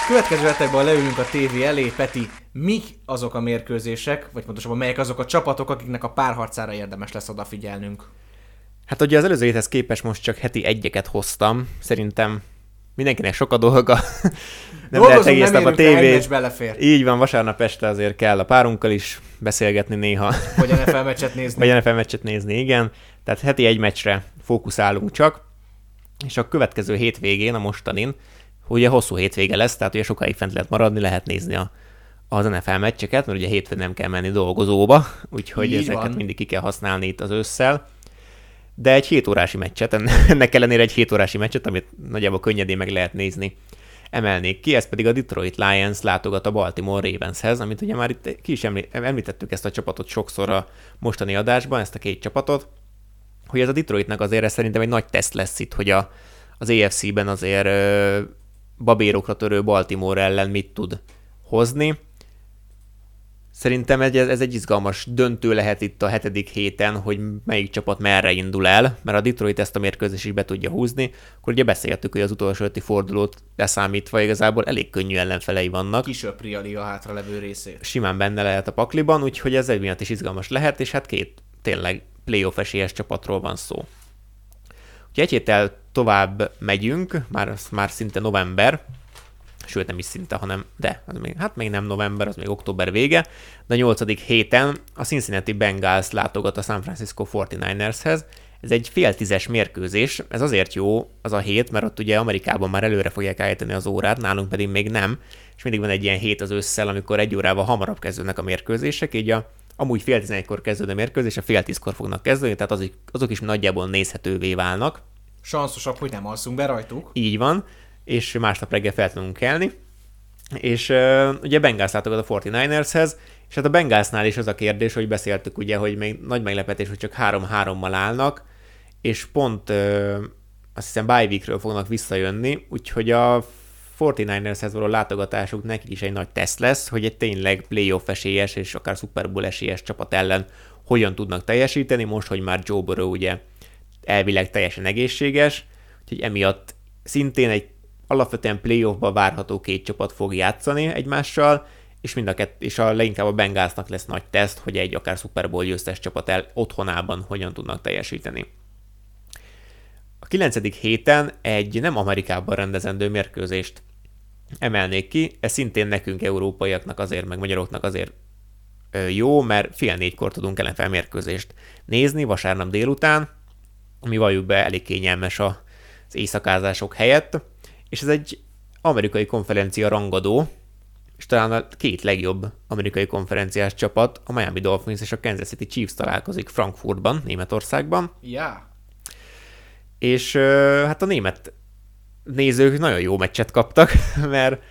Következő hetekben leülünk a tévé elé, Peti, mik azok a mérkőzések, vagy pontosabban melyek azok a csapatok, akiknek a párharcára érdemes lesz odafigyelnünk? Hát ugye az előző héthez képest most csak heti egyeket hoztam, szerintem mindenkinek sok a dolga. [laughs] nem Dolgozunk, lehet egész nap a tévét. belefér. Így van, vasárnap este azért kell a párunkkal is beszélgetni néha. [laughs] Vagy NFL meccset nézni. Vagy NFL meccset nézni, igen. Tehát heti egy meccsre fókuszálunk csak, és a következő hétvégén, a mostanin, ugye hosszú hétvége lesz, tehát ugye sokáig fent lehet maradni, lehet nézni a, az NFL meccseket, mert ugye hétfőn nem kell menni dolgozóba, úgyhogy Így ezeket van. mindig ki kell használni itt az ősszel de egy 7 órási meccset, [laughs] ennek ellenére egy 7 órási meccset, amit nagyjából könnyedén meg lehet nézni, emelnék ki, ez pedig a Detroit Lions látogat a Baltimore Ravenshez, amit ugye már itt ki is említettük ezt a csapatot sokszor a mostani adásban, ezt a két csapatot, hogy ez a Detroitnak azért ez szerintem egy nagy teszt lesz itt, hogy a, az AFC-ben azért babérokra törő Baltimore ellen mit tud hozni. Szerintem ez, ez egy izgalmas döntő lehet itt a hetedik héten, hogy melyik csapat merre indul el, mert a Detroit ezt a mérkőzést is be tudja húzni, akkor ugye beszéltük, hogy az utolsó öti fordulót leszámítva igazából elég könnyű ellenfelei vannak. Kisöpri a liga hátra levő részét. Simán benne lehet a pakliban, úgyhogy ez egy miatt is izgalmas lehet, és hát két tényleg playoff esélyes csapatról van szó. Ugye egy héttel tovább megyünk, már, már szinte november, sőt nem is szinte, hanem de, az még, hát még nem november, az még október vége, de a nyolcadik héten a Cincinnati Bengals látogat a San Francisco 49ershez, ez egy fél tízes mérkőzés, ez azért jó az a hét, mert ott ugye Amerikában már előre fogják állítani az órát, nálunk pedig még nem, és mindig van egy ilyen hét az ősszel, amikor egy órával hamarabb kezdődnek a mérkőzések, így a amúgy fél tizenegykor kezdődő mérkőzés, a fél tízkor fognak kezdődni, tehát azok, azok is nagyjából nézhetővé válnak. Sanszosabb, hogy nem alszunk be rajtuk. Így van, és másnap reggel fel tudunk kelni. És uh, ugye Bengals látogat a 49ershez, és hát a Bengalsnál is az a kérdés, hogy beszéltük ugye, hogy még nagy meglepetés, hogy csak 3-3-mal állnak, és pont uh, azt hiszem bye weekről fognak visszajönni, úgyhogy a 49ershez való látogatásuk nekik is egy nagy teszt lesz, hogy egy tényleg playoff esélyes és akár Super Bowl esélyes csapat ellen hogyan tudnak teljesíteni, most, hogy már Joe Burrow ugye elvileg teljesen egészséges, úgyhogy emiatt szintén egy alapvetően playoffba várható két csapat fog játszani egymással, és mind a kett, és a leginkább a Bengalsnak lesz nagy teszt, hogy egy akár Super Bowl győztes csapat el otthonában hogyan tudnak teljesíteni. A kilencedik héten egy nem Amerikában rendezendő mérkőzést emelnék ki, ez szintén nekünk európaiaknak azért, meg magyaroknak azért jó, mert fél négykor tudunk NFL mérkőzést nézni vasárnap délután, ami valljuk be elég kényelmes az éjszakázások helyett, és ez egy amerikai konferencia rangadó, és talán a két legjobb amerikai konferenciás csapat, a Miami Dolphins és a Kansas City Chiefs találkozik Frankfurtban, Németországban. Yeah. És hát a német nézők nagyon jó meccset kaptak, [laughs] mert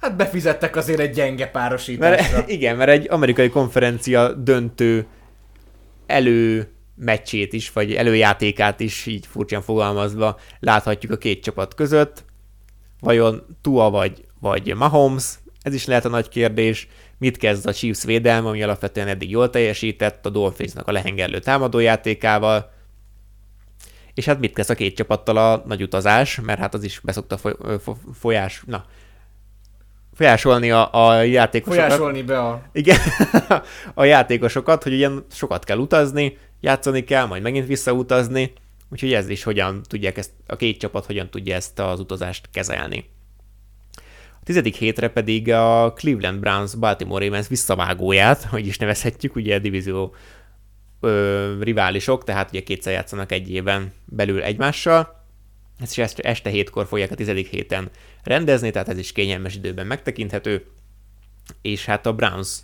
Hát befizettek azért egy gyenge párosításra. mert, [laughs] igen, mert egy amerikai konferencia döntő elő meccsét is, vagy előjátékát is, így furcsán fogalmazva láthatjuk a két csapat között. Vajon Tua vagy, vagy Mahomes? Ez is lehet a nagy kérdés. Mit kezd a Chiefs védelme, ami alapvetően eddig jól teljesített, a Dolphinsnak a lehengerlő támadójátékával, és hát mit kezd a két csapattal a nagy utazás, mert hát az is beszokta folyás, na, folyásolni a, a játékosokat. Folyásolni be a... Igen, [laughs] a játékosokat, hogy ugyan sokat kell utazni, játszani kell, majd megint visszautazni, úgyhogy ez is hogyan tudják ezt, a két csapat hogyan tudja ezt az utazást kezelni. A tizedik hétre pedig a Cleveland Browns Baltimore Ravens visszavágóját, hogy is nevezhetjük, ugye a divízió ö, riválisok, tehát ugye kétszer játszanak egy éven belül egymással. Ezt is este, hétkor fogják a tizedik héten rendezni, tehát ez is kényelmes időben megtekinthető. És hát a Browns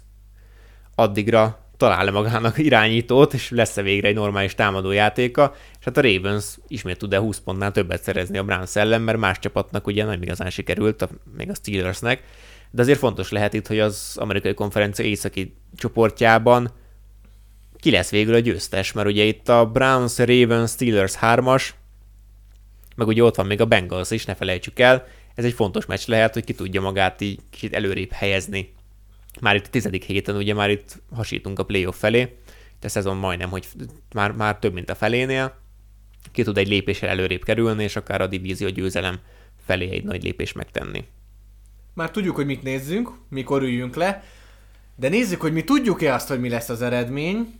addigra talál-e magának irányítót, és lesz-e végre egy normális támadójátéka, és hát a Ravens ismét tud-e 20 pontnál többet szerezni a Browns ellen, mert más csapatnak ugye nem igazán sikerült, a, még a Steelersnek, de azért fontos lehet itt, hogy az amerikai konferencia északi csoportjában ki lesz végül a győztes, mert ugye itt a Browns, Ravens, Steelers 3-as, meg ugye ott van még a Bengals is, ne felejtsük el, ez egy fontos meccs lehet, hogy ki tudja magát így kicsit előrébb helyezni. Már itt a tizedik héten ugye már itt hasítunk a playoff felé, de a szezon majdnem, hogy már, már több, mint a felénél, ki tud egy lépéssel előrébb kerülni, és akár a divízió győzelem felé egy nagy lépés megtenni. Már tudjuk, hogy mit nézzünk, mikor üljünk le, de nézzük, hogy mi tudjuk-e azt, hogy mi lesz az eredmény,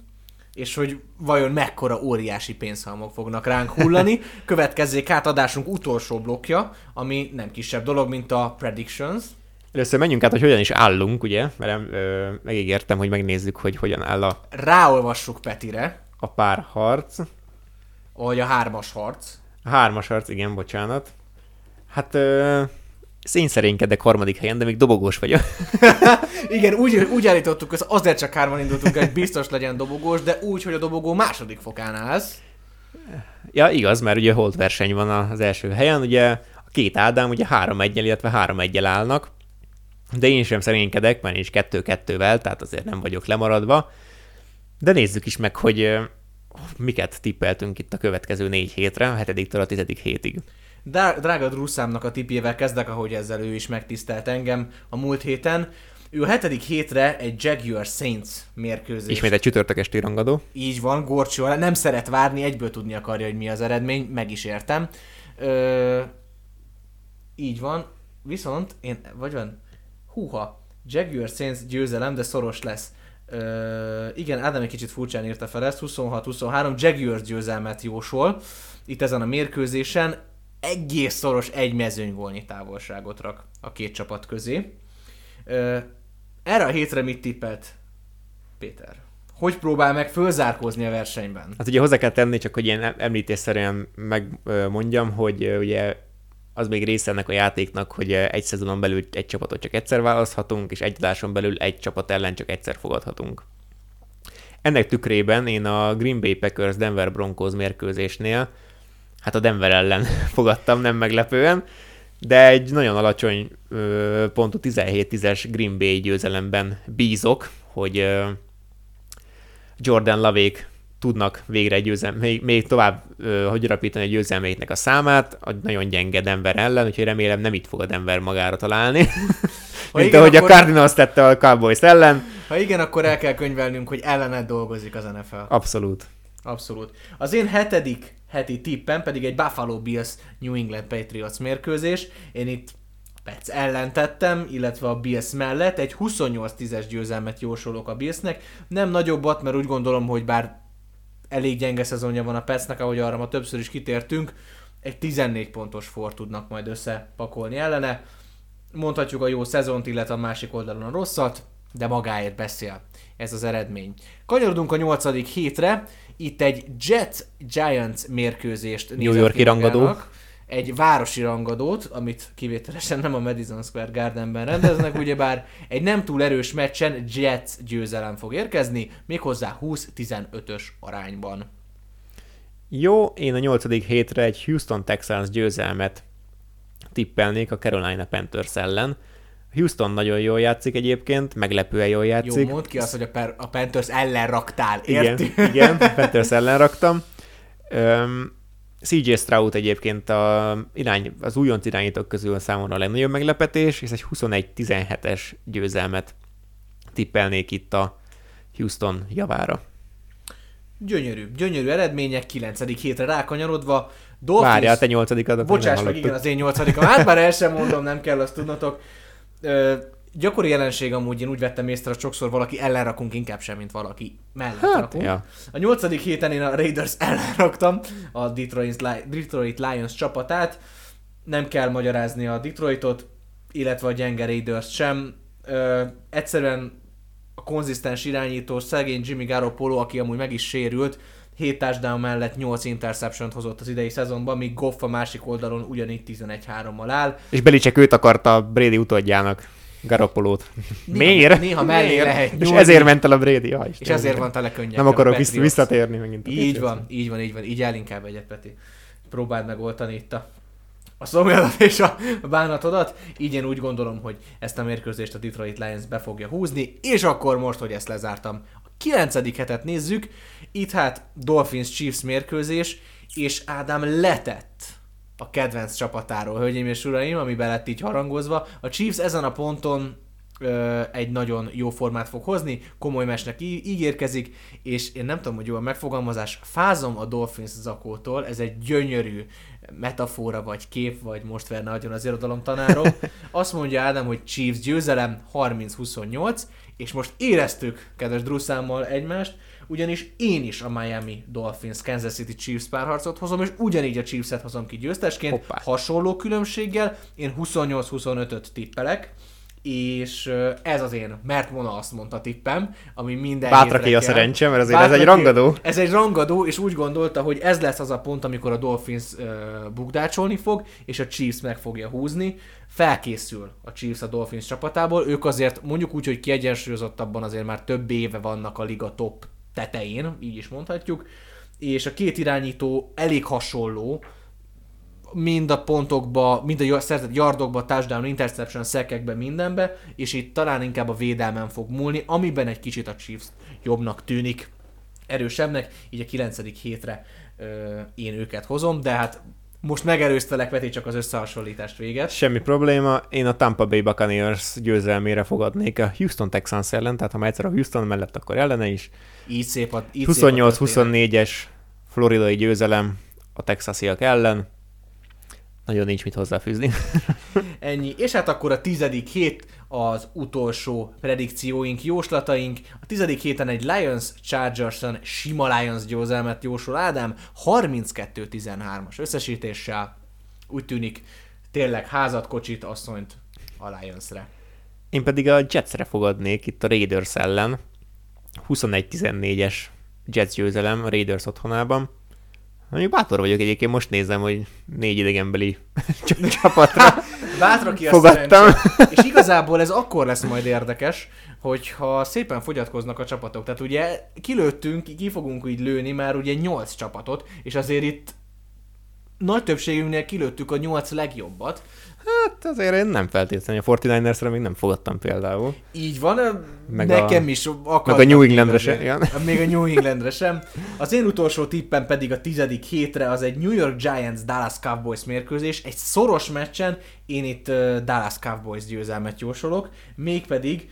és hogy vajon mekkora óriási pénzhalmok fognak ránk hullani. [laughs] Következzék át adásunk utolsó blokja, ami nem kisebb dolog, mint a Predictions. Először menjünk át, hogy hogyan is állunk, ugye? Mert ö, megígértem, hogy megnézzük, hogy hogyan áll a, Ráolvassuk Petire, a párharc. vagy a hármas harc. A hármas harc, igen, bocsánat. Hát ö, szényszerénykedek harmadik helyen, de még dobogós vagyok. [laughs] Igen, úgy, úgy állítottuk, hogy azért csak hárman indultunk, hogy biztos legyen dobogós, de úgy, hogy a dobogó második fokán állsz. ja, igaz, mert ugye holt verseny van az első helyen, ugye a két Ádám ugye 3 1 illetve 3 1 állnak, de én sem szerénykedek, mert én is 2-2-vel, tehát azért nem vagyok lemaradva. De nézzük is meg, hogy miket tippeltünk itt a következő négy hétre, a hetediktől a tizedik hétig. Drága Drusszámnak a tipjével kezdek, ahogy ezzel ő is megtisztelt engem a múlt héten. Ő a hetedik hétre egy Jaguar Saints mérkőzés. Ismét egy csütörtök esti rangadó. Így van, Gorcsó alá. Nem szeret várni, egyből tudni akarja, hogy mi az eredmény, meg is értem. Ö, így van. Viszont én, vagy van, húha, Jaguar Saints győzelem, de szoros lesz. Ö, igen, Ádám egy kicsit furcsán írta fel ezt, 26-23, Jaguars győzelmet jósol. Itt ezen a mérkőzésen egész szoros egy mezőnygólnyi távolságot rak a két csapat közé. Ö, erre a hétre mit tippelt Péter? Hogy próbál meg fölzárkózni a versenyben? Hát ugye hozzá kell tenni, csak hogy ilyen említésszerűen megmondjam, hogy ugye az még része ennek a játéknak, hogy ö, egy szezonon belül egy csapatot csak egyszer választhatunk, és egy adáson belül egy csapat ellen csak egyszer fogadhatunk. Ennek tükrében én a Green Bay Packers Denver Broncos mérkőzésnél, hát a Denver ellen [laughs] fogadtam, nem meglepően, de egy nagyon alacsony ö, pontú 17-10-es Green Bay győzelemben bízok, hogy Jordan Lavék tudnak végre győzem, még, még tovább ö, hogy rapítani a győzelmeiknek a számát, a nagyon gyenge Denver ellen, úgyhogy remélem nem itt fog a Denver magára találni. [laughs] Ha Mint igen, ahogy akkor- a Cardinals tette a Cowboys ellen. Ha igen, akkor el kell könyvelnünk, hogy ellened dolgozik az NFL. Abszolút. Abszolút. Az én hetedik heti tippem pedig egy Buffalo Bills New England Patriots mérkőzés. Én itt Pets ellen tettem, illetve a Bills mellett egy 28-10-es győzelmet jósolok a Billsnek. Nem nagyobbat, mert úgy gondolom, hogy bár elég gyenge szezonja van a Petsnek, ahogy arra ma többször is kitértünk, egy 14 pontos for tudnak majd összepakolni ellene. Mondhatjuk a jó szezont, illetve a másik oldalon a rosszat, de magáért beszél ez az eredmény. Kanyarodunk a nyolcadik hétre, itt egy Jet Giants mérkőzést New Yorki ki rangadó. magának. Egy városi rangadót, amit kivételesen nem a Madison Square Gardenben rendeznek, [laughs] ugyebár egy nem túl erős meccsen Jets győzelem fog érkezni, méghozzá 20-15-ös arányban. Jó, én a nyolcadik hétre egy Houston Texans győzelmet tippelnék a Carolina Panthers ellen. Houston nagyon jól játszik egyébként, meglepően jól Jó, játszik. mondd ki azt, hogy a, per, a Panthers ellen raktál, igen, érti? igen, Panthers ellen raktam. Um, CJ Stroud egyébként a irány, az újonc irányítók közül számomra a legnagyobb meglepetés, és egy 21-17-es győzelmet tippelnék itt a Houston javára. Gyönyörű, gyönyörű eredmények, 9. hétre rákanyarodva. Dolphins... Várjál, te nyolcadikat. Bocsáss meg, igen, az én nyolcadikam. Hát már el sem mondom, nem kell azt tudnotok. Ö, gyakori jelenség amúgy, én úgy vettem észre, hogy sokszor valaki ellen rakunk inkább sem, mint valaki mellett Hát, rakunk. ja. A nyolcadik héten én a Raiders ellen raktam a Detroit, Detroit Lions csapatát. Nem kell magyarázni a Detroitot, illetve a gyenge Raiders sem. Ö, egyszerűen a konzisztens irányító szegény Jimmy Garoppolo, aki amúgy meg is sérült, 7 touchdown mellett 8 interception hozott az idei szezonban, míg Goff a másik oldalon ugyanígy 11-3-mal áll. És Belicek őt akarta Brady utódjának, Garoppolót. Néha- Miért? néha mellé Miért? lehet És nyúlni. ezért ment el a Brady. Ja, És ezért van tele könnyek. Nem akarok vissza, visszatérni megint. Így Patriots. van, így van, így van. Így el inkább egyet, Peti. Próbáld megoldani itt a, a szomjadat [laughs] és a bánatodat. Így én úgy gondolom, hogy ezt a mérkőzést a Detroit Lions be fogja húzni, és akkor most, hogy ezt lezártam, a kilencedik hetet nézzük. Itt hát Dolphins Chiefs mérkőzés, és Ádám letett a kedvenc csapatáról, hölgyeim és uraim, ami lett így harangozva. A Chiefs ezen a ponton ö, egy nagyon jó formát fog hozni, komoly mesnek í- ígérkezik, és én nem tudom, hogy jó a megfogalmazás, fázom a Dolphins zakótól, ez egy gyönyörű metafora, vagy kép, vagy most verne agyon az irodalom tanárom. [laughs] Azt mondja Ádám, hogy Chiefs győzelem 30-28, és most éreztük, kedves Druszámmal egymást, ugyanis én is a Miami Dolphins Kansas City Chiefs párharcot hozom, és ugyanígy a Chiefs-et hozom ki győztesként, Hoppá. hasonló különbséggel, én 28-25-öt tippelek, és ez az én, mert Mona azt mondta tippem, ami minden Bátraké hétre a szerencse, mert azért ez egy rangadó. Ez egy rangadó, és úgy gondolta, hogy ez lesz az a pont, amikor a Dolphins uh, bukdácsolni fog, és a Chiefs meg fogja húzni. Felkészül a Chiefs a Dolphins csapatából, ők azért mondjuk úgy, hogy kiegyensúlyozottabban azért már több éve vannak a liga top tetején, így is mondhatjuk, és a két irányító elég hasonló, mind a pontokba, mind a szerzett yardokba, touchdown, interception, szekekbe, mindenbe, és itt talán inkább a védelmen fog múlni, amiben egy kicsit a Chiefs jobbnak tűnik, erősebbnek, így a 9. hétre ö, én őket hozom, de hát Most megerőztelek, Peti, csak az összehasonlítást véget. Semmi probléma, én a Tampa Bay Buccaneers győzelmére fogadnék a Houston Texans ellen, tehát ha már egyszer a Houston mellett, akkor ellene is. Így szép a, így szép a történet. 28-24-es floridai győzelem a texasiak ellen. Nagyon nincs mit hozzáfűzni. [laughs] Ennyi. És hát akkor a tizedik hét az utolsó predikcióink, jóslataink. A tizedik héten egy Lions Chargers-on sima Lions győzelmet jósol Ádám, 32-13-as összesítéssel. Úgy tűnik, tényleg házat, kocsit, asszonyt a Lionsre. Én pedig a Jetsre fogadnék itt a Raiders ellen. 21-14-es Jets győzelem a Raiders otthonában. Mondjuk bátor vagyok egyébként, most nézem, hogy négy idegenbeli [laughs] csapatra [laughs] Bátra ki a fogadtam. És [laughs] igazából ez akkor lesz majd érdekes, hogyha szépen fogyatkoznak a csapatok. Tehát ugye kilőttünk, ki fogunk így lőni már ugye nyolc csapatot, és azért itt nagy többségünknél kilőttük a nyolc legjobbat. Hát azért én nem feltétlenül. A 49ersre még nem fogadtam például. Így van, meg nekem a, is Meg a New Englandre sem. Ja. Még a New Englandre sem. Az én utolsó tippem pedig a tizedik hétre, az egy New York Giants Dallas Cowboys mérkőzés. Egy szoros meccsen én itt Dallas Cowboys győzelmet jósolok, mégpedig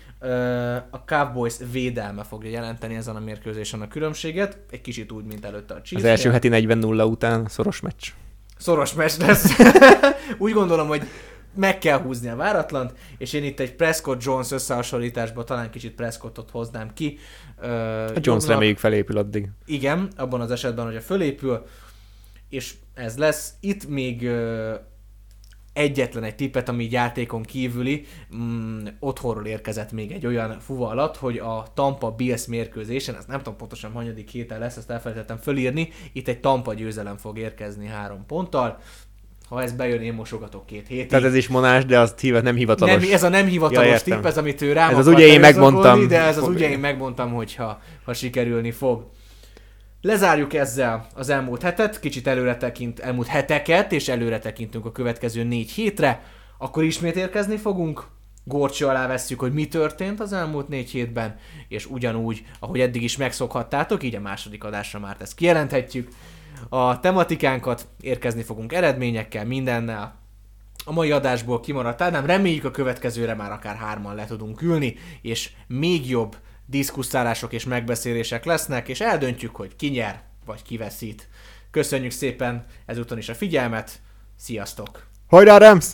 a Cowboys védelme fogja jelenteni ezen a mérkőzésen a különbséget, egy kicsit úgy, mint előtte a Chiefs. Az első heti 40-0 után szoros meccs. Szoros meccs lesz. [laughs] úgy gondolom, hogy meg kell húzni a váratlant, és én itt egy Prescott-Jones összehasonlításban talán kicsit Prescottot hoznám ki. Uh, a Jones jobbnak, reméljük felépül addig. Igen, abban az esetben, hogyha fölépül, és ez lesz. Itt még egyetlen egy tippet, ami játékon kívüli, mm, otthonról érkezett még egy olyan fuvalat, hogy a Tampa Bills mérkőzésen, ezt nem tudom pontosan hanyadik héten lesz, ezt elfelejtettem fölírni, itt egy Tampa győzelem fog érkezni három ponttal, ha ez bejön, én mosogatok két hétig. Tehát ez is monás, de az hívat, nem hivatalos. Nem, ez a nem hivatalos ja, tipp, ez amit ő rám Ez az ugye én megmondtam. De ez az ugye én megmondtam, hogyha ha sikerülni fog. Lezárjuk ezzel az elmúlt hetet, kicsit előre tekint, elmúlt heteket, és előre tekintünk a következő négy hétre. Akkor ismét érkezni fogunk, górcső alá vesszük, hogy mi történt az elmúlt négy hétben, és ugyanúgy, ahogy eddig is megszokhattátok, így a második adásra már ezt kijelenthetjük. A tematikánkat érkezni fogunk eredményekkel, mindennel. A mai adásból kimaradt Ádám, reméljük a következőre már akár hárman le tudunk ülni, és még jobb diszkuszálások és megbeszélések lesznek, és eldöntjük, hogy ki nyer, vagy ki veszít. Köszönjük szépen ezúton is a figyelmet, sziasztok! Hajrá, Rams!